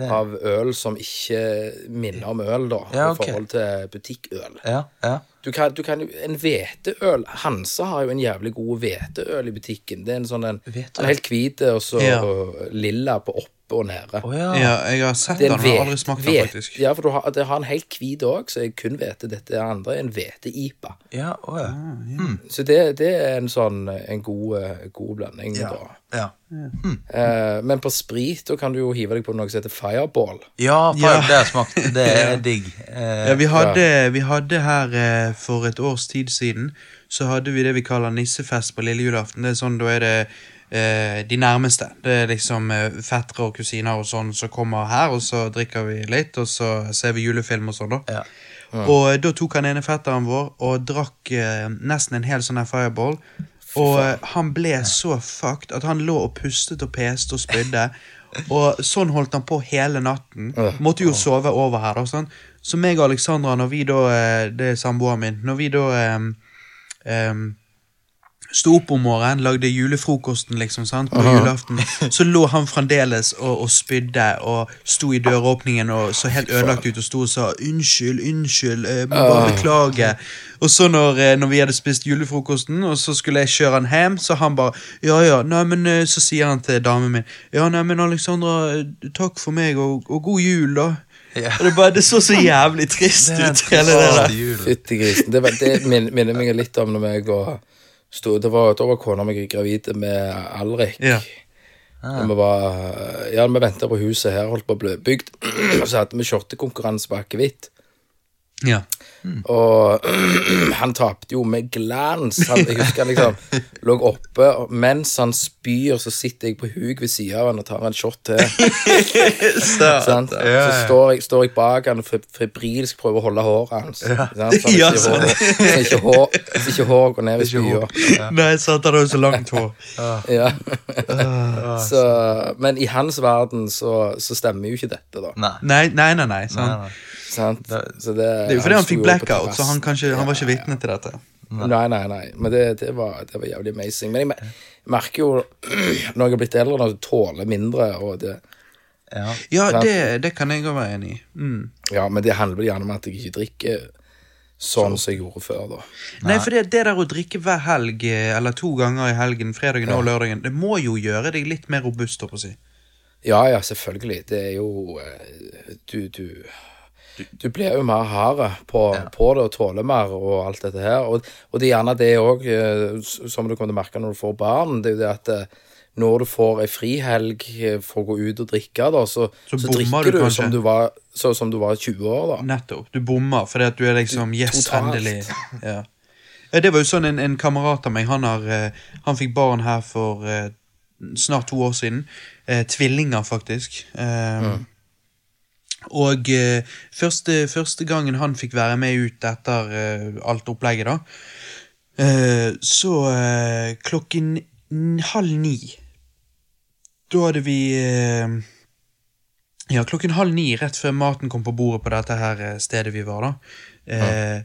av øl som ikke minner om øl, da,
Ja,
i forhold til butikkøl.
ja, ja.
Du kan, du kan En hveteøl Hansa har jo en jævlig god hveteøl i butikken. Det er en sånn en, en helt hvit og så
Ja.
lilla på oppe og nede.
Oh, ja.
ja, jeg har sett den,
en
men har aldri smakt den, faktisk.
Ja, for du har, det har en helt hvit òg, så jeg kun vet dette er andre en hvete-ipa.
Ja, oh, ja.
Så det, det er en sånn en god, eh, god blanding,
Ja.
da.
Ja,
Eh, men på sprit da kan du jo hive deg på noe som heter fireball.
ja,
Ja.
det har smakt. Det er digg. Eh,
Ja, vi hadde, vi hadde her eh, for et års tid siden, så hadde vi det vi kaller nissefest på lille julaften. Det er sånn, Da er det de nærmeste. Det er liksom eh, fettere og kusiner og sånn som kommer her, og så drikker vi litt, og så ser vi julefilm og sånn, da.
Ja.
Og eh, da tok han ene fetteren vår og drakk eh, nesten en hel sånn her fireball. Og eh, han ble så fucked at han lå og pustet og peste og spydde. Og sånn holdt han på hele natten. Måtte jo sove over her. da, sånn. Så meg og Alexandra, når vi da eh, Det er samboeren min. Når vi da um, em, Sto opp om morgenen, lagde julefrokosten liksom, sant, på julaften. Så lå han fremdeles og, og spydde og sto i døråpningen og så helt ødelagt ut og sto og sa 'unnskyld, unnskyld, jeg må bare beklage'. Og så når, eh, når vi hadde spist julefrokosten, og så skulle jeg kjøre han hjem, så han bare 'ja ja', nei, men eh, så sier han til damen min 'ja, nei, men Alexandra, eh, takk for meg, og, og god jul', da.
Ja.
Det, bare, det så så jævlig trist ut, hele det der.
Fytti grisen. Det, det minner meg litt om når jeg og sto, det var, Da var kona mi gravid med Alrik.
Ja.
Og vi var Ja, vi venta på huset her, holdt på å bli bygd. Så hadde vi skjortekonkurranse på akevitt.
Ja.
Og han tapte jo med glans. Han, jeg husker han liksom lå oppe, og mens han spyr, så sitter jeg på huk ved sida av han og tar en shot til. sant? Så står jeg, står jeg bak han og febrilsk prøver å holde håret hans. sant? Så
Ja,
ikke
sånn.
hår- så ikke hår- så ikke hår går ned i spya.
Nei, sant, han har jo så langt hår.
Ja. så, men i hans verden så, så stemmer jo ikke dette, da.
Nei.
Nei, nei, nei. nei, sant?
Nei, nei.
Sant? Så det,
Det er jo fordi han
han
fikk blackout, så han, kanskje, han var ikke vitne til dette.
Nei, nei, nei. Men det, det, var, det var jævlig amazing. Men jeg merker jo, når jeg har blitt eldre, når jeg tåler mindre, og det
Ja.
Ja, det, det kan jeg òg være enig i. Mm.
Ja, men det handler gjerne om at jeg ikke drikker sånn som jeg gjorde før, da.
Nei, for det, det der å drikke hver helg, eh, eller to ganger i helgen, fredagen og lørdagen, det må jo gjøre deg litt mer robust, holdt på å si.
Ja, ja, selvfølgelig. Det er jo eh, Du, du du blir jo mer hard på, på det og tåler mer og alt dette her. Og, og det er gjerne det òg, som du kommer til å merke når du får barn, det er jo det at eh, når du får ei frihelg eh, for å gå ut og drikke, da, så,
Så
så, drikker
du
du, som du var, så, som du var 20 år, da.
Nettopp. Du bommer fordi at du er liksom Yes,
Totalt.
endelig. Ja. Ja, Det var jo sånn en, en kamerat av meg, han, har, eh, han fikk barn her for eh, snart to år siden. Eh, tvillinger, faktisk. Eh, Og eh, første, første gangen han fikk være med ut etter eh, alt opplegget, da, eh, så klokken halv ni Da hadde vi Ja, klokken halv ni, rett før maten kom på bordet på dette her stedet vi var, da, eh,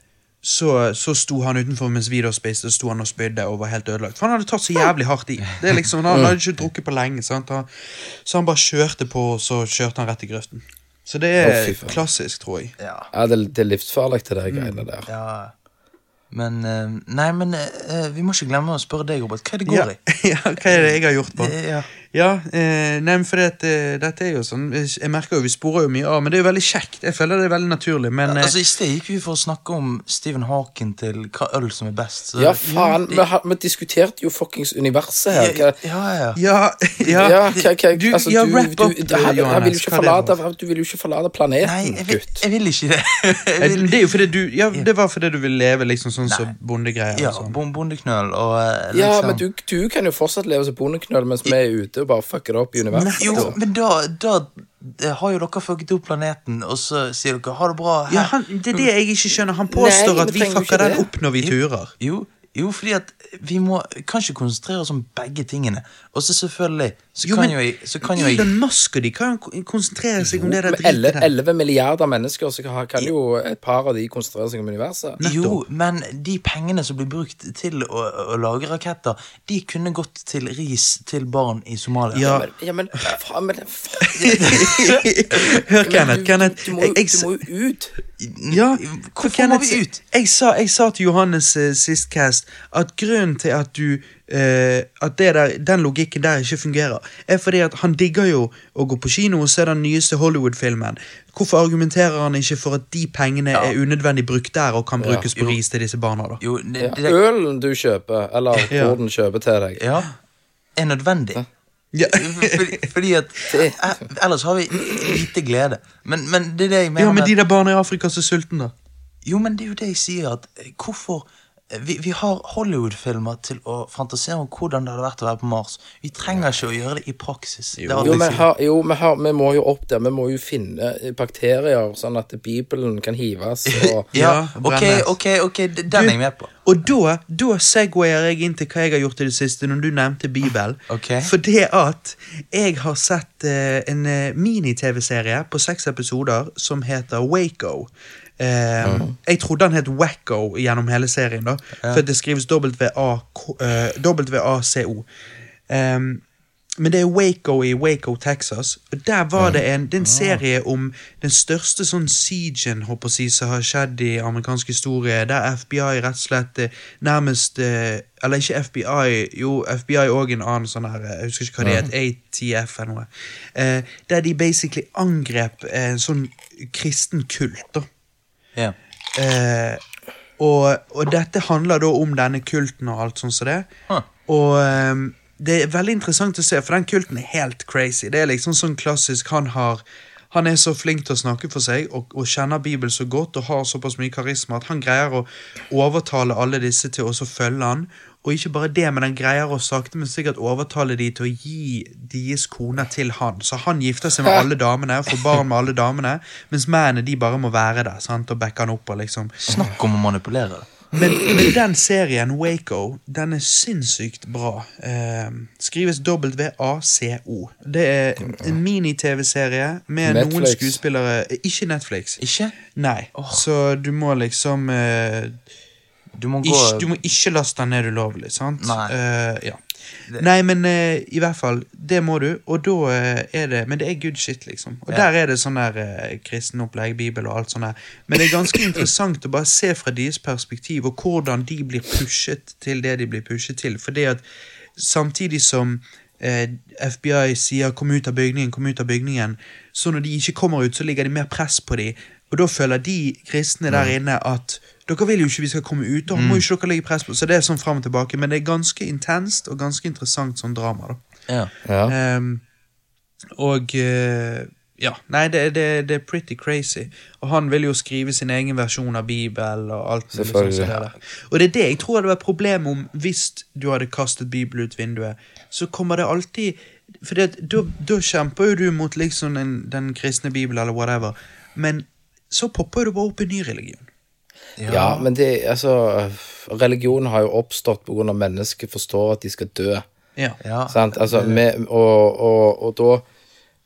så, så sto han utenfor mens vi da spiste, sto han og spydde og var helt ødelagt. For han hadde tatt så jævlig hardt i. Det er liksom, Han hadde ikke drukket på lenge, sant? Han, så han bare kjørte på, og så kjørte han rett i grøften. Så det
Å,
er
fy faen.
klassisk, tror jeg.
Ja.
Ja, det, det er livsfarlig, det der greiene der.
ja. Men eh, Nei, men eh, vi må ikke glemme å spørre deg, Robert. Hva er det går
Ja,
i?
ja, hva er det jeg har gjort på?
Ja.
Ja, eh, nei, for det, eh, dette er jo sånn Jeg merker jo vi sporer jo mye av, men det er jo veldig kjekt. Jeg føler det er veldig naturlig, men eh,
Altså, I sted gikk vi for å snakke om Stephen Hawking til hva øl som er best. så-
Ja, faen, vi, har- vi diskuterte jo fuckings universet her.
Ja,
Hva,
ja, ja.
Ja, ja,
ja, hva, hva,
Du,
altså,
ja,
du,
wrap
du,
up,
du, her,
Johannes,
vil forlate, du vil jo ikke forlate planeten,
Nei, jeg vil,
gutt.
jeg vil ikke det.
Eh,
vil,
Det er jo fordi du Ja, det var fordi du vil leve liksom sånn som
så
bondegreier.
ja,
og sånn.
bondeknøl og liksom.
Ja, men du, du kan jo fortsatt leve som bondeknøl mens vi er ute bare fucker det opp i universet.
Jo, men da, da eh, har jo dere fucket opp planeten, og så sier dere 'ha det bra'.
Ja, han, Det er det jeg ikke skjønner. Han påstår
Nei,
at vi fucker den
det.
opp når vi turer.
Jo, jo, fordi at vi må kanskje konsentrere oss om begge tingene. Og så selvfølgelig så
Jo,
kan jo jeg, så kan jo jeg
Elon Musk og de kan jo konsentrere seg om det der dritet der.
11 milliarder mennesker så kan, kan jo et par av de konsentrere seg om universet.
Jo, men de pengene som blir brukt til å, å lage raketter, de kunne gått til ris til barn i Somalia.
Ja.
Men, ja, men faen, men faen.
Hør, Kenneth. Kenneth
du, må,
jeg,
jo-
jeg,
du må jo ut.
Ja,
Hvorfor
Kenneth,
må vi ut?
Jeg sa, jeg sa til Johannes uh, sist cast at grunnen til at du At det der, den logikken der ikke fungerer, er fordi at han digger jo å gå på kino og se den nyeste Hollywood-filmen. Hvorfor argumenterer han ikke for at de pengene
Ja.
er unødvendig brukt der og kan brukes på ris til disse barna? da?
Jo, det,
Ja. Ølen du kjøper, eller
Ja.
hvor den kjøper til deg.
ja, er nødvendig.
Ja.
fordi, fordi at eh, Ellers har vi lite glede. Men, men det er det jeg mener
ja, men de der barna i Afrika som er sultne, da?
Jo, men det er jo det jeg sier, at eh, hvorfor eh, vi, vi har Hollywood-filmer til å fantasere om hvordan det hadde vært å være på Mars. Vi trenger ikke å gjøre det i praksis. Det
Jo,
sier.
har, jo, vi, har, vi må jo opp der. Vi må jo finne bakterier, sånn at Bibelen kan hives. Og,
ja, ok, ok, ok, den er jeg med på.
Og da, da segwayer jeg inn til hva jeg har gjort i det siste, når du nevnte Bibelen.
Okay.
For det at jeg har sett uh, en eh, mini-TV-serie på seks episoder som heter Waco. Eh, Jeg trodde han het Wacko gjennom hele serien, da for det skrives W-A-K- eh, W-A-C-O. Um, men det er Waco i Waco, Texas. Og Der var det en, det en serie om den største sånn siegen håper si, som har skjedd i amerikansk historie, der FBI rett og slett eh, nærmest eh, Eller ikke FBI, jo, FBI og en annen sånn her Jeg husker ikke hva det het, ATF eller noe. Der de basically angrep en sånn kristen kult, da.
Ja.
Eh, og, og dette handler da om denne kulten og alt sånt som det.
Huh.
Og um, det er veldig interessant å se, for den kulten er helt crazy. Det er liksom sånn klassisk Han har han er så flink til å snakke for seg og, og kjenner Bibelen så godt og har såpass mye karisma at han greier å overtale alle disse til å følge han. Og ikke bare det, men han greier å sakte, men sikkert overtale de til å gi deres koner til han. Så han gifter seg med alle damene og får barn med alle damene, mens mennene de bare må være der sant, og backe han opp. og liksom
Snakk om å manipulere.
Men, men den serien, Waco, den er sinnssykt bra. Eh, skrives W-A-C-O. Det er en mini-TV-serie med noen skuespillere eh, Ikke Netflix.
Ikke?
Nei. Så du må liksom eh,
Du må gå
ikke, Du må ikke laste den ned ulovlig, sant?
Nei.
Eh, ja. Nei, men eh, i hvert fall, det må du, og da eh, er det Men det er good shit, liksom. Og
Ja.
der er det sånn der uh, kristenopplegg, bibel og alt sånt der. Men det er ganske interessant å bare se fra deres perspektiv, og hvordan de blir pushet til det de blir pushet til. Fordi at samtidig som eh, FBI sier 'kom ut av bygningen', kom ut av bygningen, så når de ikke kommer ut, så ligger det mer press på dem. Og da føler de kristne der inne at dere vil jo ikke vi skal komme ut, og må jo ikke dere legge press på Så det er sånn fram og tilbake, men det er ganske intenst og ganske interessant sånn drama. da.
ja.
ja.
Ehm, og uh, ja, nei, det, det, det er pretty crazy. Og han vil jo skrive sin egen versjon av Bibelen og alt sånt.
Selvfølgelig.
som det. Og det er det jeg tror hadde vært problemet om hvis du hadde kastet Bibelen ut vinduet. Så kommer det alltid For da, da kjemper jo du mot liksom den, den kristne Bibelen eller whatever, men så popper det bare opp en ny religion.
ja, men det Altså, religion har jo oppstått pga. at mennesker forstår at de skal dø.
Ja.
ja.
Sant? Altså, med, og, og, og da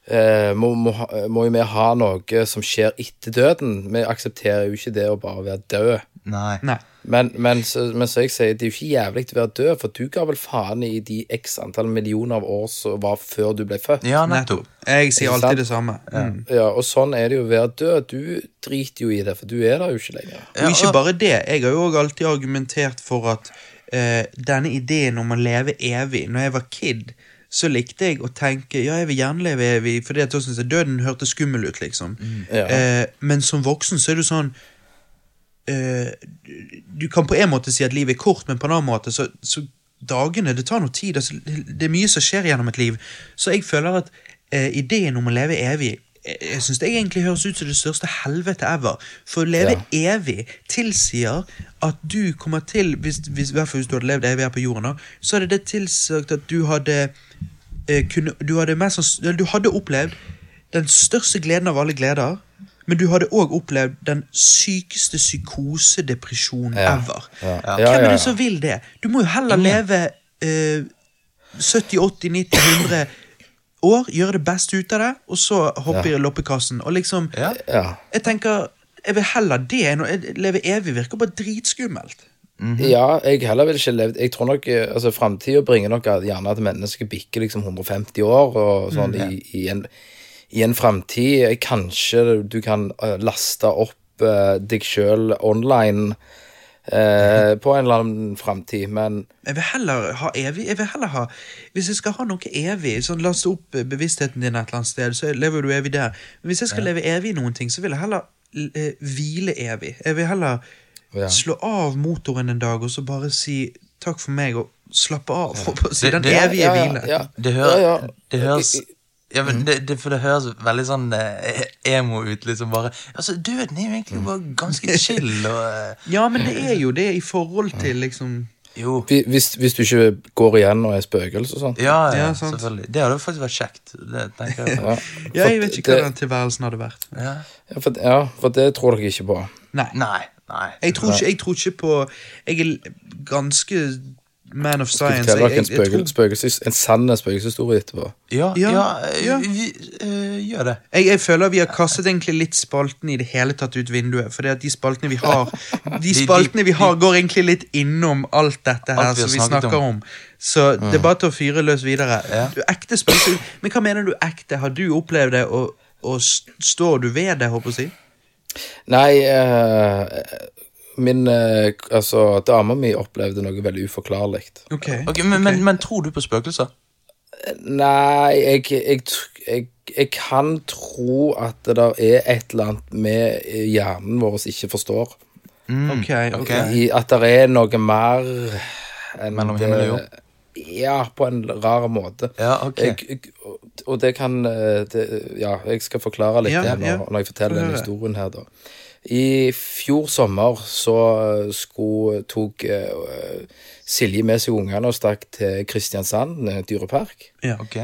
eh, må, må, må jo vi ha noe som skjer etter døden. Vi aksepterer jo ikke det å bare være død.
Nei.
Nei.
Men, men, så, men så jeg sier, det er jo ikke jævlig å være død, for du ga vel faen i de x antall millioner av år som var før du ble født.
Ja, nettopp.
Jeg sier alltid det samme. Mm.
Ja, og sånn er det jo å være død. Du driter jo i det, for du er der jo ikke lenger.
Og ikke bare det. Jeg har jo også alltid argumentert for at uh, denne ideen om å leve evig Når jeg var kid, så likte jeg å tenke ja, jeg vil gjerne leve evig, fordi at synes døden hørtes skummel ut, liksom.
Ja.
Uh, men som voksen så er det sånn eh, du- Du kan på en måte si at livet er kort, men på en annen måte så, så dagene Det tar noe tid. Altså, det er mye som skjer gjennom et liv. Så jeg føler at eh, ideen om å leve evig eh, jeg synes det egentlig høres ut som det største helvete ever. For å leve evig tilsier at du kommer til hvis, hvis, hvis du hadde levd evig her på jorden, da, så hadde det tilsagt at du hadde eh, kunne, du, hadde mest, du hadde opplevd den største gleden av alle gleder, men du hadde òg opplevd den sykeste psykosedepresjonen
Ja.
ever.
Ja.
Ja.
Ja,
Hvem er det som vil det? Du må jo heller leve eh, 70, 80, 90, 100 år, gjøre det beste ut av det, og så hoppe
Ja.
i loppekassen. Og liksom,
Ja.
Ja.
jeg tenker jeg vil heller det enn å leve evig. Virker bare dritskummelt.
Ja, jeg heller vil ikke levd Jeg tror nok eh, altså Framtida bringer nok gjerne at mennesket bikker liksom 150 år og sånn i, i en, i en framtid. eh, Kanskje du kan eh, laste opp eh, deg sjøl online eh, på en eller annen framtid, men
Jeg vil heller ha evig Jeg vil heller ha Hvis jeg skal ha noe evig, sånn laste opp bevisstheten din et eller annet sted, så lever du evig der. Men hvis jeg skal leve evig i noen ting, så vil jeg heller eh, hvile evig. Jeg vil heller
Ja.
slå av motoren en dag og så bare si takk for meg og slappe av. Ja. På, si,
Det-
den
det-
evige
ja, ja,
hvile.
ja.
Det, hører,
Ja, ja.
det høres ja, men det, det, For det høres veldig sånn eh, emo ut. liksom bare Altså, Døden er jo egentlig bare ganske chill. og... eh,
Ja, men det er jo det i forhold til liksom
jo.
hvis, hvis du ikke går igjen og er spøkelse og sånn.
Ja, ja,
Ja, sant.
selvfølgelig. Det hadde faktisk vært kjekt. Det tenker jeg.
Ja.
Ja, jeg vet ikke hva den tilværelsen hadde vært.
Ja.
Ja, for, ja, for det tror dere ikke på.
Nei.
Nei. Nei.
Jeg tror, ikke, jeg tror ikke på Jeg er ganske man of science.
fortelle dere
Jeg,
en,
jeg, jeg tror
spøkelses, en sann spøkelseshistorie etterpå?
Ja,
Ja,
ja,
ja.
vi eh, gjør det.
Jeg, jeg føler vi har kastet egentlig litt spalten i det hele tatt ut vinduet. For at de spaltene vi har De spaltene vi har, går egentlig litt innom alt dette her
Alt vi
som vi snakker om. Så det er bare til å fyre løs videre.
Ja.
Du, ekte spøkelse Men hva mener du ekte? Har du opplevd det, og, og står du ved det, håper jeg å si?
Nei, eh, min eh, Altså, dama mi opplevde noe veldig uforklarlig.
Ok.
Okay, men, men, men tror du på spøkelser?
Nei, jeg, jeg, jeg, jeg kan tro at det der er et eller annet med hjernen vår som ikke forstår.
ok, ok.
ok.
I, at det er noe mer enn
Mellom
det-
himmel og jord?
Ja, på en rar måte.
Ja, ok.
Jeg, jeg, og det kan eh, det, Ja, jeg skal forklare litt
Ja,
det når,
ja.
når jeg forteller
denne
den historien her, da. I fjor sommer så skulle, tok eh, Silje med seg ungene og stakk til Kristiansand eh, dyrepark.
Ja.
Ok.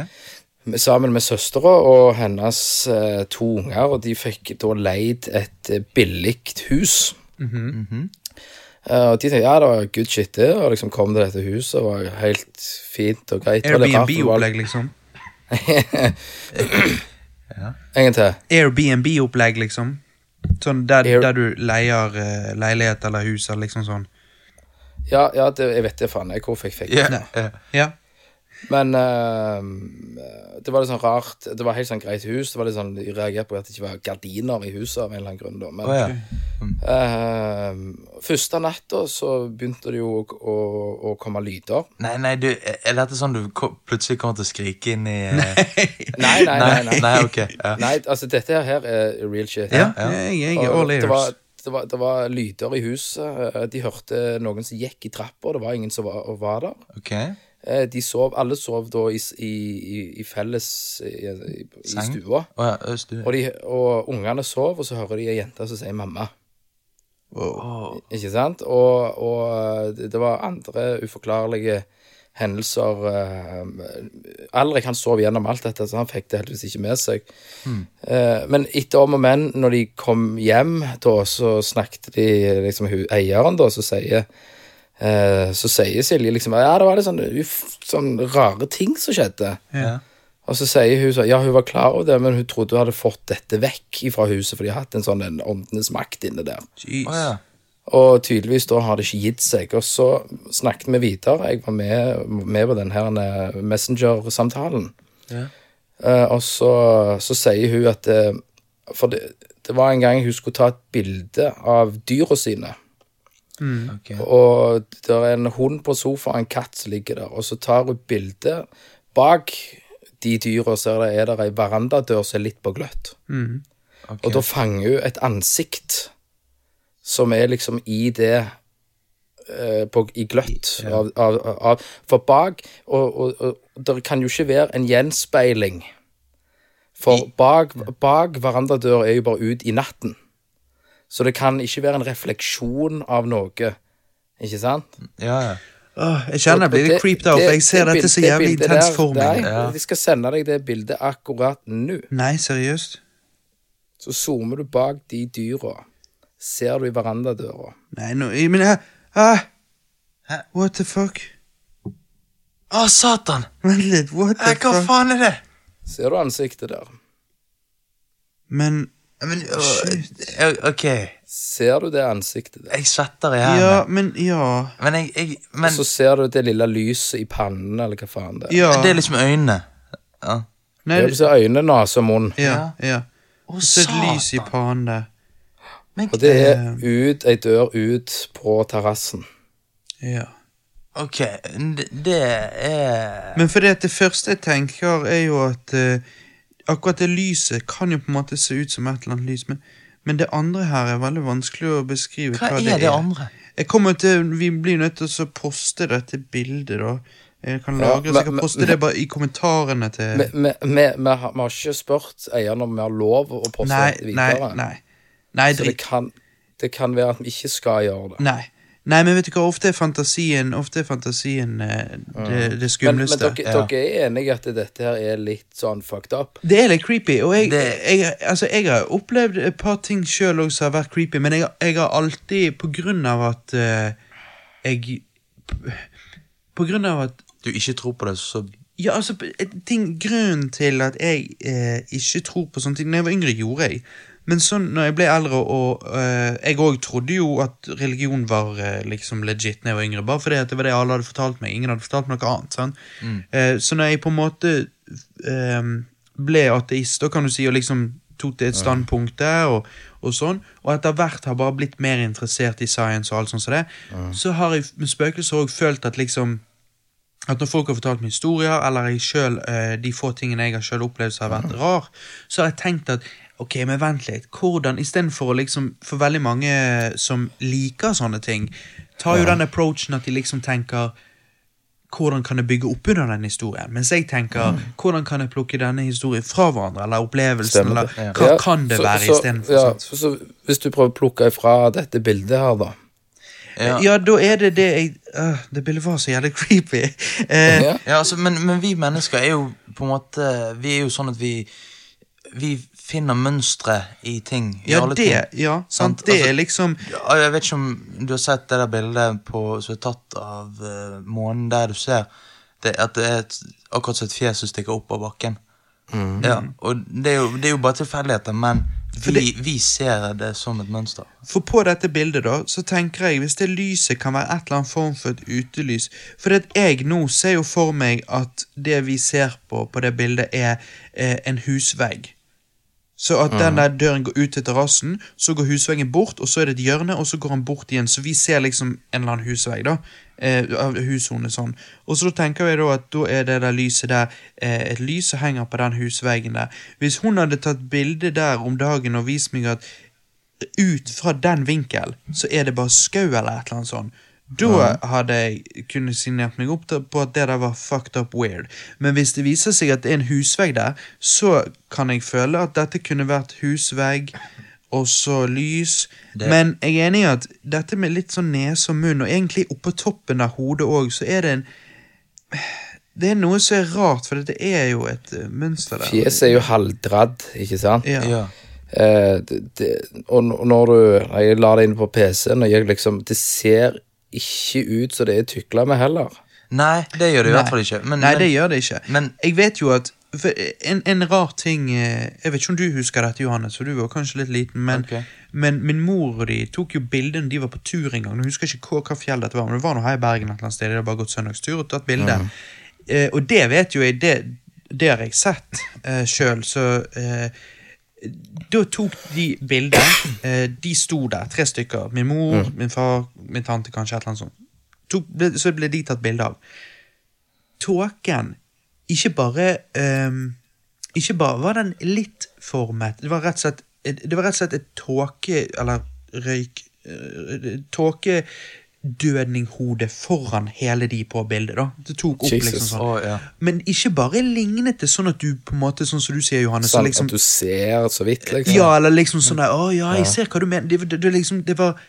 Sammen med søstera og hennes eh, to unger, og de fikk da leid et eh, billig hus. Eh, og de tenkte ja, det var good shit, det. Og liksom kom til dette huset, og var helt fint og greit. Det var litt rart, det var-
Airbnb-opplegg, liksom.
En gang til.
Airbnb-opplegg, liksom. Sånn der,
Air-
der du leier eh, leilighet eller hus eller liksom sånn.
Ja, ja det, jeg vet det faen jeg hvorfor jeg fikk det.
Ja,
Nei.
Men uh, det var litt sånn rart. Det var helt sånn greit hus. Det var litt sånn, Jeg reagerte på at det ikke var gardiner i huset av en eller annen grunn. da. Men
oh, ja.
eh, første natta så begynte det jo å, å, å komme lyder.
Nei, nei, du, er dette sånn du plutselig kommer til å skrike inn i uh...
Nei, nei, nei. nei.
Nei, ok. Ja.
Nei, altså dette her er real shit.
Ja,
Ja.
jeg, jeg er all ears.
det, var, det var lyder i huset. De hørte noen som gikk i trappa, og det var ingen som var, var der.
Ok.
Eh, De sov, Alle sov da i, i, i, felles i, i, i stua.
Oh, ja, stu.
Og, de, og ungene sov, og så hører de ei jente som sier 'mamma'.
Å,
Ikke sant? Og, og det det var andre uforklarlige hendelser. eh, Alrik han sov gjennom alt dette, så han fikk det heldigvis ikke med seg. Mm. Men etter om og men, når de kom hjem, da, så snakket de liksom eieren, da, som sier eh, så sier Silje liksom Ja, det var litt sånn, uf, sånn rare ting som skjedde.
ja.
Og så sier hun sånn Ja, hun var klar over det, men hun trodde hun hadde fått dette vekk fra huset, for de har hatt en sånn en åndenes makt inne der.
Jeez.
Oh, ja.
Og tydeligvis da har det ikke gitt seg. Og så snakket vi videre. Jeg var med, med på den her eh, Messenger-samtalen.
Ja.
Eh, og så, så sier hun at eh, For det, det var en gang hun skulle ta et bilde av dyra sine.
Ok.
Og det er en hund på sofaen, en katt som ligger der. Og så tar hun bilde bak de dyra, så er det, ei verandadør som er litt på gløtt.
ok.
Og da fanger hun et ansikt som er liksom i det eh, på, I gløtt av, av, av For bak Og, og, og det kan jo ikke være en gjenspeiling. For bak, bak verandadør er jo bare ut i natten. Så det kan ikke være en refleksjon av noe. Ikke sant?
Ja, ja.
Åh, jeg kjenner jeg blir litt creeped out, for jeg ser
det
dette så jævlig
det
intens
der-
for meg.
Ja.
de skal sende deg det bildet akkurat nå.
Nei, seriøst?
Så zoomer du bak de dyra. Ser du i verandadøra.
Nei, nå jeg- Men jeg, ah? What the fuck?
Å, satan!
Vent litt, what the
fuck? Hva faen er det?
Ser du ansiktet der?
Men
Men, å, ok,
Ser du det ansiktet der?
jeg svetter i hendene.
Ja, men ja.
Men jeg, jeg men,
Og så ser du det lille lyset i pannen, eller hva faen det er.
Ja.
Det er liksom øynene. Ja.
Nei,
det er ser øyne, nese og munn.
ja, ja.
Og
Så et lys i pannen der.
Men,
Og det er ut, ei dør ut på terrassen.
Ja.
ok, det, det er
Men fordi at det første jeg tenker, er jo at eh, akkurat det lyset kan jo på en måte se ut som et eller annet lys, men, men det andre her er veldig vanskelig å beskrive
Hva
hva,
er det andre?
Jeg kommer til, Vi blir nødt til å poste dette bildet, da. Jeg kan
Ja,
lagre, så jeg kan poste
men-
det bare i kommentarene til
Vi, har, ikke spurt eieren om vi har lov å poste
Nei,
videre.
nei, nei. Nei,
Så det kan, det kan være at vi ikke skal gjøre det.
Nei. Nei, men vet du hva, ofte er fantasien Ofte er fantasien eh, det, det
Men, men dere,
Ja.
dere er enige at dette her er litt sånn fucked up?
Det er litt creepy, og jeg,
Det-
jeg, altså, jeg har opplevd et par ting sjøl som har vært creepy, men jeg, jeg har alltid, på grunn av at eh, jeg På grunn av at
Du ikke tror på det, så
Ja, altså, ting, Grunnen til at jeg eh, ikke tror på sånne ting Når jeg var yngre, gjorde jeg. Men sånn når jeg ble eldre, og uh, jeg òg trodde jo at religion var uh, liksom legit når jeg var yngre, bare fordi det var det alle hadde fortalt meg. Ingen hadde fortalt meg noe annet. sant? Uh, så når jeg på en måte eh, ble ateist, da kan du si, og liksom tok det et standpunkt der, og, og sånn, og etter hvert har bare blitt mer interessert i science og alt sånt som det, så har jeg med spøkelser òg følt at liksom at når folk har fortalt meg historier, eller jeg selv, de få tingene jeg har selv opplevd som har vært rar, så har jeg tenkt at ok, men vent litt, hvordan, istedenfor å liksom, for veldig mange som liker sånne ting, tar jo den approachen at de liksom tenker hvordan kan jeg bygge opp under den historien? Mens jeg tenker, hvordan kan jeg plukke denne historien fra hverandre, eller opplevelsen,
Stemmer
eller hva
Ja,
kan det
så-
være
så-
istedenfor?
Ja, så, så hvis du prøver å plukke ifra dette bildet her, da.
Ja,
Ja, da er det det jeg øh, Det bildet var så jævlig creepy. Eh,
Ja.
ja altså, men, men vi mennesker er jo på en måte Vi er jo sånn at vi Vi finner mønstre i ting. I
Ja,
alle
det,
ting.
ja, sant?
Sant,
det
altså-
er liksom
Jeg vet ikke om du har sett det der bildet på, som er tatt av uh, månen, der du ser det, at det er et, akkurat som et fjes som stikker opp av bakken. Ja, og det er, jo, det er jo bare tilfeldigheter, men vi, vi ser det som et mønster.
For på dette bildet, da, så tenker jeg hvis det lyset kan være et eller annet form for et utelys For det at jeg nå ser jo for meg at det vi ser på på det bildet, er eh, en husvegg. Så at den der døren går ut til terrassen, så går husveggen bort, og så er det et hjørne, og så går han bort igjen. Så vi ser liksom en eller annen husvegg, da. Eh, hushone sånn. Og så tenker jeg da at da er det der lyset der eh, et lys som henger på den husveggen der. Hvis hun hadde tatt bilde der om dagen og vist meg at ut fra den vinkel, så er det bare skau eller et eller annet sånt. Da hadde jeg kunnet signert meg opp på at det der var fucked up weird. Men hvis det viser seg at det er en husvegg der, så kan jeg føle at dette kunne vært husvegg, og så lys.
Det-
Men jeg er enig i at dette med litt sånn nese og munn, og egentlig oppå toppen av hodet òg, så er det en Det er noe som er rart, for det er jo et eh, mønster der.
Fjeset er jo halvdradd, ikke sant?
Ja.
Ja.
Eh, det, det, og når du Jeg la det inn på PC-en, og jeg liksom Det ser ikke ut som det er tykla med heller.
Nei, det gjør det i hvert fall ikke. Men,
Nei, det gjør det ikke.
men-
jeg vet jo at en, en rar ting eh, Jeg vet ikke om du husker dette, Johannes, for du var kanskje litt liten. Men,
okay.
men min mor og de tok jo bilde da de var på tur en gang. Jeg husker ikke hva, hva fjell dette var, men det var noe her i Bergen et eller annet sted. De hadde bare gått søndagstur og tatt bilde. Eh, og det vet jo jeg, det, det har jeg sett eh, sjøl, så eh, Da tok de bilder. Eh, de sto der, tre stykker. Min mor, min far, min tante, kanskje et eller annet sånt. Tok, så ble de tatt bilde av. Tåken ikke bare um, Ikke bare var den litt formet, det var rett og slett, det var rett og slett et tåke... Eller røyk eh, Tåkedødninghode foran hele de på bildet. da Det tok opp
Jesus.
liksom sånn.
Oh, ja.
Men ikke bare lignet det sånn at du på en måte, sånn som du sier, Johannes
Sånn
liksom,
at du ser så vidt, liksom.
Ja, eller liksom sånn der Å ja, jeg ser hva du mener. Det, det, det, liksom, det var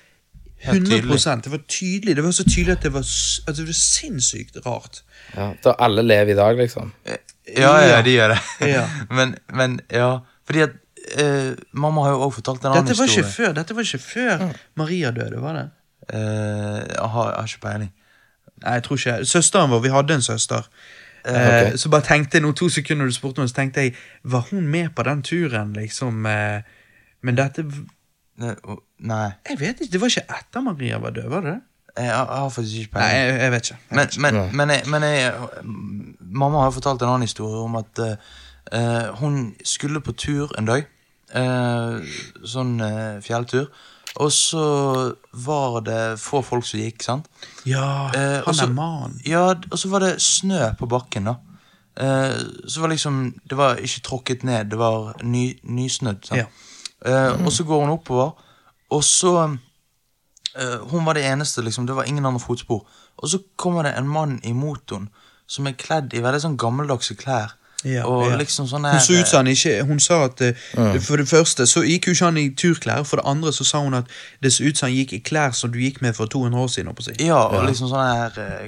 100
tydelig.
Det var tydelig. Det var så tydelig at det var, at det var sinnssykt rart.
Ja, da alle lever i dag, liksom.
Ja, ja, de gjør det.
Ja.
men, men, ja Fordi at eh, Mamma har jo også fortalt en annen
Dette var ikke
historie.
før, dette var ikke før Maria døde, var det?
Eh, jeg, har, jeg har ikke peiling.
Nei, jeg tror ikke Søsteren vår, vi hadde en søster. Eh. Så bare tenkte jeg noen to sekunder du spurte meg, så tenkte jeg Var hun med på den turen, liksom? Eh, men dette
Nei,
Jeg vet ikke, det var ikke etter Maria var død, var det?
jeg, har- jeg har faktisk ikke
Nei,
peiling.
jeg, jeg vet ikke. Jeg
Men,
vet ikke.
men, men, jeg, men jeg, mamma har fortalt en annen historie om at eh, eh, hun skulle på tur en dag. Uh, sånn uh, fjelltur. Og så var det få folk som gikk, sant?
Ja,
Eh,
han
også,
er mann.
Ja, og så var det snø på bakken, da. Eh, så var liksom Det var ikke tråkket ned, det var ny, nysnødd.
Ja.
Eh, og så går hun oppover, og så eh, Hun var det eneste, liksom. Det var ingen andre fotspor. Og så kommer det en mann i motoren som er kledd i veldig sånn gammeldagse klær.
Ja,
og
ja.
liksom sånn
Hun så ut som han ikke Hun sa at eh, For det første så gikk jo ikke han i turklær. For det andre så sa hun at det så ut som han gikk i klær som du gikk med for 200 år siden.
Ja, og liksom sånn her eh,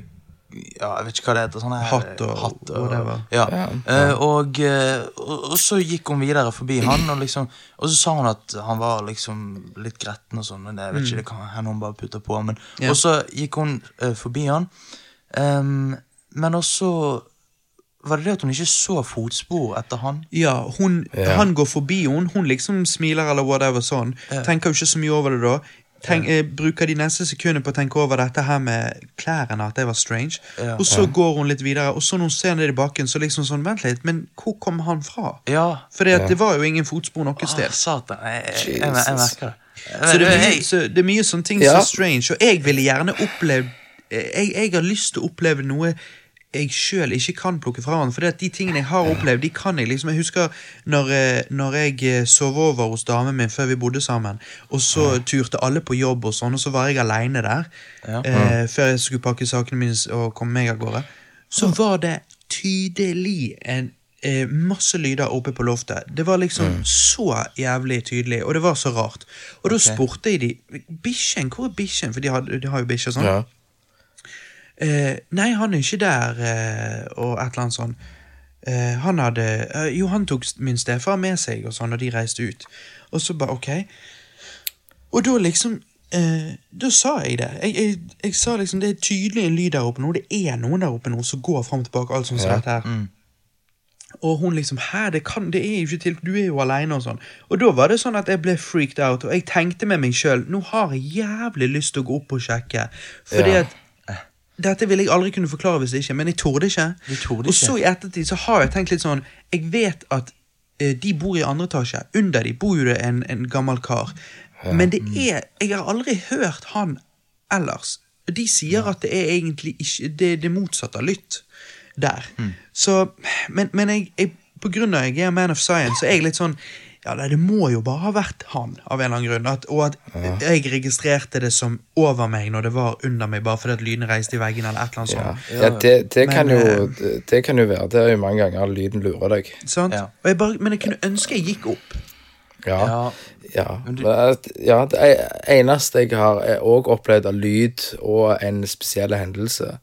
Ja, jeg vet ikke hva det heter. Sånn her
Hatt og
hatt
whatever.
Ja.
Ja.
Eh, og, og, og så gikk hun videre forbi han, og liksom Og så sa hun at han var liksom litt gretten og sånn. Men jeg vet ikke, det kan hende hun bare putter på. Men,
Mm. Ja.
Og så gikk hun uh, forbi han. Um, men også var det det at hun ikke så fotspor etter han.
Ja, hun,
Ja.
Han går forbi hun, hun liksom smiler eller whatever sånn. Tenker jo ikke så mye over det da. Tenk, eh, bruker de neste sekundene på å tenke over dette her med klærne, at det var strange.
Ja.
Og så går hun litt videre, og så når hun ser ned i bakken, så liksom sånn Vent litt, men hvor kom han fra?
Ja.
For det var jo ingen fotspor noe
Ah,
sted.
satan. Jeg, jeg, jeg, jeg merker det.
Så det er mye, så det er mye sånne ting
Ja.
som er strange, og jeg ville gjerne opplevd jeg, jeg har lyst til å oppleve noe jeg sjøl ikke kan plukke fra han. For det at de tingene jeg har opplevd, de kan jeg liksom. Jeg husker når, eh, når jeg eh, sov over hos damen min før vi bodde sammen, og så turte alle på jobb og sånn, og så var jeg aleine der
Ja.
eh, før jeg skulle pakke sakene mine og komme meg av gårde. Så var det tydelig en eh, masse lyder oppe på loftet. Det var liksom så jævlig tydelig, og det var så rart. Og da spurte jeg de Bikkjen, hvor er bikkjen? For de, har, de har jo bikkjer sånn.
Ja.
Eh, nei, han er ikke der, eh, og et eller annet sånn. Eh, han hadde eh, Jo, han tok min stefar med seg, og sånn, og de reiste ut. Og så bare, ok. Og da liksom eh, Da sa jeg det. Jeg, jeg, jeg sa liksom det er tydelig en lyd der oppe nå. Det er noen der oppe nå som går fram og tilbake. alt sånt som
Ja.
her.
Mm.
Og hun liksom Hæ, det, kan, det er jo ikke til, du er jo aleine og sånn. Og da var det sånn at jeg ble freaked out, og jeg tenkte med meg sjøl Nå har jeg jævlig lyst til å gå opp og sjekke. Fordi
Ja.
at dette ville jeg aldri kunne forklare hvis ikke, men jeg torde ikke.
ikke.
Og så i ettertid så har jeg tenkt litt sånn Jeg vet at eh, de bor i andre etasje. Under de bor jo det en, en gammel kar. Men det er Jeg har aldri hørt han ellers. De sier at det er egentlig ikke Det er det motsatte av lytt der. Så Men, men jeg, jeg, på grunn av at jeg er man of science, så er jeg litt sånn ja, nei, Det må jo bare ha vært han, av en eller annen grunn. At, og at jeg registrerte det som over meg når det var under meg, bare fordi at lyden reiste i veggen, eller et eller annet
Ja,
sånt.
ja det, det,
Men,
kan jo,
eh,
det, det kan jo være. Det er jo mange ganger at lyden lurer deg.
Sant?
Ja.
Og jeg bare, men jeg kunne ønske jeg gikk opp.
Ja.
Ja.
Ja. Ja det eneste jeg har òg opplevd av lyd og en spesiell hendelse.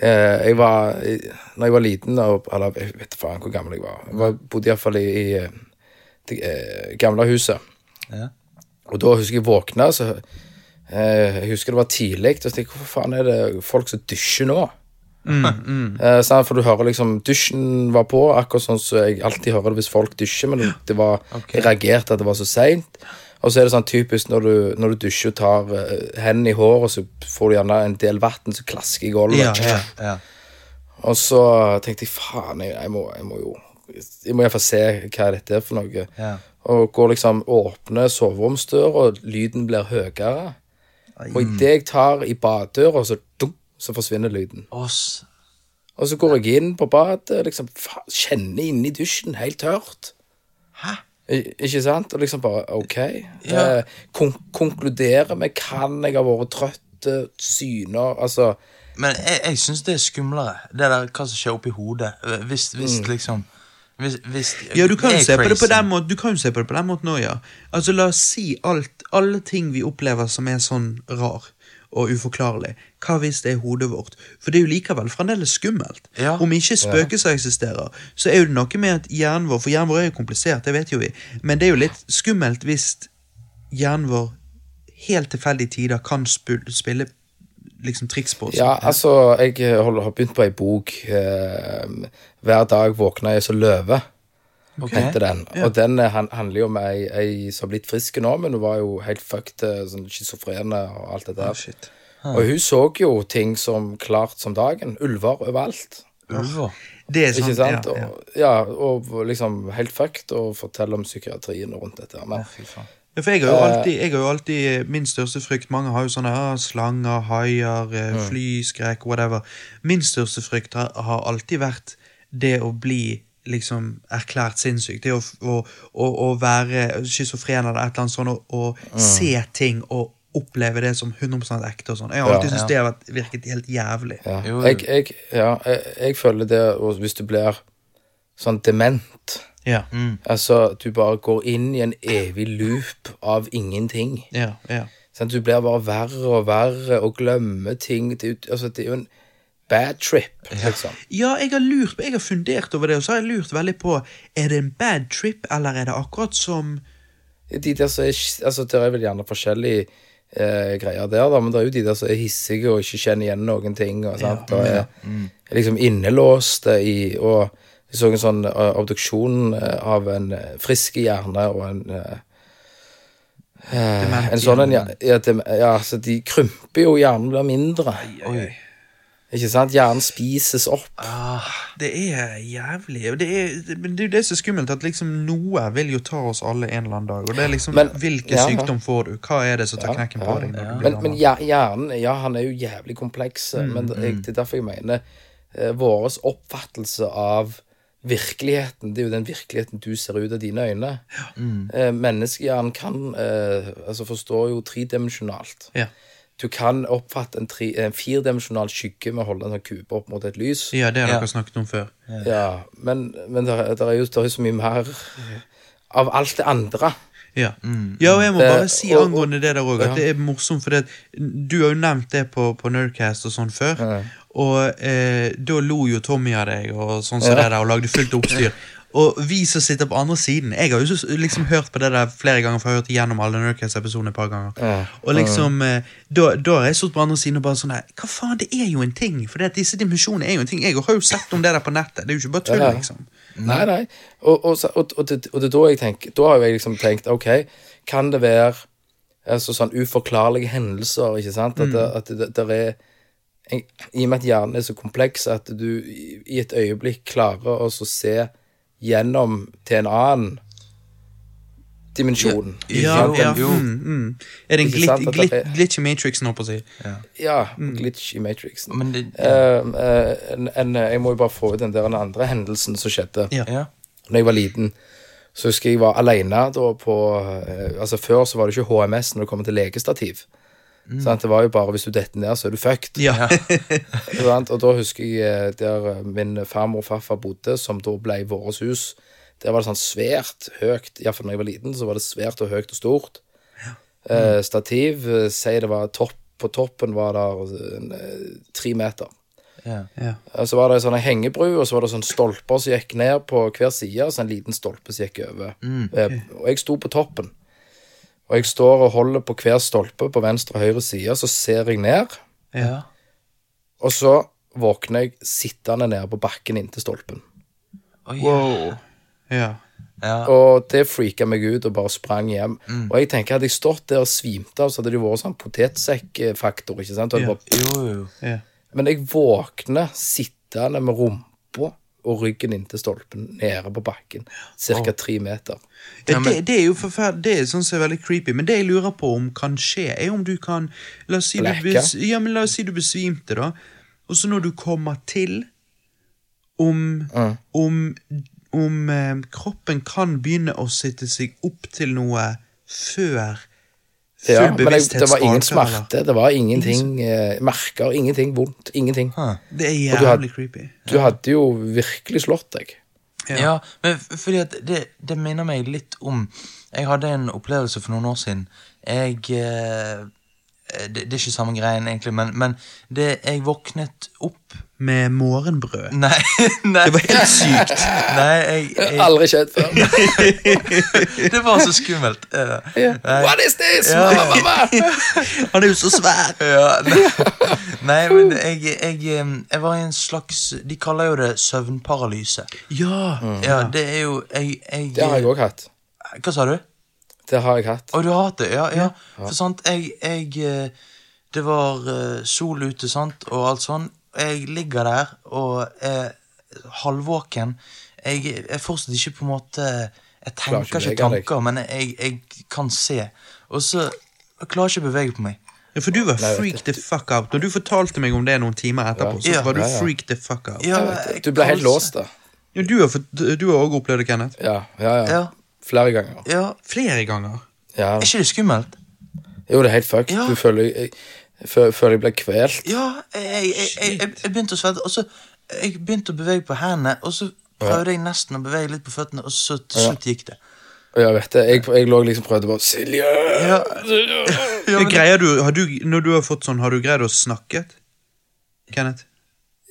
Eh, jeg var Når jeg var liten, eller jeg vet faen hvor gammel jeg var Jeg var, bodde iallfall i, i eh, det eh, gamle huset.
Ja.
Og da husker jeg våkna, så eh, Jeg husker det var tidlig, og så tenkte hvorfor faen er det folk som dusjer nå? Eh, sant? for du hører liksom Dusjen var på, akkurat sånn som jeg alltid hører det hvis folk dusjer, men det var, jeg reagerte at det var så seint. Og så er det sånn typisk når du, når du dusjer og tar uh, hendene i håret, så får du gjerne en del vann som klasker i gulvet.
Ja, ja.
Ja.
Og så tenkte jeg faen, jeg, jeg, må, jeg må jo Jeg må iallfall se hva dette er for noe.
Ja.
Og går liksom åpner soveromsdøra, og lyden blir høyere. Og idet jeg tar i baddøra, så, dunk, så forsvinner lyden.
Oss.
Og så går jeg inn på badet, liksom fa, kjenner inni dusjen, helt tørt.
Hæ?
I- Ikke sant? Og liksom bare OK.
Ja.
Eh, kon konkluderer med kan jeg ha vært trøtt, eh, syner Altså
Men jeg, jeg syns det er skumlere, det der hva som skjer oppi hodet. Hvis, hvis liksom hvis, hvis,
Ja, du kan se på det på den måten Du kan jo se på det på den måten òg, ja. Altså, la oss si alt, alle ting vi opplever som er sånn rar og uforklarlig. Hva hvis det er hodet vårt? For det er jo likevel fremdeles skummelt.
Ja.
Om ikke spøkelser eksisterer, så er det noe med at hjernen vår For hjernen vår er jo komplisert, det vet jo vi, men det er jo litt skummelt hvis hjernen vår helt tilfeldige tider kan spille liksom triks på.
Ja, altså, jeg holder, har begynt på ei bok. Eh, hver dag våkner jeg som løve,
Ok.
heter den. Og den eh, han, handler jo om ei, ei som har blitt frisk nå, men hun var jo helt fucked, eh, sånn schizofrene og alt det der.
shit.
og hun så jo ting som klart som dagen. Ulver overalt.
Ulver.
Det er sant.
Ikke sant?
Ja, ja.
Og, ja, og liksom helt fucked, og forteller om psykiatrien rundt dette. Men,
Fy faen.
Ja, for jeg har, jo alltid, jeg har jo alltid Min største frykt Mange har jo sånne ah, slanger, haier, eh, flyskrekk, whatever. Min største frykt har, har alltid vært det å bli liksom erklært sinnssyk. Det å, å, å, å være schizofren eller et eller annet sånt, og, og se ting og oppleve det som 100 ekte og sånn. Jeg har
Ja,
alltid syntes
ja.
det har virket helt jævlig.
ja. Jeg, jeg, ja, jeg, jeg føler det Hvis du blir sånn dement
Ja,
Altså, du bare går inn i en evig loop av ingenting.
ja, ja.
Sånn, Du blir bare verre og verre og glemmer ting. Det altså, det er jo en bad trip, liksom.
Ja, jeg har lurt jeg har fundert over det, og så har jeg lurt veldig på Er det en bad trip, eller er det akkurat som
De der som er, altså, det er vel gjerne forskjellige eh, greier der, da, men det er jo de der som er hissige og ikke kjenner igjen noen ting. Og, sant? og er, er liksom innelåste i Og jeg så en sånn abduksjon obduksjon eh, av en eh, frisk hjerne og en eh, eh,
Dement
en sånn en, ja, ja, så de krymper jo, hjernen blir mindre.
Oi.
Ikke sant? Hjernen spises opp.
Det er jævlig. Det er, det- men det er jo det som er skummelt, at liksom noe vil jo ta oss alle en eller annen dag. Og det er liksom
Men-
Hvilken
ja,
sykdom får du? Hva er det som tar
Ja,
knekken på
ja,
deg?
Men, men hjernen, ja, han er jo jævlig kompleks. men det, jeg, det er derfor jeg mener eh, vår oppfattelse av virkeligheten, det er jo den virkeligheten du ser ut av dine øyne. Eh, menneskehjernen kan eh, altså forstår jo tredimensjonalt.
Ja.
Du kan oppfatte en, tre, en firedimensjonal skygge med å holde en sånn kube opp mot et lys.
ja, det har
Ja.
dere snakket om før.
Ja, men, men det er jo så mye mer av alt det andre.
Ja. ja, og jeg må bare si
og-
angående det der òg, at
ja.
det er morsomt, for du har jo nevnt det på, på Nerdcast og sånn før. Og eh, da lo jo Tommy av deg og sånn som
Ja.
det der, og lagde fullt oppstyr. Og vi som sitter på andre siden Jeg har jo liksom hørt på det der flere ganger, for jeg har hørt igjennom alle Nerdcast-episodene et par ganger.
Ja.
Og liksom eh, da, da har jeg stått på andre siden og bare sånn her Hva faen, det er jo en ting! For disse dimensjonene er jo en ting. Jeg har jo sett om det der på nettet. Det er jo ikke bare tull,
Ja.
liksom.
Nei, nei. Og, og, og, og, det, er da jeg tenker Da har jeg liksom tenkt OK, kan det være altså sånn uforklarlige hendelser, ikke sant? At, det, at det, det er en, I og med at hjernen er så kompleks at du i, i et øyeblikk klarer å se gjennom til en annen dimensjon.
Ja, Ja,
ja.
Mm, mm. Er det en glit,
sant
glit,
er-
glitch i Matrixen, holdt på å si?
Ja, glitch i Matrixen.
Men det
uh, eh, en, en, jeg må jo bare få ut den der den andre hendelsen som skjedde.
Ja.
Ja.
Når jeg var liten, så husker jeg jeg var alene da på uh, Altså Før så var det ikke HMS når det kommer til legestativ. Sant? Det var jo bare hvis du detter ned, så er du fucked.
Ja.
Og da husker jeg der min farmor og farfar bodde, som da ble vårt hus. Der var det sånn svært høyt, iallfall når jeg var liten, så var det svært og høyt og stort. Eh, stativ, eh, si det var topp, på toppen var det eh, tre meter.
Ja.
ja.
Og Så var det sånne hengebru, og så var det sånn stolper som gikk ned på hver side, og så en liten stolpe som gikk over. Eh, Og jeg sto på toppen. Og jeg står og holder på hver stolpe på venstre og høyre side, så ser jeg ned,
Ja.
og så våkner jeg sittende nede på bakken inntil stolpen.
Oi,
Wow. Ja.
Ja.
Og det freaka meg ut og bare sprang hjem. Og jeg tenker, hadde jeg stått der og svimt av, så hadde det vært sånn potetsekkfaktor, ikke sant?
Yeah.
bare,
Jo, jo.
Yeah.
Men jeg våkner sittende med rumpa og ryggen inntil stolpen nede på bakken. Cirka tre meter.
Ja,
Ja, men-
det, det er jo forferdelig, det er sånn som er veldig creepy, men det jeg lurer på om kan skje, er om du kan La oss si, du, bes, ja, men la oss si du besvimte, da, og så når du kommer til om,
Mm.
om, om eh, kroppen kan begynne å sitte seg opp til noe før full
Ja, men det var ingen smerte, det var ingenting eh, merker, ingenting vondt, ingenting.
Ha,
Det er jævlig creepy.
Du hadde jo virkelig slått deg.
Ja, men fordi at det, det minner meg litt om Jeg hadde en opplevelse for noen år siden. Jeg eh, det, det er ikke samme greien, egentlig, men, men det, jeg våknet opp
Med morgenbrød.
Nei, nei
Det var helt sykt.
Nei, jeg, jeg
Aldri skjedd før.
Det var så skummelt. eh, nei.
What is this?
Ja.
Mamma, mamma?
Han er jo så svær!
Ja, nei, nei, men jeg, jeg, eh, jeg var i en slags De kaller jo det søvnparalyse.
Ja.
Ja, det er jo jeg, jeg,
Det har jeg òg hatt.
Hva sa du?
Det har jeg hatt.
Å, du har hatt det? Ja, ja. For sant, jeg, jeg eh, Det var eh, sol ute, sant, og alt sånn. Jeg ligger der og er halvvåken. Jeg er fortsatt ikke på en måte Jeg
tenker ikke
ikke
tanker, deg.
men jeg, jeg kan se. Og så jeg klarer ikke å bevege på meg.
Ja, for du var
Nei,
freak the fuck out. Når du fortalte meg om det noen timer etterpå, så
Ja.
var du
Ja, ja.
freak the fuck out.
Ja,
Jeg
jeg
Du ble helt låst, da.
Ja, du har òg du har også opplevd det, Kenneth.
Ja, ja, ja. Flere ganger.
ja.
Flere ganger.
Ja.
Er ikke det skummelt?
Jo, det er helt fucked.
Ja.
Du føler jeg, før, føler jeg ble kvelt.
Ja, jeg, jeg, jeg, jeg, jeg begynte å svette, og så jeg begynte å bevege på hendene, og så prøvde jeg nesten å bevege litt på føttene, og så til slutt gikk det.
Jeg vet det, jeg, jeg lå liksom prøvde bare Silje!
Ja,
Ja, greier du, har du, når du har fått sånn, har du greid å snakke? Kenneth?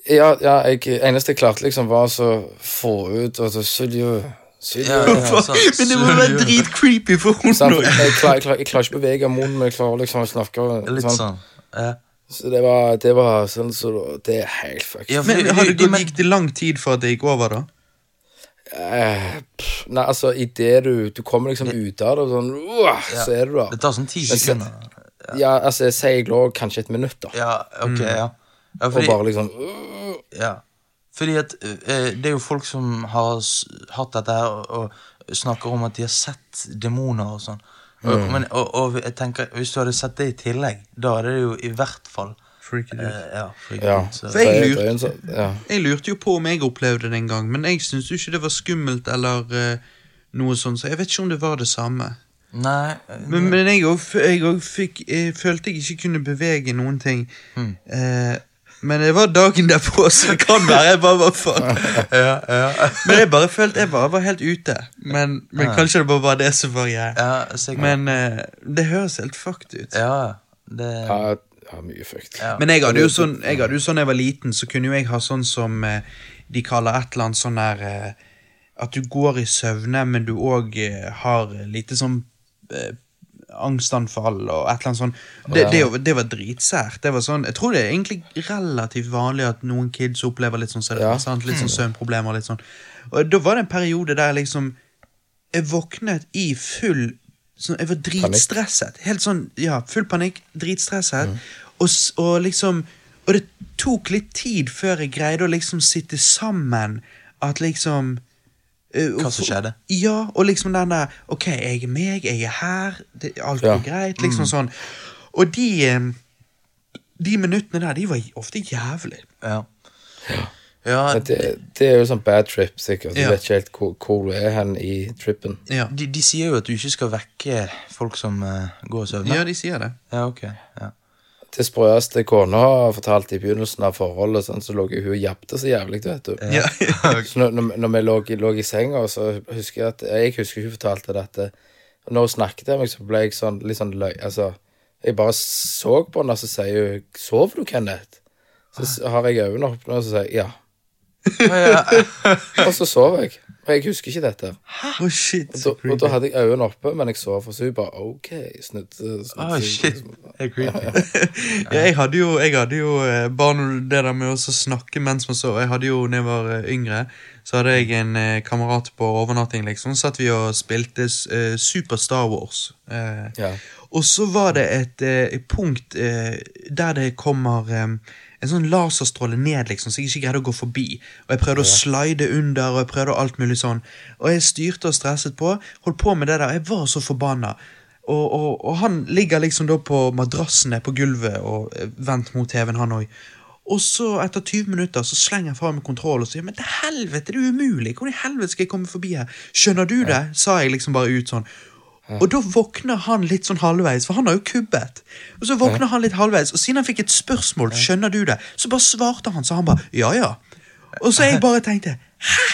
Ja, ja, jeg, eneste jeg klarte liksom var å så få ut og så Silje Silje
Ja, ja. sant.
Men det må være dritcreepy for
hunden
òg.
Jeg, klarer, jeg, klarer, jeg klarer ikke å bevege munnen, men jeg klarer liksom å snakke.
litt
sånn.
sånn. Ja.
Så det var, det var sånn så Det er helt fucked.
Ja, for
Men har det
de-
gått,
men-
gikk det lang tid for at det gikk over, da?
Eh, pff, nei, altså, idet du Du kommer liksom ut av det, og sånn uah, Så er du der.
Det tar sånn ti
Men se-
sekunder.
Ja, altså, jeg sier jeg lå kanskje et minutt, da.
Ja, ok, ja. ja
Og
fordi,
bare liksom uh,
ja. Fordi at eh, det er jo folk som har hatt dette her og, og snakker om at de har sett demoner og sånn. Og,
Mm.
men, og, og jeg tenker, hvis du hadde sett det i tillegg, da er det jo i hvert fall
Freaky dude.
eh, Ja, freaky
Ja.
ut,
For jeg lurte-
sånn-.
Jeg lurte jo på om jeg opplevde det en gang, men jeg syntes jo ikke det var skummelt eller eh, noe sånt, så jeg vet ikke om det var det samme.
Nei eh,
Men, men jeg òg følte jeg ikke kunne bevege noen ting.
Mm.
Eh, men det var dagen derpå, så det kan være jeg bare var faen.
ja, ja,
Men jeg bare følte jeg bare var helt ute. Men, men
Ja.
kanskje det bare var det som var jeg.
ja.
Men uh, det høres helt fucked ut.
Ja, det
Ja, ja, mye fucked.
Ja.
Men jeg hadde jo sånn jeg hadde jo sånn jeg var liten, så kunne jo jeg ha sånn som eh, de kaller et eller annet sånn der eh, At du går i søvne, men du òg har lite sånn angstanfall og et eller annet sånt. Det, det, var- det var dritsært. Det var sånn, jeg tror det er egentlig relativt vanlig at noen kids opplever litt sånn,
Ja.
sant? litt sånn søvnproblemer. litt sånn. Og da var det en periode der liksom Jeg våknet i full sånn, Jeg var dritstresset. Helt sånn, ja, full panikk, dritstresset. Og, og liksom Og det tok litt tid før jeg greide å liksom sitte sammen at liksom
Hva som skjedde?
Ja, og liksom den der Ok, jeg er meg, jeg er her, det, alt
Ja.
greit. Liksom sånn. Og de eh, De minuttene der, de var ofte jævlig.
Ja. Ja,
ja det, det er jo sånn bad trip, sikkert. Du
Ja.
vet ikke helt hvor, hvor du er hen i trippen.
Ja,
de, de sier jo at du ikke skal vekke folk som uh, går og søvner.
ja de sier det.
Ja, ok. Ja.
Det sprøeste kona har fortalt i begynnelsen av forholdet, sånn, så lå hun og jabbet så jævlig, vet du.
Ja.
Så når, når, vi lå, lå i senga, så husker jeg at Jeg husker hun fortalte dette. Og når hun snakket til meg, så ble jeg sånn litt sånn løy... Altså, jeg bare så på henne, og så sier hun 'Sov du, Kenneth?' Så har jeg øynene åpne, og så sier jeg 'ja'.
Ja,
Og så sover jeg. For jeg husker ikke dette. Hæ?
Å, shit.
Da,
så
og da hadde jeg øynene oppe, men jeg så for så hun bare OK,
Snudd.
seg.
shit. Jeg, er creepy.
Ja, jeg hadde jo, jeg hadde jo eh, bare det der med å snakke mens man så. Jeg hadde jo, når jeg var eh, yngre, så hadde jeg en eh, kamerat på overnatting, liksom. Så satt vi og spilte eh, Super Star Wars. Eh,
Ja.
Og så var det et, eh, punkt eh, der det kommer eh, en sånn laserstråle ned, liksom, så jeg ikke greide å gå forbi. Og jeg prøvde å slide under, og jeg prøvde alt mulig sånn. Og jeg styrte og stresset på, holdt på med det der. Jeg var så forbanna. Og, og, og han ligger liksom da på madrassene på gulvet og eh, vendt mot TV-en, han òg. Og så, etter 20 minutter, så slenger jeg fra meg kontroll og sier Men til helvete, det er umulig! Hvordan i helvete skal jeg komme forbi her? Skjønner du det? sa jeg liksom bare ut sånn. Og da våkner han litt sånn halvveis, for han har jo kubbet. Og så våkner han litt halvveis, og siden han fikk et spørsmål, skjønner du det, så bare svarte han, så han bare ja, ja. Og så jeg bare tenkte hæ?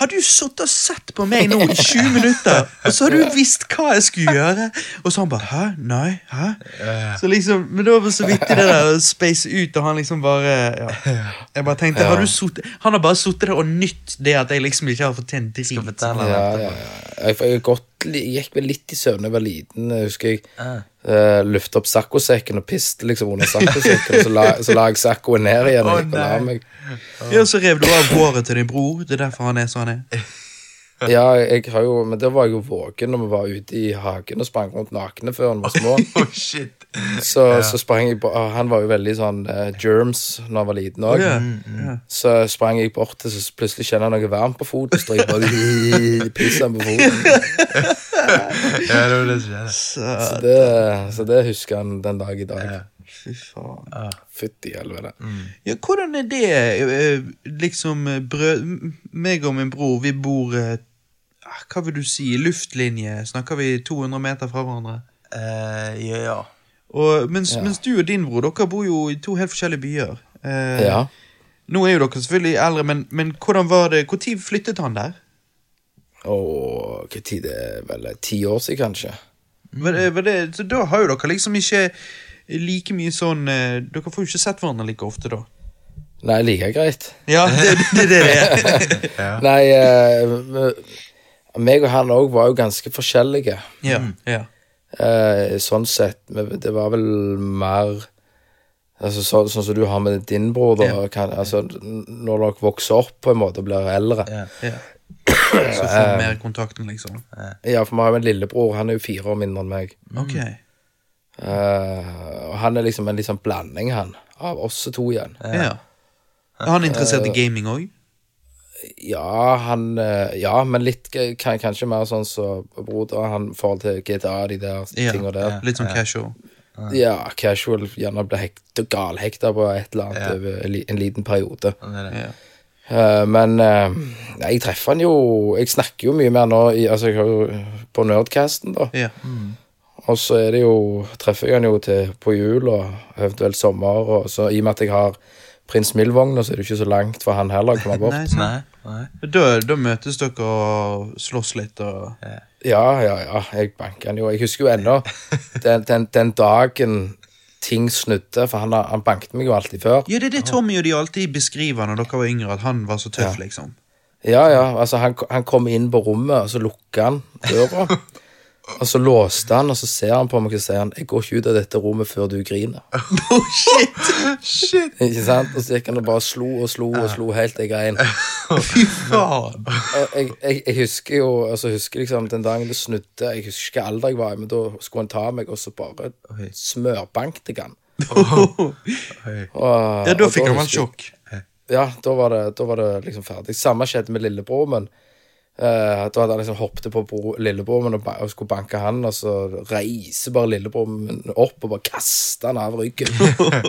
Har du sittet og sett på meg nå i 20 minutter, og så har du visst hva jeg skulle gjøre? Og så han bare hæ? Nei? Hæ? Så liksom, Men det var så vittig det der å space ut, og han liksom bare ja. Jeg bare tenkte, har du suttet Han har bare sittet der og nytt det at jeg liksom ikke har fått til en
dritt.
Ja, ja, ja. Jeg, jeg, li- gikk vel litt i søvn da jeg var liten. Husker jeg uh, løftet opp saccosekken og piste liksom under saccosekken. så la, så la jeg saccoen ned igjen og gikk og la meg.
Ja, så rev du av håret til din bror. Det er derfor han er sånn han er.
Ja, jeg har jo, men da var jeg jo våken når vi var ute i hagen og sprang rundt nakne før han var små.
Oh, shit.
Så, så sprang jeg på ah, Han var jo veldig sånn uh, germs når han var liten òg.
Yeah.
Mm,
Ja.
Så sprang jeg bort til, så plutselig kjenner jeg noe varmt på foten. Så jeg bare pisser han på foten.
Ja, det var det som skjedde.
Så,
Så det, så det husker han den dag i dag.
fy faen.
Fytti helvete.
Ja, hvordan er det eh, liksom eh, brød... meg og min bror, vi bor ah, Hva vil du si? Luftlinje? Snakker vi 200 meter fra hverandre?
Uh, ja, ja.
Og mens,
Ja.
mens du og din bror, dere bor jo i to helt forskjellige byer. Uh,
Ja.
Nå er jo dere selvfølgelig eldre, men, men hvordan var det Når flyttet han der?
å, hva tid det er vel ti år siden, kanskje?
Men, det, var det, så da har jo dere liksom ikke like mye sånn eh, Dere får jo ikke sett hverandre like ofte, da.
Nei, like greit.
Ja, det det er det det er.
Nei, eh, meg og han òg var jo ganske forskjellige.
ja, ja.
Eh, sånn sett. Det var vel mer altså, så, Sånn som du har med din bror, da.
Ja.
Kan, altså, når dere vokser opp på en måte og blir eldre.
Ja.
ja. Så får du mer kontakten, liksom.
Ja, for vi har jo en lillebror. Han er jo fire år mindre enn meg.
Ok.
Eh, og han er liksom en liksom blanding, han, av oss to igjen.
Ja. Er han interessert i gaming òg?
Ja, han eh, Ja, men litt kan, kanskje mer sånn som så broder. Han i forhold til GTA, de der
Ja.
tinga der.
Litt sånn casual.
Ja, casual. Gjerne ble hekt, galhekta på et eller annet
Ja.
over en liten periode.
Det.
Ja.
Eh, men eh, jeg treffer han jo Jeg snakker jo mye mer nå i, Altså, jeg har jo på Nerdcasten, da.
Ja.
Og så er det jo Treffer jeg han jo til på jul og eventuelt sommer, og så i og med at jeg har Prins Mill-vogna, så er det ikke så langt for han heller å komme bort.
Nei,
nei.
Da, da møtes dere og slåss litt og
Ja, ja, ja. Jeg banker han jo. Jeg husker jo ennå den, den, den dagen ting snudde, for han, han banket meg jo alltid før.
Ja, det er det Tommy og de alltid beskriver når dere var yngre, at han var så tøff,
Ja.
liksom.
Ja, ja. Altså, han, han kom inn på rommet, og så lukka han døra. og så låste han, og så ser han på meg og sier han, 'Jeg går ikke ut av dette rommet før du griner'.
Oh, shit!
Shit!
Ikke sant? Og så gikk han og bare slo og slo og slo helt til jeg grein.
Fy faen!
Jeg, jeg, jeg husker jo altså husker liksom den dagen det snudde Jeg husker ikke alder jeg var i, men da skulle han ta meg, og så bare smørbankte jeg han.
Oh.
Og,
Ja, da fikk han vel sjokk.
Ja, da var det, da var det liksom ferdig. Samme skjedde med lillebror min. Eh, da hadde han liksom hoppet på bro, lillebror min og, og skulle banke han, og så reiser bare lillebror min opp og bare kaster han av ryggen.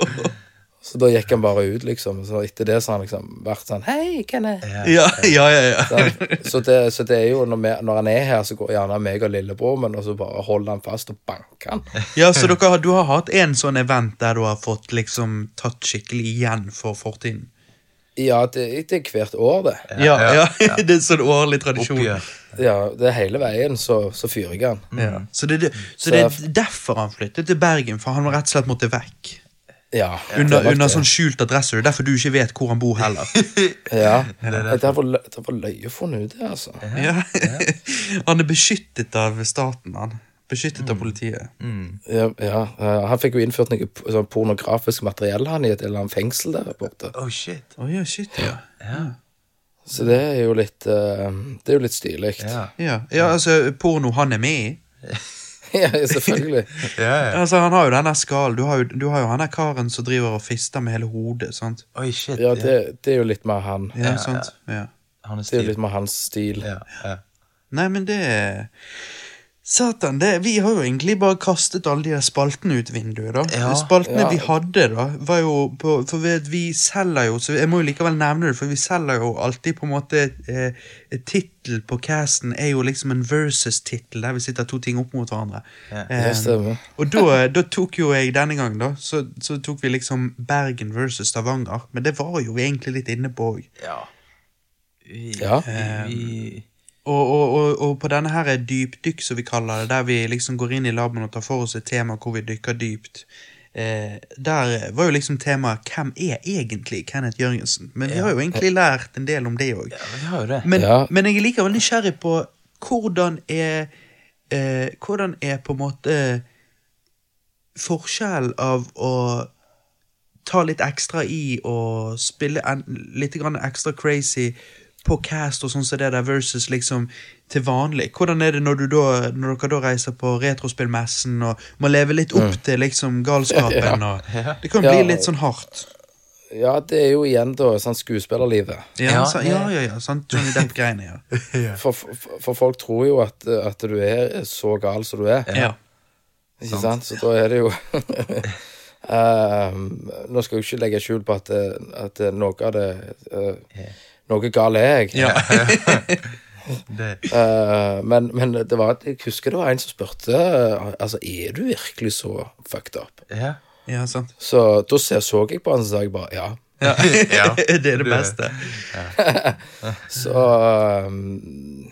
så da gikk han bare ut, liksom. Så etter det så har han liksom vært sånn Hei, Kenneth.
Ja, ja, ja. ja.
Så, Så det, så det er jo når, vi, når han er her, så går gjerne meg og lillebror min, og så bare holder han fast og banker han.
ja så dere, du har hatt en sånn event der du har fått liksom tatt skikkelig igjen for fortiden?
Ja, det, det er hvert år, det.
Ja, ja.
ja.
det er sånn årlig tradisjon.
Oppgjør.
Ja, det er hele veien, så, så fyrer jeg han.
Ja. Så, det, det, så det er derfor han flyttet til Bergen, for han rett og slett måtte vekk?
Ja.
Under,
det
under sånn skjult adresse. Det er derfor du ikke vet hvor han bor heller.
Ja. Det var, lø- det var løye å funnet ut det, altså.
Ja. han er beskyttet av staten, han. Beskyttet av politiet.
Ja, ja. eh, Han fikk jo innført noe sånn pornografisk materiell han i et eller annet fengsel der borte.
Oh, shit.
Oh, yeah, shit, ja.
Så det er jo litt uh, Det er jo litt stilig.
Ja.
ja. Ja, altså, porno han er med i.
Ja, selvfølgelig.
Ja, ja.
Altså, Han har jo den der skallen. Du, du har jo han der karen som driver og fister med hele hodet. sant?
Oi, shit.
Ja, det, det er jo litt mer han.
Ja,
Ja,
sant? Ja.
Han er
Det er jo litt mer hans stil.
Ja, ja.
Nei, men det Satan, det, vi har jo egentlig bare kastet alle de der spaltene ut vinduet, da.
Ja,
spaltene
ja.
vi hadde, da, var jo på For vi, vi selger jo, så jeg må jo likevel nevne det, for vi selger jo alltid på en måte eh, Tittel på casten er jo liksom en versus-tittel, der vi sitter to ting opp mot hverandre.
Ja,
Eh, og da, da tok jo jeg denne gang, da, så, så tok vi liksom Bergen versus Stavanger. Men det var jo vi egentlig litt inne på òg.
ja. Vi,
Ja.
vi
Og, og, og, og på denne her dypdykk, som vi kaller det, der vi liksom går inn i laben og tar for oss et tema hvor vi dykker dypt, eh, der var jo liksom temaet 'Hvem er egentlig Kenneth Jørgensen?' Men vi har jo egentlig lært en del om det òg.
Ja.
Men,
Ja.
men jeg er likevel nysgjerrig på hvordan er eh, Hvordan er på en måte forskjell av å ta litt ekstra i og spille en, litt grann ekstra crazy på cast og sånn som det der versus liksom til vanlig. Hvordan er det når, du da, når dere da reiser på retrospillmessen og må leve litt opp til liksom galskapen? Og, det kan bli
Ja.
litt sånn hardt.
Ja, det er jo igjen da sånn skuespillerlivet.
Ja,
Ja,
så, ja, ja, ja, sånn Johnny Depp-greiene, ja.
For, for, for folk tror jo at, at du er så gal som du er.
ja.
Ikke sant? Så da er det jo Ehm, Nå skal jeg jo ikke legge skjul på at, at noe av det eh, Noe gal er jeg.
Ja.
Eh, men, men det var, jeg husker det var en som spurte eh, Altså, er du virkelig så fucked up?
Ja.
ja, sant.
Så da så, så jeg på han, og sa jeg bare ja.
Ja.
Ja.
det er det beste.
Så um,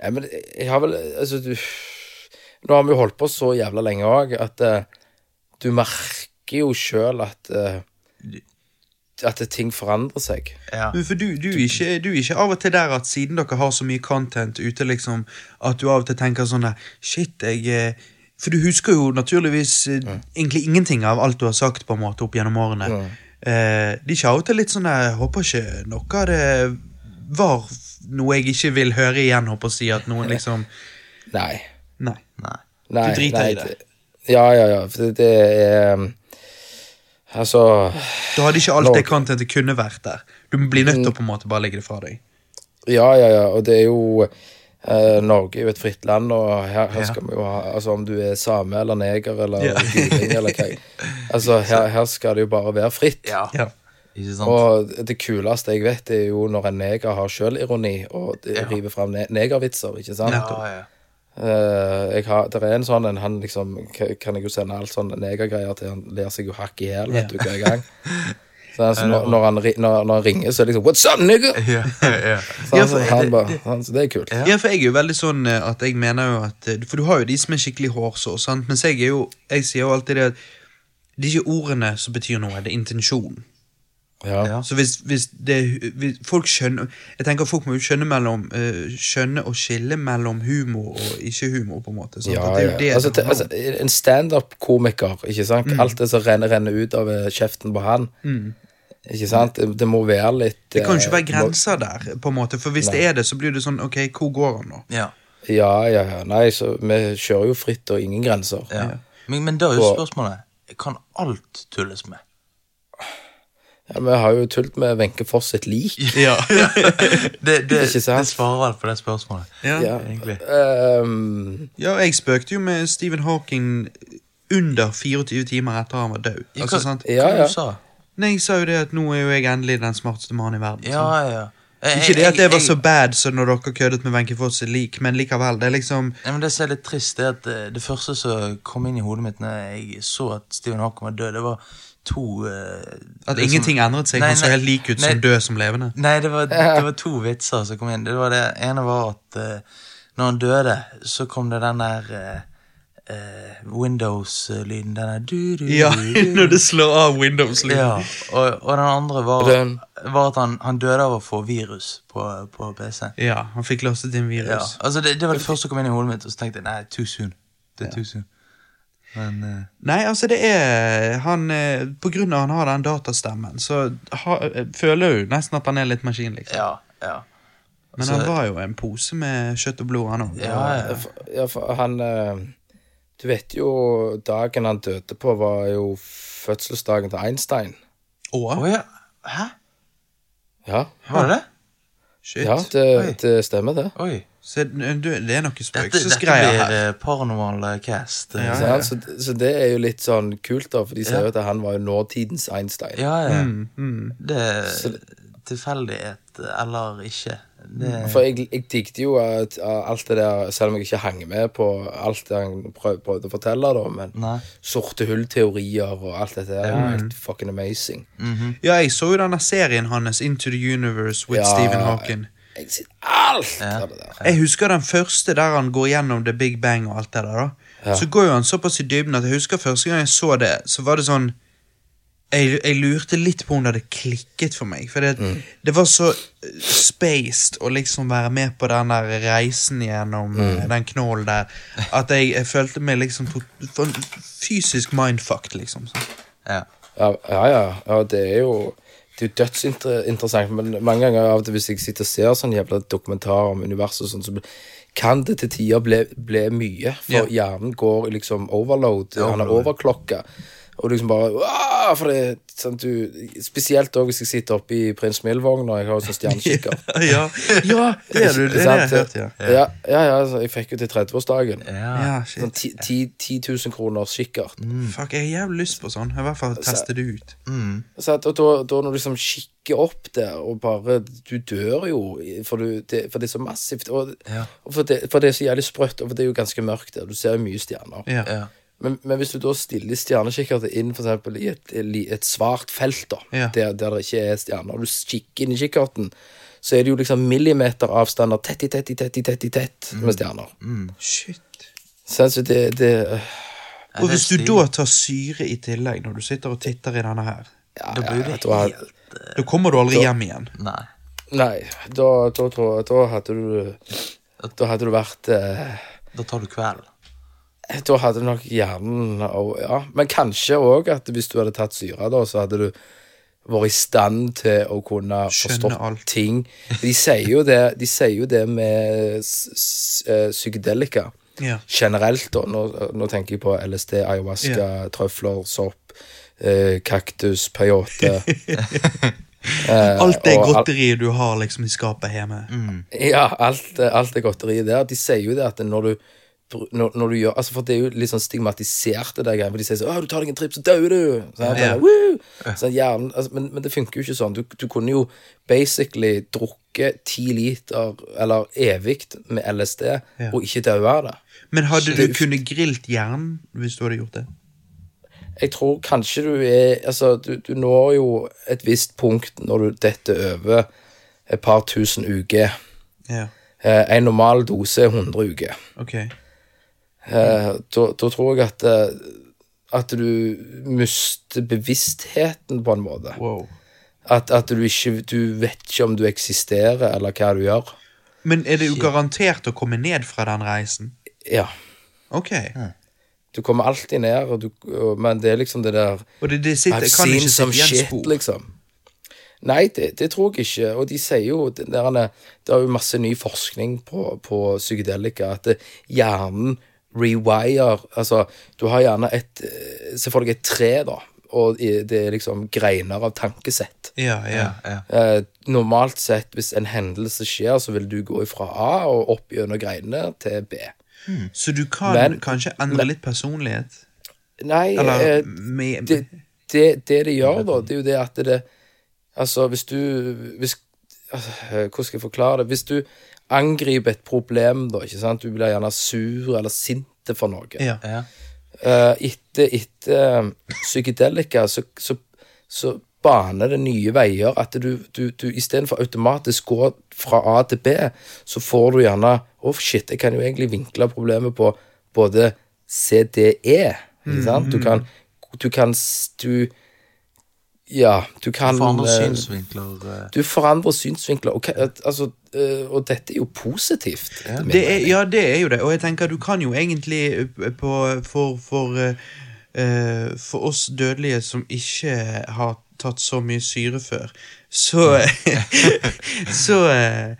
Nei, men jeg har vel Altså, du Nå har vi jo holdt på så jævla lenge òg at uh, du merker jo sjøl at At ting forandrer seg.
Ja.
For du, du, er ikke, du er ikke av og til der at siden dere har så mye content ute, liksom, at du av og til tenker sånn der Shit, jeg eh, For du husker jo naturligvis mm. egentlig ingenting av alt du har sagt på en måte opp gjennom årene. Eh, det er ikke av og til litt sånn Jeg håper ikke noe av det var noe jeg ikke vil høre igjen, håper jeg å si. At noen liksom
Nei.
Nei.
Nei.
nei
Du driter
nei,
i det.
Ja, ja, ja. For det, det er um, Altså
Du hadde ikke alt
Nå-
det contentet kunne vært der. Du blir nødt til å på en måte bare legge det fra deg.
Ja, ja, ja. Og det er jo eh, Norge er jo et fritt land, og her, her skal vi jo ha Altså om du er same eller neger eller
Ja.
guling eller hva Altså, her, her skal det jo bare være fritt.
Ja.
Ja.
Ikke sant?
Og det kuleste jeg vet, er jo når en neger har sjølironi og
Ja.
river fram ne negervitser, ikke sant?
ja, ja.
Jeg har, der er en sånn en, han liksom Kan jeg jo sende alt sånne negergreier til han ler seg jo hakk i hæl, vet du, hver gang. Så altså, når, når, han, når, når han ringer, så er det liksom What's up, nigger?
Yeah, yeah.
Så,
Ja,
han, han bare, han, så det er kult.
Ja, for jeg er jo veldig sånn eh, at jeg mener jo at eh, For du har jo de som er skikkelig hårsår, sant? mens jeg er jo Jeg sier jo alltid det at det er ikke ordene som betyr noe, det er intensjonen.
Ja.
Så hvis, hvis det hvis folk skjønner Jeg tenker folk må jo skjønne mellom uh, Skjønne og skille mellom humor og ikke-humor, på en måte.
Ja,
det er jo
ja.
det
altså,
det
altså, en standup-komiker, ikke sant?
Mm.
Alt det som renner, renner ut av eh, kjeften på han. Ikke sant? Det, det må være litt
det kan jo ikke
eh,
være grenser der, på en måte. For hvis det er det, så blir det sånn Ok, hvor går han nå?
ja.
Ja, ja, ja. Nei, så vi kjører jo fritt og ingen grenser.
ja. Men, men da er jo spørsmålet Kan alt tulles med?
Ja, vi har jo tullet med Wenche Foss sitt lik.
Ja.
Det, det, det svarer vel på det spørsmålet.
ja.
Ja.
Egentlig.
Um,
ja, jeg spøkte jo med Stephen Hawking under 24 timer etter han var død.
Ja,
Altså,
hva-
sant?
Ja,
hva
ja.
du sa
Nei, jeg sa jo det at nå er jo jeg endelig den smarteste mannen i verden.
Ja,
sant?
ja. Jeg-
Ikke det at det var så bad som når dere køddet med Wenche Foss sitt lik, men likevel. Det er liksom
Nei, men Det som er litt trist, det er at eh, det første som kom inn i hodet mitt når jeg så at Stephen Hawking var død, det var to uh,
At
liksom-
ingenting endret seg.
Nei,
Han så helt lik ut som død som levende.
Nei, det var, det var to vitser som kom inn. Det var det ene var at uh, når han døde, så kom det den der eh, eh, Windows-lyden. Den der du, du,
Ja, når det slår av Windows-lyden.
Ja, og, og den andre var, var at han, han døde av å få virus på, på PC.
Ja, han fikk lastet inn
Ja,
virus.
altså det, det var det første som kom inn i hodet mitt, og så tenkte jeg nei, too soon. Det er too soon. Men uh...
Nei, altså det er han, eh, På grunn av han har den datastemmen, så ha, føler jeg jo nesten at han er litt maskin, liksom.
ja, ja.
Men
Altså-
han var jo en pose med kjøtt og blod, han òg.
Ja,
Ja, for- han eh, Du vet jo dagen han døde på, var jo fødselsdagen til Einstein.
Å ja. Hæ?
Ja,
Var det det?
Shit.
ja det, det stemmer, det.
Oi.
Så du, det er noe
Dette, dette blir
her.
eh, paranormal eh, cast. Ja,
Ja,
Så, så, så det er jo litt sånn kult, da, for de sier
Ja.
jo at han var jo nåtidens Einstein.
ja, ja.
Mm, mm.
Det er tilfeldighet eller ikke. Det,
For jeg, jeg digget jo at alt det der, selv om jeg ikke hang med på alt det han prøv, prøvde å fortelle, da, men
Nei.
sorte hull-teorier og alt dette der er jo helt fucking amazing.
Ja, jeg så jo denne serien hans, Into the Universe with
Ja.
Stephen Hawking.
Jeg sier alt
Ja.
av det der.
Jeg husker den første der han går gjennom The Big Bang og alt det der. da
Ja.
Så går jo han såpass i dybden at jeg husker første gang jeg så det, så var det sånn Jeg, jeg lurte litt på om det hadde klikket for meg. For det,
Mm.
det var så eh, spaced å liksom være med på den der reisen gjennom
Mm.
eh, den knollen der, at jeg, jeg følte meg liksom to, fysisk mindfucked, liksom. Så.
ja.
Ja, ja, ja, ja, det er jo det er jo dødsinteressant, men mange ganger av og til hvis jeg sitter og ser sånn jævla dokumentar om universet, sånn, så kan det til tider bli, bli mye, for hjernen går liksom overload, han er overklokka, og liksom bare for det, sånn, du, Spesielt også hvis jeg sitter oppe i Prins Mild-vogna jeg har jo sånn stjernekikker.
ja, ja, det er du. Det er det jeg har
Sant?
hørt, ja.
Ja, ja, ja, altså, jeg fikk jo til 30-årsdagen.
ja.
Ja,
Sånn
shit.
10 10 000 kroner kikkert.
Fuck, jeg har jævlig lyst på sånn. I hvert fall teste det ut.
Så at, og da, da når du liksom kikker opp der, og bare Du dør jo, for, du, det, for det er så massivt. Og,
Ja.
og for, det, for det er så jævlig sprøtt, og for det er jo ganske mørkt der. Du ser jo mye stjerner.
Ja.
Ja.
Men, men hvis du da stiller stjernekikkerten inn for eksempel, i et, et svart felt, da,
Ja.
der, der det ikke er stjerner, og du kikker inn i kikkerten, så er det jo liksom millimeteravstander tett i tett i tett i tett i tett med stjerner.
Shit.
Så altså, det, det
Ja,
Og hvis du da tar syre i tillegg, når du sitter og titter i denne her,
ja,
Da blir det helt eh,
da kommer du aldri hjem igjen.
Nei.
Nei, da, da, da, da hadde du Da hadde du vært uh...
Da tar du kveld.
Da hadde nok hjernen og, Ja, men kanskje òg at hvis du hadde tatt syre, da, så hadde du vært i stand til å kunne
alt.
ting. De sier jo det, de sier jo det med eh, psykedelika
Ja.
generelt, da. Nå, nå tenker jeg på LSD, ayahuasca, trøfler, sopp, eh, kaktus, peyote. Eh,
Alt det godteriet du har liksom i skapet hjemme.
Ja, alt, alt det godteriet der. De sier jo det at når du når, når du gjør, altså For det er jo litt sånn stigmatisert, det der greiene. For de sier sånn 'Å, du tar deg en tripp, så dør du!' Sånn,
Ja.
Woo! sånn, hjernen, altså, men, men det funker jo ikke sånn. Du, du kunne jo basically drukket ti liter, eller evig, med LSD,
Ja.
og ikke daue av det.
Men hadde du kunnet grilt hjernen hvis du hadde gjort det?
Jeg tror kanskje du er Altså, du, du når jo et visst punkt når du detter over et par tusen uker.
Ja.
Eh, en normal dose er 100 uker.
Ok.
Eh, da, tror jeg at, eh, at du mister bevisstheten på en måte.
Wow.
At, at du ikke Du vet ikke om du eksisterer, eller hva du gjør.
Men er det jo garantert å komme ned fra den reisen?
Ja.
Ok.
Du kommer alltid ned, og du, og, men det er liksom det der
Og det, det sitter,
I've
kan ikke sitte igjen spor?
liksom. Nei, det, det tror jeg ikke. Og de sier jo Det, der, det er jo masse ny forskning på, på psykedelika. At det, hjernen rewire Altså, du har gjerne et eh, Se for deg et tre, da. Og det er liksom greiner av tankesett.
Ja, ja.
Ja.
Eh, normalt sett, hvis en hendelse skjer, så vil du gå fra A og opp gjennom greinene til B.
Så du kan
Men-
kanskje endre litt personlighet?
Nei,
Eller
eh,
med,
det, det, det det gjør, da, det er jo det at det Altså, hvis du hvis, altså, Hvordan skal jeg forklare det? Hvis du angriper et problem, da, ikke sant Du blir gjerne sur eller sint for noe.
Ja.
Ja.
Uh, etter etter um, psykedelika så, så, så baner det nye veier. At du, du, du istedenfor automatisk gå fra A til B, så får du gjerne Å, oh shit, jeg kan jo egentlig vinkle problemet på både CDE. Ikke sant? Du kan Du kan Du Ja, du kan
Du andre
eh,
synsvinkler eh,
Du forandrer synsvinkler. Og, altså, eh, og dette er jo positivt. etter
Det er, ja, det er jo det. Og jeg tenker du kan jo egentlig eh, på, for, for, eh, eh, for oss dødelige som ikke har tatt så mye syre før, så Så uh,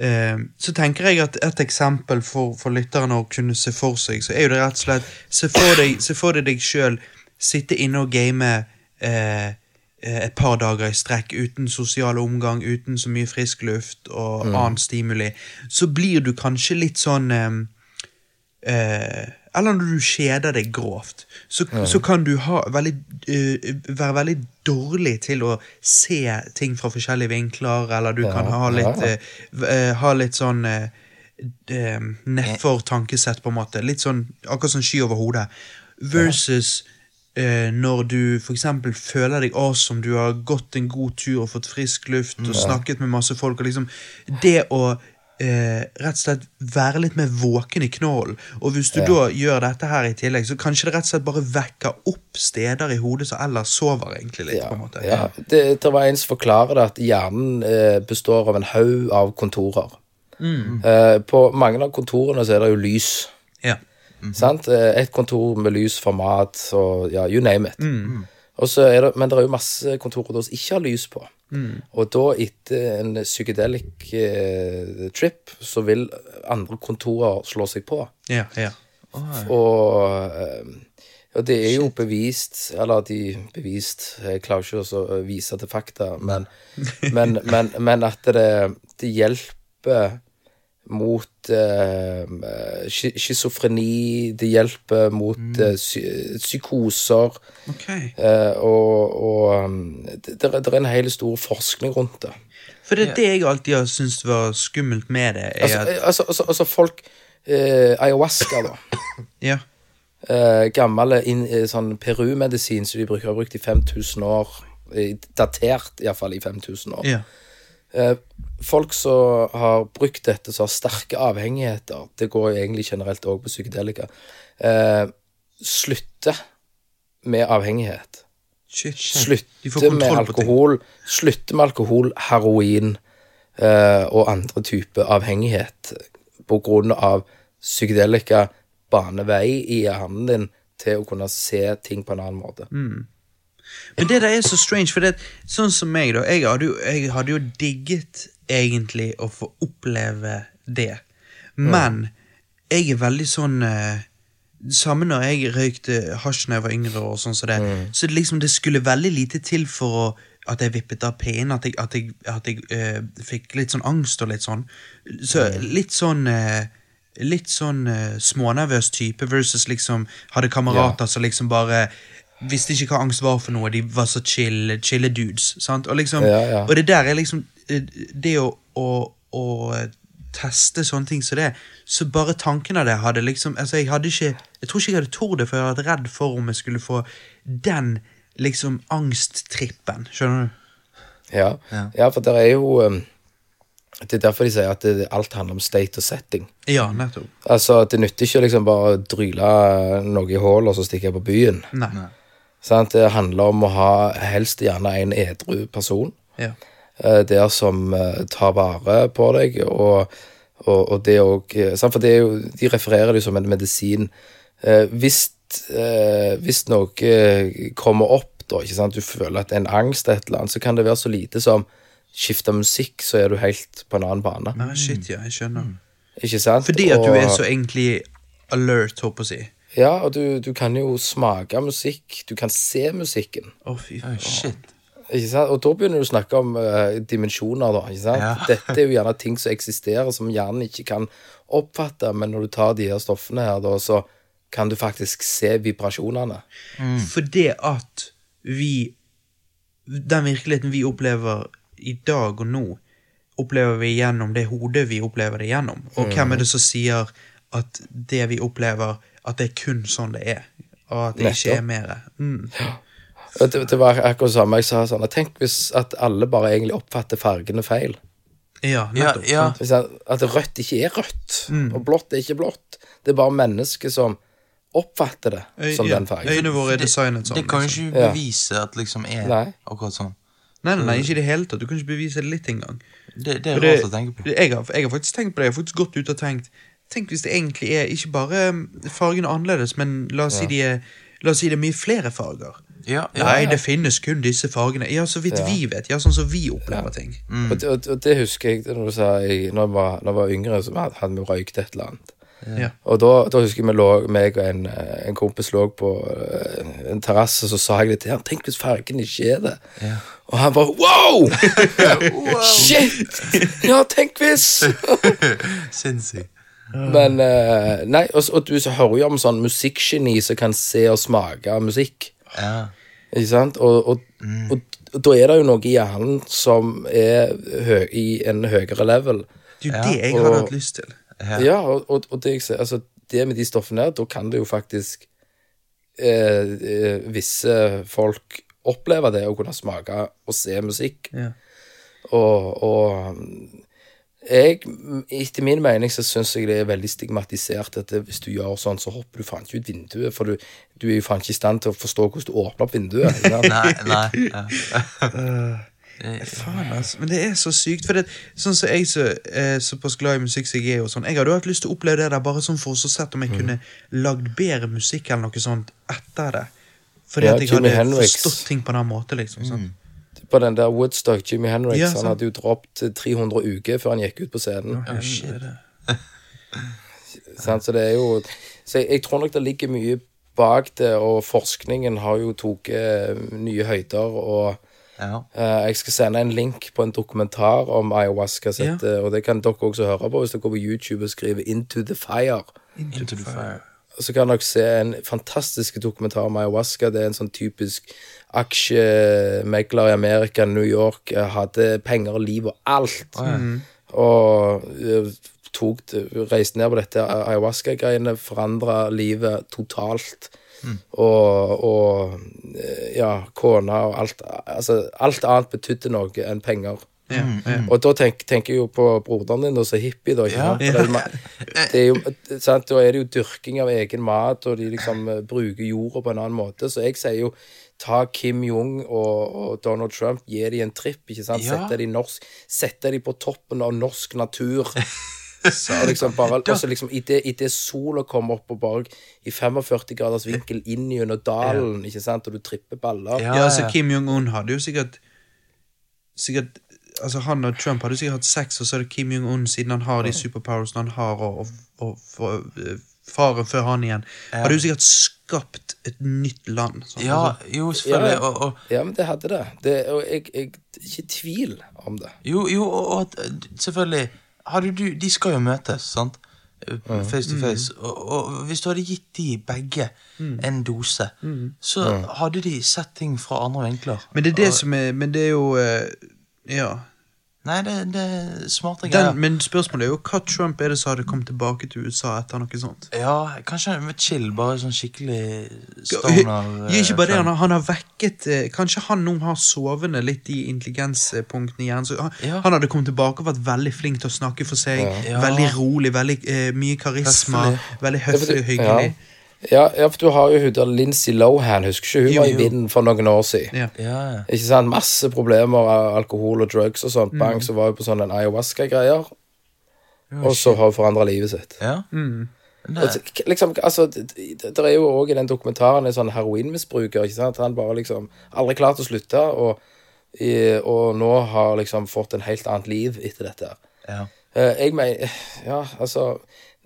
eh, så tenker jeg at et eksempel for, for lytterne å kunne se for seg, så er jo det rett og slett Se for deg, se for deg deg sjøl sitte inne og game eh, eh, et par dager i strekk uten sosial omgang, uten så mye frisk luft og annen stimuli, så blir du kanskje litt sånn eh, eh, Eller når du kjeder deg grovt, så, så kan du ha veldig, uh, være veldig dårlig til å se ting fra forskjellige vinkler, eller du kan ha litt,
ja.
eh, eh, ha litt sånn eh, eh, nedfor tankesett, på en måte. Litt sånn akkurat sånn sky over hodet. Versus eh, når du eksempel føler deg awesome, du har gått en god tur og fått frisk luft og snakket med masse folk, og liksom Det å eh, rett og slett være litt mer våken i knollen. Og hvis du da gjør dette her i tillegg, så kanskje det rett og slett bare vekker opp steder i hodet som ellers sover egentlig litt. på en måte.
Ja, det, til var en forklarer det at hjernen eh, består av en haug av kontorer. Eh, på mange av kontorene så er det jo lys.
Ja.
Sant? Eh, Et kontor med lys for mat og ja, you name it. Og så er det, men det er jo masse kontorer da som ikke har lys på. Og da, etter en psykedelic eh, trip, så vil andre kontorer slå seg på.
Ja, ja.
Og, yeah. og det er jo bevist Eller de bevist Jeg klarer ikke også å vise til fakta, men, men, men, men at det, det hjelper mot eh, schizofreni, det hjelper mot eh, psy psykoser.
Okay.
eh, og og um, det, det er- en hel stor forskning rundt det.
For det er det jeg alltid har syntes var skummelt med det. Er
Altså,
at,
altså, altså, altså folk eh, Ayahuasca, da.
ja.
eh, gammel eh, sånn Peru-medisin som de bruker, har brukt i 5000 år. eh, Datert iallfall i 5000 år.
ja.
Eh, folk som har brukt dette, som har sterke avhengigheter, det går jo egentlig generelt òg på psykedelika, eh, slutter med avhengighet.
Shit, shit.
Slutter med alkohol, slutter med alkohol, heroin eh, og andre typer avhengighet på grunn av psykedelika baner vei i hjernen din til å kunne se ting på en annen måte.
Men det der er så strange, for det, sånn som meg, da. Jeg hadde, jo, jeg hadde jo digget egentlig å få oppleve det. Men jeg er veldig sånn eh, Samme når jeg røykte hasj da jeg var yngre, og sånn som det. Så det liksom, det skulle veldig lite til for å at jeg vippet av pinnen, at jeg, at jeg, at jeg eh, fikk litt sånn angst og litt sånn. Så litt sånn eh, Litt sånn eh, smånervøs type versus liksom hadde kamerater som liksom bare visste ikke hva angst var for noe. De var så chill, chille dudes. Sant? Og, liksom,
Ja, ja.
og det der er liksom Det å, å, å teste sånne ting som det, så bare tanken av det hadde liksom altså Jeg hadde ikke Jeg tror ikke jeg hadde tort det, for jeg hadde vært redd for om jeg skulle få den liksom angsttrippen. Skjønner du?
Ja, ja for det er jo um, Det er derfor de sier at det, alt handler om state og setting.
Ja, nettopp.
Altså, Det nytter ikke å liksom bare dryle noe i hullet og så stikke på byen.
Nei.
Sant? Det handler om å ha helst gjerne en edru person
Ja.
eh, der som eh, tar vare på deg, og, og, og det òg For det er jo, de refererer det jo som en medisin. Eh, hvis, eh, hvis noe eh, kommer opp, da, ikke sant, du føler at en angst, et eller annet, så kan det være så lite som skifte musikk, så er du helt på en annen bane.
Nei, shit, ja, jeg skjønner.
Ikke sant?
Fordi at du er så egentlig alert, håper jeg å si.
Ja, og du, du kan jo smake musikk, du kan se musikken.
Å, fy
faen. shit.
Ikke sant? Og da begynner du å snakke om eh, dimensjoner, da. ikke sant?
Ja.
Dette er jo gjerne ting som eksisterer, som hjernen ikke kan oppfatte, men når du tar de her stoffene her, da, så kan du faktisk se vibrasjonene.
For det at vi Den virkeligheten vi opplever i dag og nå, opplever vi gjennom det hodet vi opplever det gjennom. Og hvem er det som sier at det vi opplever, at det er kun sånn det er? Og at det ikke er mer? Mm.
Ja. Det, det var akkurat det samme jeg sa. sånn, at Tenk hvis at alle bare egentlig oppfatter fargene feil.
Ja,
Ja,
nettopp.
ja.
ja. At rødt ikke er rødt, og blått er ikke blått. Det er bare mennesker som oppfatter det
Øy-
som
ja,
den fargen.
Øynene våre er designet sånn.
Det kan jo
liksom.
ikke bevise at liksom er
Nei.
akkurat sånn.
Nei, nei, nei, ikke i det hele tatt. Du kan ikke bevise det litt engang.
Det, det er rart å tenke på.
Jeg har, jeg har faktisk tenkt på det. Jeg har faktisk gått ut og tenkt Tenk hvis det egentlig er ikke bare um, fargene annerledes, men la oss, si, de er, la oss si det er mye flere farger.
Ja, ja,
Nei,
ja.
det finnes kun disse fargene. Ja, så vidt
Ja.
vi vet. Ja, sånn som vi opplever ting.
Mm.
Og, det- og, det husker jeg når du sa jeg, når, jeg var, når jeg var yngre, så hadde vi røykt et eller annet.
Ja.
Og da, da husker jeg vi lå, meg og en, eh, en kompis lå på eh, en terrasse, så sa jeg det til han, tenk hvis fargen ikke er det.
Ja.
Og han bare wow! Shit! Ja, tenk hvis!
Sinnssykt.
Men uh, Nei, og, og du så hører jo om sånn musikkgeni som kan se og smake musikk.
Ja.
Ikke sant? Og, og, og, og da er det jo noe i hjernen som er hø i en høyere level.
Det er jo
Ja,
det jeg
og-
hadde hatt lyst til.
Ja.
Ja, og, og, og det, jeg ser, altså, det med de stoffene her, da kan det jo faktisk eh, eh, visse folk oppleve det, å kunne smake og se musikk.
Ja.
Og, og jeg, etter min mening så syns jeg det er veldig stigmatisert at hvis du gjør sånn, så hopper du faen ikke ut vinduet, for du, du er jo faen ikke i stand til å forstå hvordan du åpner opp vinduet.
Nei, nei. Ja.
Faen, altså. Men det er så sykt. For det, sånn som jeg så, er såpass glad i musikk som jeg er, og sånn, jeg hadde jo hatt lyst til å oppleve det der bare sånn for å sett om jeg kunne lagd bedre musikk eller noe sånt etter det. Fordi
Ja,
at jeg
Jimmy
hadde
Hendrix.
forstått ting på den måten, liksom. Sånn.
På den der Woodstock, Jimmy Henrik,
Ja,
han hadde jo droppet 300 uker før han gikk ut på scenen.
Ja, shit.
sånn, Så det er jo Så jeg, jeg tror nok det ligger mye bak det, og forskningen har jo tatt eh, nye høyder, og
Ja.
Uh, jeg skal sende en link på en dokumentar om ayahuasca,
Ja.
eh, og det kan dere også høre på hvis dere går på YouTube og skriver 'Into the Fire'.
Into the fire.
Og så kan dere se en fantastisk dokumentar om ayahuasca. Det er en sånn typisk aksjemegler i Amerika, New York. eh, Hadde penger og liv og alt. Og eh, tok reiste ned på dette ayahuasca-greiene, forandra livet totalt. Og, og eh, ja, kona og alt Altså, alt annet betydde noe enn penger.
Ja, ja.
Og da tenk, tenker jeg jo på broderen din, Og som er hippie, da.
Ja.
Det er, jo sant? Da er det jo dyrking av egen mat, og de liksom bruker jorda på en annen måte. Så jeg sier jo ta Kim Jong og, og Donald Trump, gi dem en tripp, ikke sant?
Ja.
Sette dem norsk, sette de på toppen av norsk natur. Så liksom bare, og liksom Idet i det sola kommer opp og bare i 45 graders vinkel inn gjennom dalen, ikke sant, og du tripper baller
Ja.
Altså Kim Jong-un hadde jo sikkert Sikkert Altså Han og Trump hadde sikkert hatt sex, og så er det Kim Jong-un, siden han har de superpowersene han har, og, og, og eh, faren før han igjen, hadde jo sikkert skapt et nytt land. Sånn.
Ja,
Altså,
jo, selvfølgelig.
Ja, ja.
Og, og,
Ja, men det hadde det. det og jeg, jeg ikke tvil om det.
jo, jo, og, og selvfølgelig hadde du, De skal jo møtes, sant? Eh, Face to face. Og, og hvis du hadde gitt de begge en dose, så hadde de sett ting fra andre vinkler.
Men det er det som er Men det er jo eh, Ja.
Nei, det, det er smarte greier.
Den, men spørsmålet er jo hva Trump er det som hadde kommet tilbake til USA etter noe sånt?
Ja, kanskje med chill, bare sånn skikkelig stoner.
Ja, ikke bare det,
eh,
han har, vekket eh, Kanskje han nå har sovende litt i intelligenspunktene i hjernen. Så han,
Ja.
han hadde kommet tilbake og vært veldig flink til å snakke for seg.
Ja.
Veldig rolig, veldig eh, mye karisma.
Høflig.
Veldig høflig og hyggelig.
Ja, ja, for du har jo hun der Lindsay Lohan, husker ikke hun
Jo,
var i
jo.
vinden for noen år siden?
Ja.
Ja, ja.
Ikke sant? Masse problemer av alkohol og drugs og
Mm.
sånt. Bang, så var hun på sånn en ayahuasca-greier. Og så har hun forandra livet sitt.
ja.
Mm.
Og liksom, altså, det, det det er jo òg i den dokumentaren en sånn heroinmisbruker. ikke sant? Han bare liksom aldri klart å slutte, og, i, og nå har liksom fått en helt annet liv etter dette.
ja.
Eh, jeg mener Ja, altså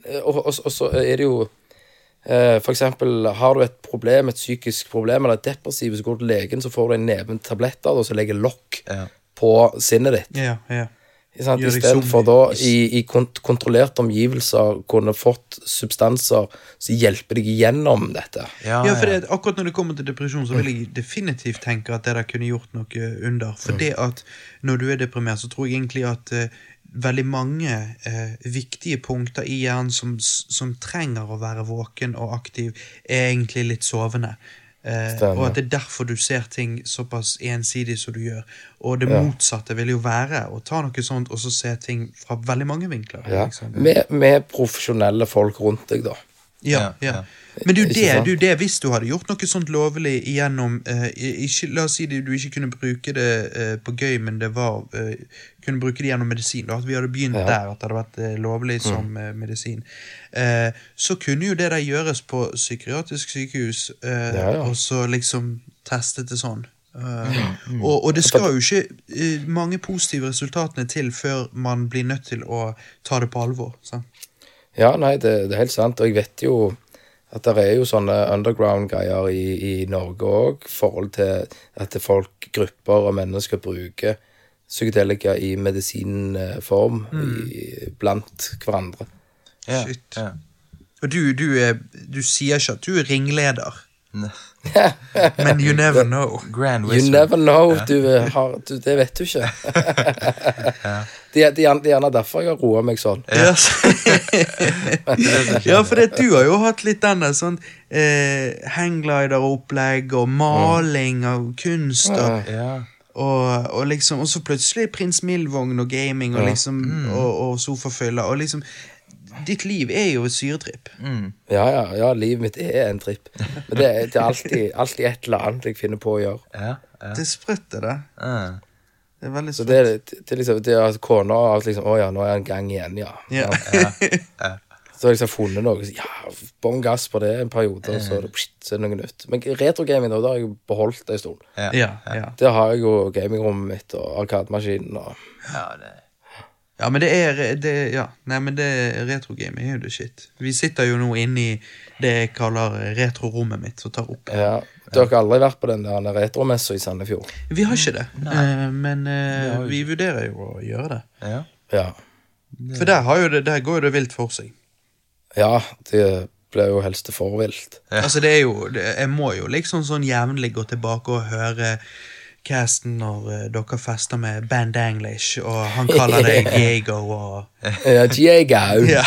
eh, Og, og, og så er det jo eh, For eksempel, har du et problem, et psykisk problem, eller et depressiv, så går du til legen, så får du en neve med tabletter, og så legger lokk
Ja.
på sinnet ditt.
Ja, ja.
Istedenfor da i, i kontrollerte omgivelser kunne fått substanser som hjelper deg gjennom dette.
Ja,
Ja, for det, akkurat når det kommer til depresjon, så vil jeg definitivt tenke at det der kunne gjort noe under. For det at når du er deprimert, så tror jeg egentlig at eh, veldig mange eh, viktige punkter i hjernen som, som trenger å være våken og aktiv, er egentlig litt sovende. Eh, og at det er derfor du ser ting såpass ensidig som du gjør. Og det
Ja.
motsatte vil jo være å ta noe sånt og så se ting fra veldig mange vinkler.
Ja.
Liksom.
Med, med profesjonelle folk rundt deg, da.
Ja,
Ja,
ja. Men det er jo det, hvis du hadde gjort noe sånt lovlig igjennom eh, ikke, La oss si det, du ikke kunne bruke det eh, på gøy, men det var eh, Kunne bruke det gjennom medisin. Da, at vi hadde begynt
Ja.
der, at det hadde vært eh, lovlig som eh, medisin. Eh, så kunne jo det der gjøres på psykiatrisk sykehus, eh,
Ja, ja.
og så liksom testet det sånn. Eh, og, og det skal jo ikke mange positive resultatene til før man blir nødt til å ta det på alvor. Så.
Ja, nei, det, det er helt sant. Og jeg vet jo at det er jo sånne underground-greier i, i Norge òg, forhold til at folk, grupper og mennesker bruker psykedelika i medisinform i, blant hverandre.
Ja,
Shit.
ja.
Og du, du, er, du sier ikke at du er ringleder,
Ne-
men you never know.
Grand
You never know. Du, eh, har, du, det vet du ikke. det, er- det er gjerne- det er derfor jeg har roa meg sånn.
Ja, ja for det, du har jo hatt litt den der sånn eh, hangglider-opplegg og maling av kunst og,
Ja.
og, og liksom Og så plutselig Prins Mild-vogn og gaming og liksom og, og sofafyller og liksom Ditt liv er jo et syretripp.
Mm.
Ja, ja, ja, livet mitt er en tripp. Men det, det er alltid, alltid et eller annet jeg finner på å gjøre.
Ja. ja.
Det er sprøtt, det der.
ja.
Det er veldig
Så
sprøtt.
det, er- det er liksom det er at Kona har liksom Å ja, nå er jeg en gang igjen, ja.
Ja.
Så har jeg liksom funnet noe. Ja, bånn gass på det en periode, og så er det, så er det noe nytt. Men retrogaming, da, det har jeg jo beholdt en stund.
Ja.
ja, ja.
Der har jeg jo gamingrommet mitt og arkademaskinen og
ja, det
Ja, men det er det, Ja, nei, men det retrogaming er jo det shit. Vi sitter jo nå inne i det jeg kaller retrorommet mitt, som tar opp.
ja. Dere har aldri vært på den der retromessa i Sandefjord?
Vi har ikke det, Nei. men
uh,
vi vurderer jo å gjøre det.
Ja.
Ja.
For der, har jo det, der går jo det vilt for seg.
Ja, det blir jo helst for vilt.
Altså, det er jo Jeg må jo liksom sånn jevnlig gå tilbake og høre casten når eh, dere fester med Band English, og han kaller deg Diego og
Ja, Diego.
Ja.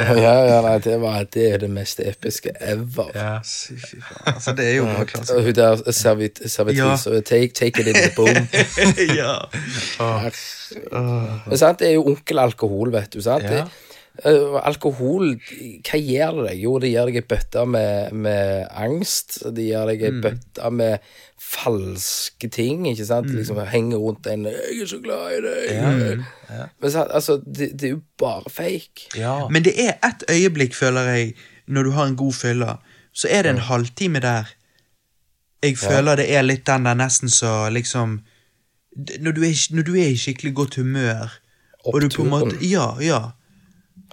Ja, ja, nei, det, var, det er det mest episke ever.
Ja.
Altså, det er jo
Og
klassisk.
hun der servit, servitris og take, take it in the boom.
ja.
Men sant, det er jo onkel alkohol, vet du. sant?
Ja.
Eh, alkohol, hva gjør det deg? Jo, det gjør deg ei bøtte med, med angst. Det gjør deg ei bøtte med falske ting, ikke sant? Liksom Henger rundt en 'Jeg er så glad i deg'. Men så, altså, det, det er jo bare fake.
ja.
Men det er ett øyeblikk, føler jeg, når du har en god fylle, så er det en halvtime der jeg føler det er litt den der nesten så liksom Når du er, når du er i skikkelig godt humør, og du på en måte
Ja,
Ja,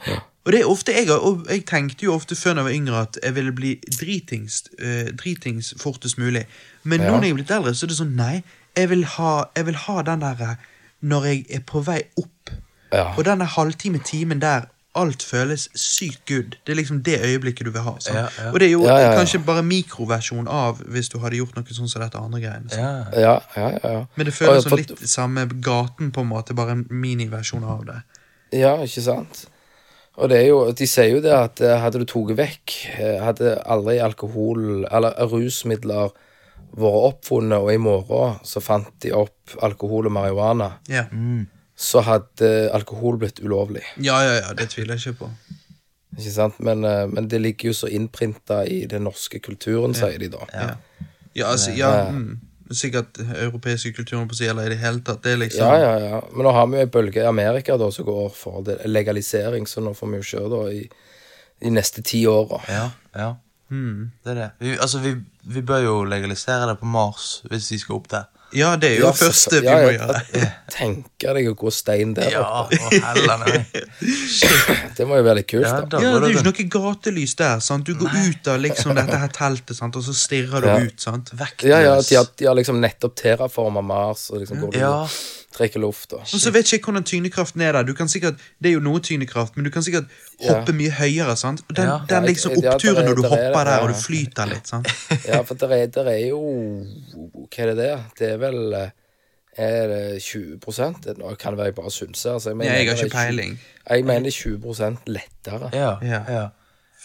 ja. Og det er ofte jeg, jeg tenkte jo ofte før jeg var yngre at jeg ville bli dritings, uh, dritings fortest mulig. Men
Ja.
nå når jeg er blitt eldre, så er det sånn nei, jeg vil ha, jeg vil ha den der eh, når jeg er på vei opp.
Ja.
Og denne halvtime-timen der alt føles sykt good. Det er liksom det øyeblikket du vil ha.
Ja, ja.
Og det er jo
Ja,
kanskje bare mikroversjon av hvis du hadde gjort noe sånn som dette andre greiene.
ja.
Ja, ja.
Men det føles som litt samme gaten, på en måte, bare en miniversjon av det.
Ja, ikke sant? Og det er jo, de sier jo det at eh, hadde du tatt vekk eh, Hadde aldri alkohol eller rusmidler vært oppfunnet, og i morgen så fant de opp alkohol og marihuana,
Ja,
så hadde alkohol blitt ulovlig.
ja, ja, ja det tviler jeg ikke på.
Ikke sant? Men, eh, men det ligger jo så innprinta i den norske kulturen, sier de da.
Ja, ja altså, ja, mm, Sikkert europeiske kulturen på siden, eller i det hele tatt. Det er liksom
Ja, ja, ja. Men nå har vi jo en bølge i Amerika da som går for det, legalisering, så nå får vi jo kjøre da i de neste ti åra.
Ja, ja. Det er det. Vi, altså, vi, vi bør jo legalisere det på Mars hvis vi skal opp der.
Ja, det er jo det første vi
ja,
må
ja,
gjøre.
Tenker deg å gå stein der
Ja,
oppe. Det må jo være litt kult,
Ja,
da.
Ja, det er jo ikke noe gatelys der. sant? Du går ut av liksom dette her teltet, sant? og så stirrer du
Ja.
ut. sant?
vektløs.
Ja, ja, de har, de har liksom nettopp terraforma Mars, og liksom går du
Ja.
og trekker luft og
så vet ikke jeg hvordan tyngdekraften er der. Du kan sikkert, Det er jo noe tyngdekraft, men du kan sikkert hoppe mye høyere. sant? Og den,
Ja.
den liksom
ja,
oppturen
er-
når du
er
hopper
det,
der og du flyter litt. sant?
Ja, for der er, der er jo Hva er det der? Det er vel eh, Er det 20 Det- Nå kan det være jeg bare synser. Altså,
Ja, jeg har
det er
ikke
20
peiling.
Jeg mener 20 lettere.
Ja,
Ja.
ja.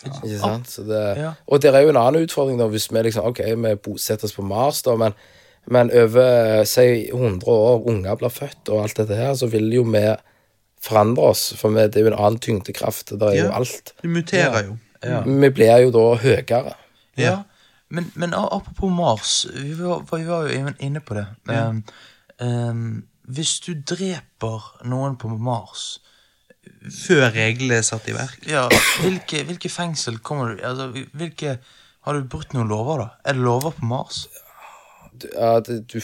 Ikke sant? Så det,
Ja.
Og det er jo en annen utfordring, da, hvis vi liksom Ok, vi bosetter oss på Mars, da, men, men over si 100 år, unger blir født og alt dette her, så vil jo vi forandre oss. For vi, det er jo en annen tyngdekraft. Det er jo alt.
Du muterer jo.
Vi blir jo da høyere.
Ja, men, men apropos Mars, vi var, vi var jo inne på det. Um, um, hvis du dreper noen på Mars,
Før reglene er satt i verk.
ja, hvilke, hvilke fengsel kommer du altså, hvilke, Har du brutt noen lover, da? Er det lover på Mars?
Ja, du, du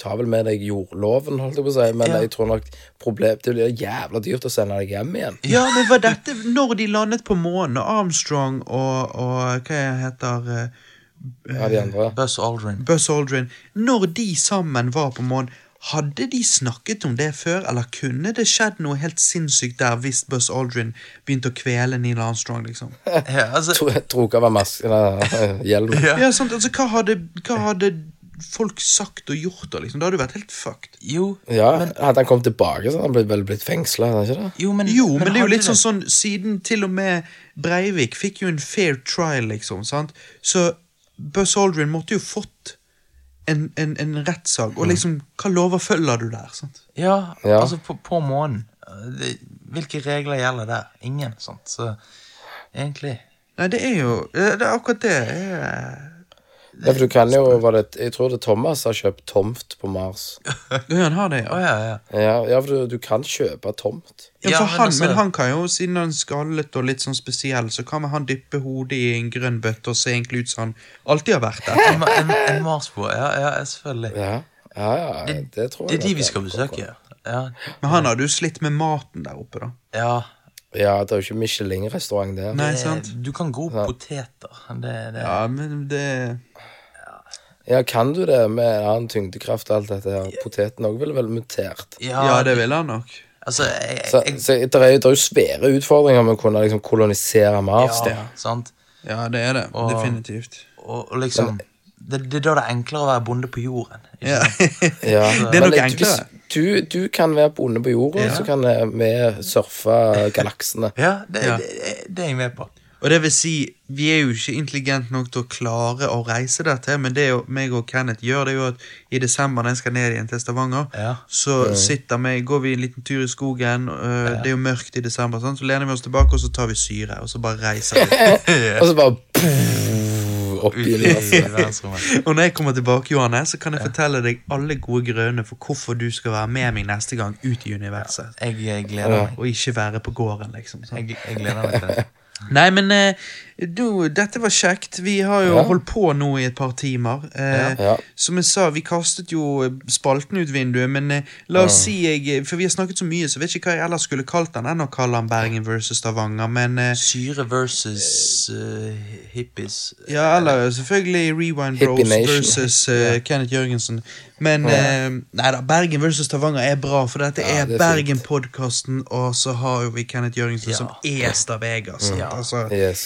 tar vel med deg jordloven, holdt jeg på å si, men
Ja.
jeg tror nok problem, det blir jævla dyrt å sende deg hjem igjen.
Ja, men var dette når de landet på månen, og Armstrong og, og hva heter uh,
Ja, de andre.
Buzz Aldrin.
Buzz Aldrin Når de sammen var på månen, hadde de snakket om det før, eller kunne det skjedd noe helt sinnssykt der hvis Buzz Aldrin begynte å kvele Neil Armstrong, liksom?
Ja, altså,
Tro- Trok av masken eller hjelmen.
ja.
Ja, sant, altså, hva hadde, hva hadde folk sagt og gjort det, liksom? Da hadde du vært helt fucked.
Jo,
Ja, Hadde han kommet tilbake, så hadde han blitt, vel blitt fengsla, hadde han ikke det?
jo, men,
Jo, men, det er jo litt sånn sånn Siden til og med Breivik fikk jo en fair trial, liksom. sant? Så Buzz Aldrin måtte jo fått en, en, en rettssak. Og liksom, hva lover følger du der? sant?
Ja,
Ja.
altså på, på månen. Hvilke regler gjelder der? Ingen, sant? Så egentlig
Nei, det er jo Det er akkurat det. er-
Ja, for du kan jo, var det, Jeg tror det er Thomas har kjøpt tomt på Mars.
Ja, han har det,
Å
ja.
ja, ja.
For du, du kan kjøpe tomt.
Ja, for
men
han,
altså-
men han kan jo, siden han er skallet og litt sånn spesiell, så kan han dyppe hodet i en grønn bøtte og se egentlig ut som han alltid har vært der.
En, en, en Marsbo, ja, ja, selvfølgelig.
Ja, ja, ja det, tror jeg.
Det er de vi skal besøke. Ja,
Men han hadde jo slitt med maten der oppe, da.
ja
Ja, det er jo ikke Michelin-restaurant der.
Nei, sant?
du kan gro poteter. Det, det.
Ja, men det
Ja, kan du det med annen tyngdekraft og alt dette her? Poteten òg ville vel mutert.
Ja, det ville han nok.
Altså, jeg,
Så,
jeg,
så det, er, det er jo svære utfordringer med å kunne liksom kolonisere Mars.
ja, sant?
Ja, det er det.
Og-
Definitivt.
Og, og liksom det, det er da det er enklere å være bonde på jorden. Ikke
Ja.
Ja.
Det er nok
Men
enklere.
Du, du kan være bonde på jorda,
Ja.
så kan eh, vi surfe galaksene.
Ja, det,
Ja.
Det, det er jeg med på.
Og det vil si, vi er jo ikke intelligente nok til å klare å reise der til, men det jo meg og Kenneth gjør, det er jo at i desember når jeg skal ned igjen til Stavanger,
Ja.
så sitter vi, går vi en liten tur i skogen, øh, det er jo mørkt i desember, sånn, så lener vi oss tilbake, og så tar vi syre, og så bare reiser vi.
Og så bare opp i
og når jeg kommer tilbake, Johanne, så kan jeg fortelle deg alle gode grønner for hvorfor du skal være med meg neste gang ut i universet.
Jeg, jeg gleder meg.
Og ikke være på gården, liksom. sant?
Jeg, jeg gleder meg til det.
Nei, men eh, du, dette var kjekt. Vi har jo
Ja.
holdt på nå i et par timer. Eh,
Ja.
Som jeg sa, vi kastet jo spalten ut vinduet, men eh, la oss si jeg For vi har snakket så mye, så vet ikke hva jeg ellers skulle kalt den enn å kalle den Bergen versus Stavanger, men eh,
Syre versus uh, hippies.
Ja, eller selvfølgelig Rewind
Hippie
Bros
Nation.
versus eh, Kenneth Jørgensen. Men eh, nei da, Bergen versus Stavanger er bra, for dette
Ja,
er,
det er
Bergen-podkasten, og så har jo vi Kenneth Jørgensen
Ja.
som er Stavegas. Mm.
Ja.
Altså,
Yes.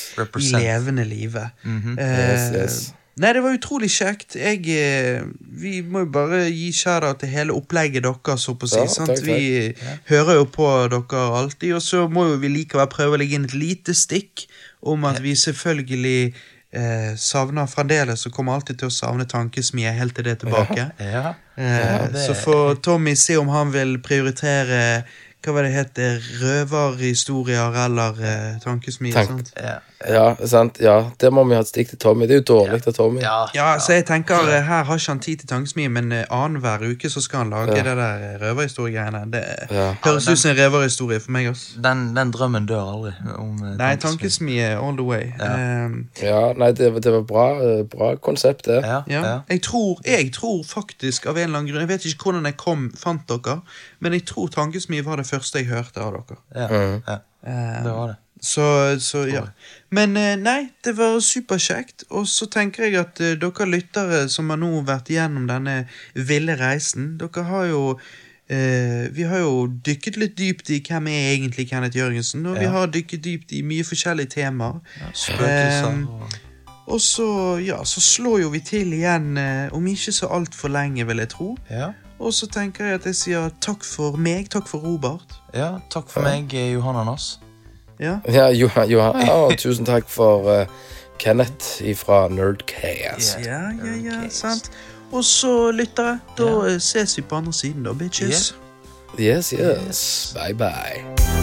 Levende live.
Mhm.
Eh,
Yes, yes.
Nei, det var utrolig kjekt. Jeg, eh, vi må jo bare gi shout-out til hele opplegget deres, så på si.
Ja,
sant?
takk, takk.
Vi hører jo på dere alltid, og så må jo vi likevel prøve å legge inn et lite stikk om at vi selvfølgelig eh, savner fremdeles, og kommer alltid til å savne tankesmie helt til det er tilbake.
Ja.
Eh,
det-
Så får Tommy se om han vil prioritere hva var det heter, røverhistorier eller eh, tankesmie.
Tank-
sant?
Ja.
Ja, sant. Ja, der må vi ha et stikk til Tommy. Det er jo dårlig av Tommy.
Ja.
Ja, så jeg tenker eh, Her har ikke han tid til tankesmie, men eh, annenhver uke så skal han lage
Ja.
det der eh, røverhistoriegreiene. Det
Ja.
høres
Ja,
ut som en røverhistorie for meg. Også.
Den, den drømmen dør aldri. Om,
Nei,
tankesmie.
tankesmie all the way.
Ja.
um,
Ja, nei, det, det var bra, bra konsept, det.
Ja,
ja.
ja.
Jeg, tror, jeg tror faktisk av en eller annen grunn Jeg vet ikke hvordan jeg kom, fant dere, men jeg tror tankesmie var det første jeg hørte av dere.
ja,
Mm.
ja.
Ehm,
Det var det.
Så, så ja. Men eh, nei, det var superkjekt. Og så tenker jeg at eh, dere lyttere som har nå vært gjennom denne ville reisen, dere har jo eh, Vi har jo dykket litt dypt i hvem er egentlig Kenneth Jørgensen, og vi har dykket dypt i mye forskjellige temaer.
Ja,
Ehm,
og
så, ja, så slår jo vi til igjen eh, om ikke så altfor lenge, vil jeg tro.
ja.
Og så tenker jeg at jeg sier takk for meg, takk for Robert.
ja, takk for meg, Johan Anders.
Ja.
Ja, Johan, Johan Oh, tusen takk for uh, Kenneth fra Nerdcast.
Ja, ja, ja, sant. Og så, lyttere, da eh, ses vi på andre siden, da, bitches.
Yes, yes. Bye, bye.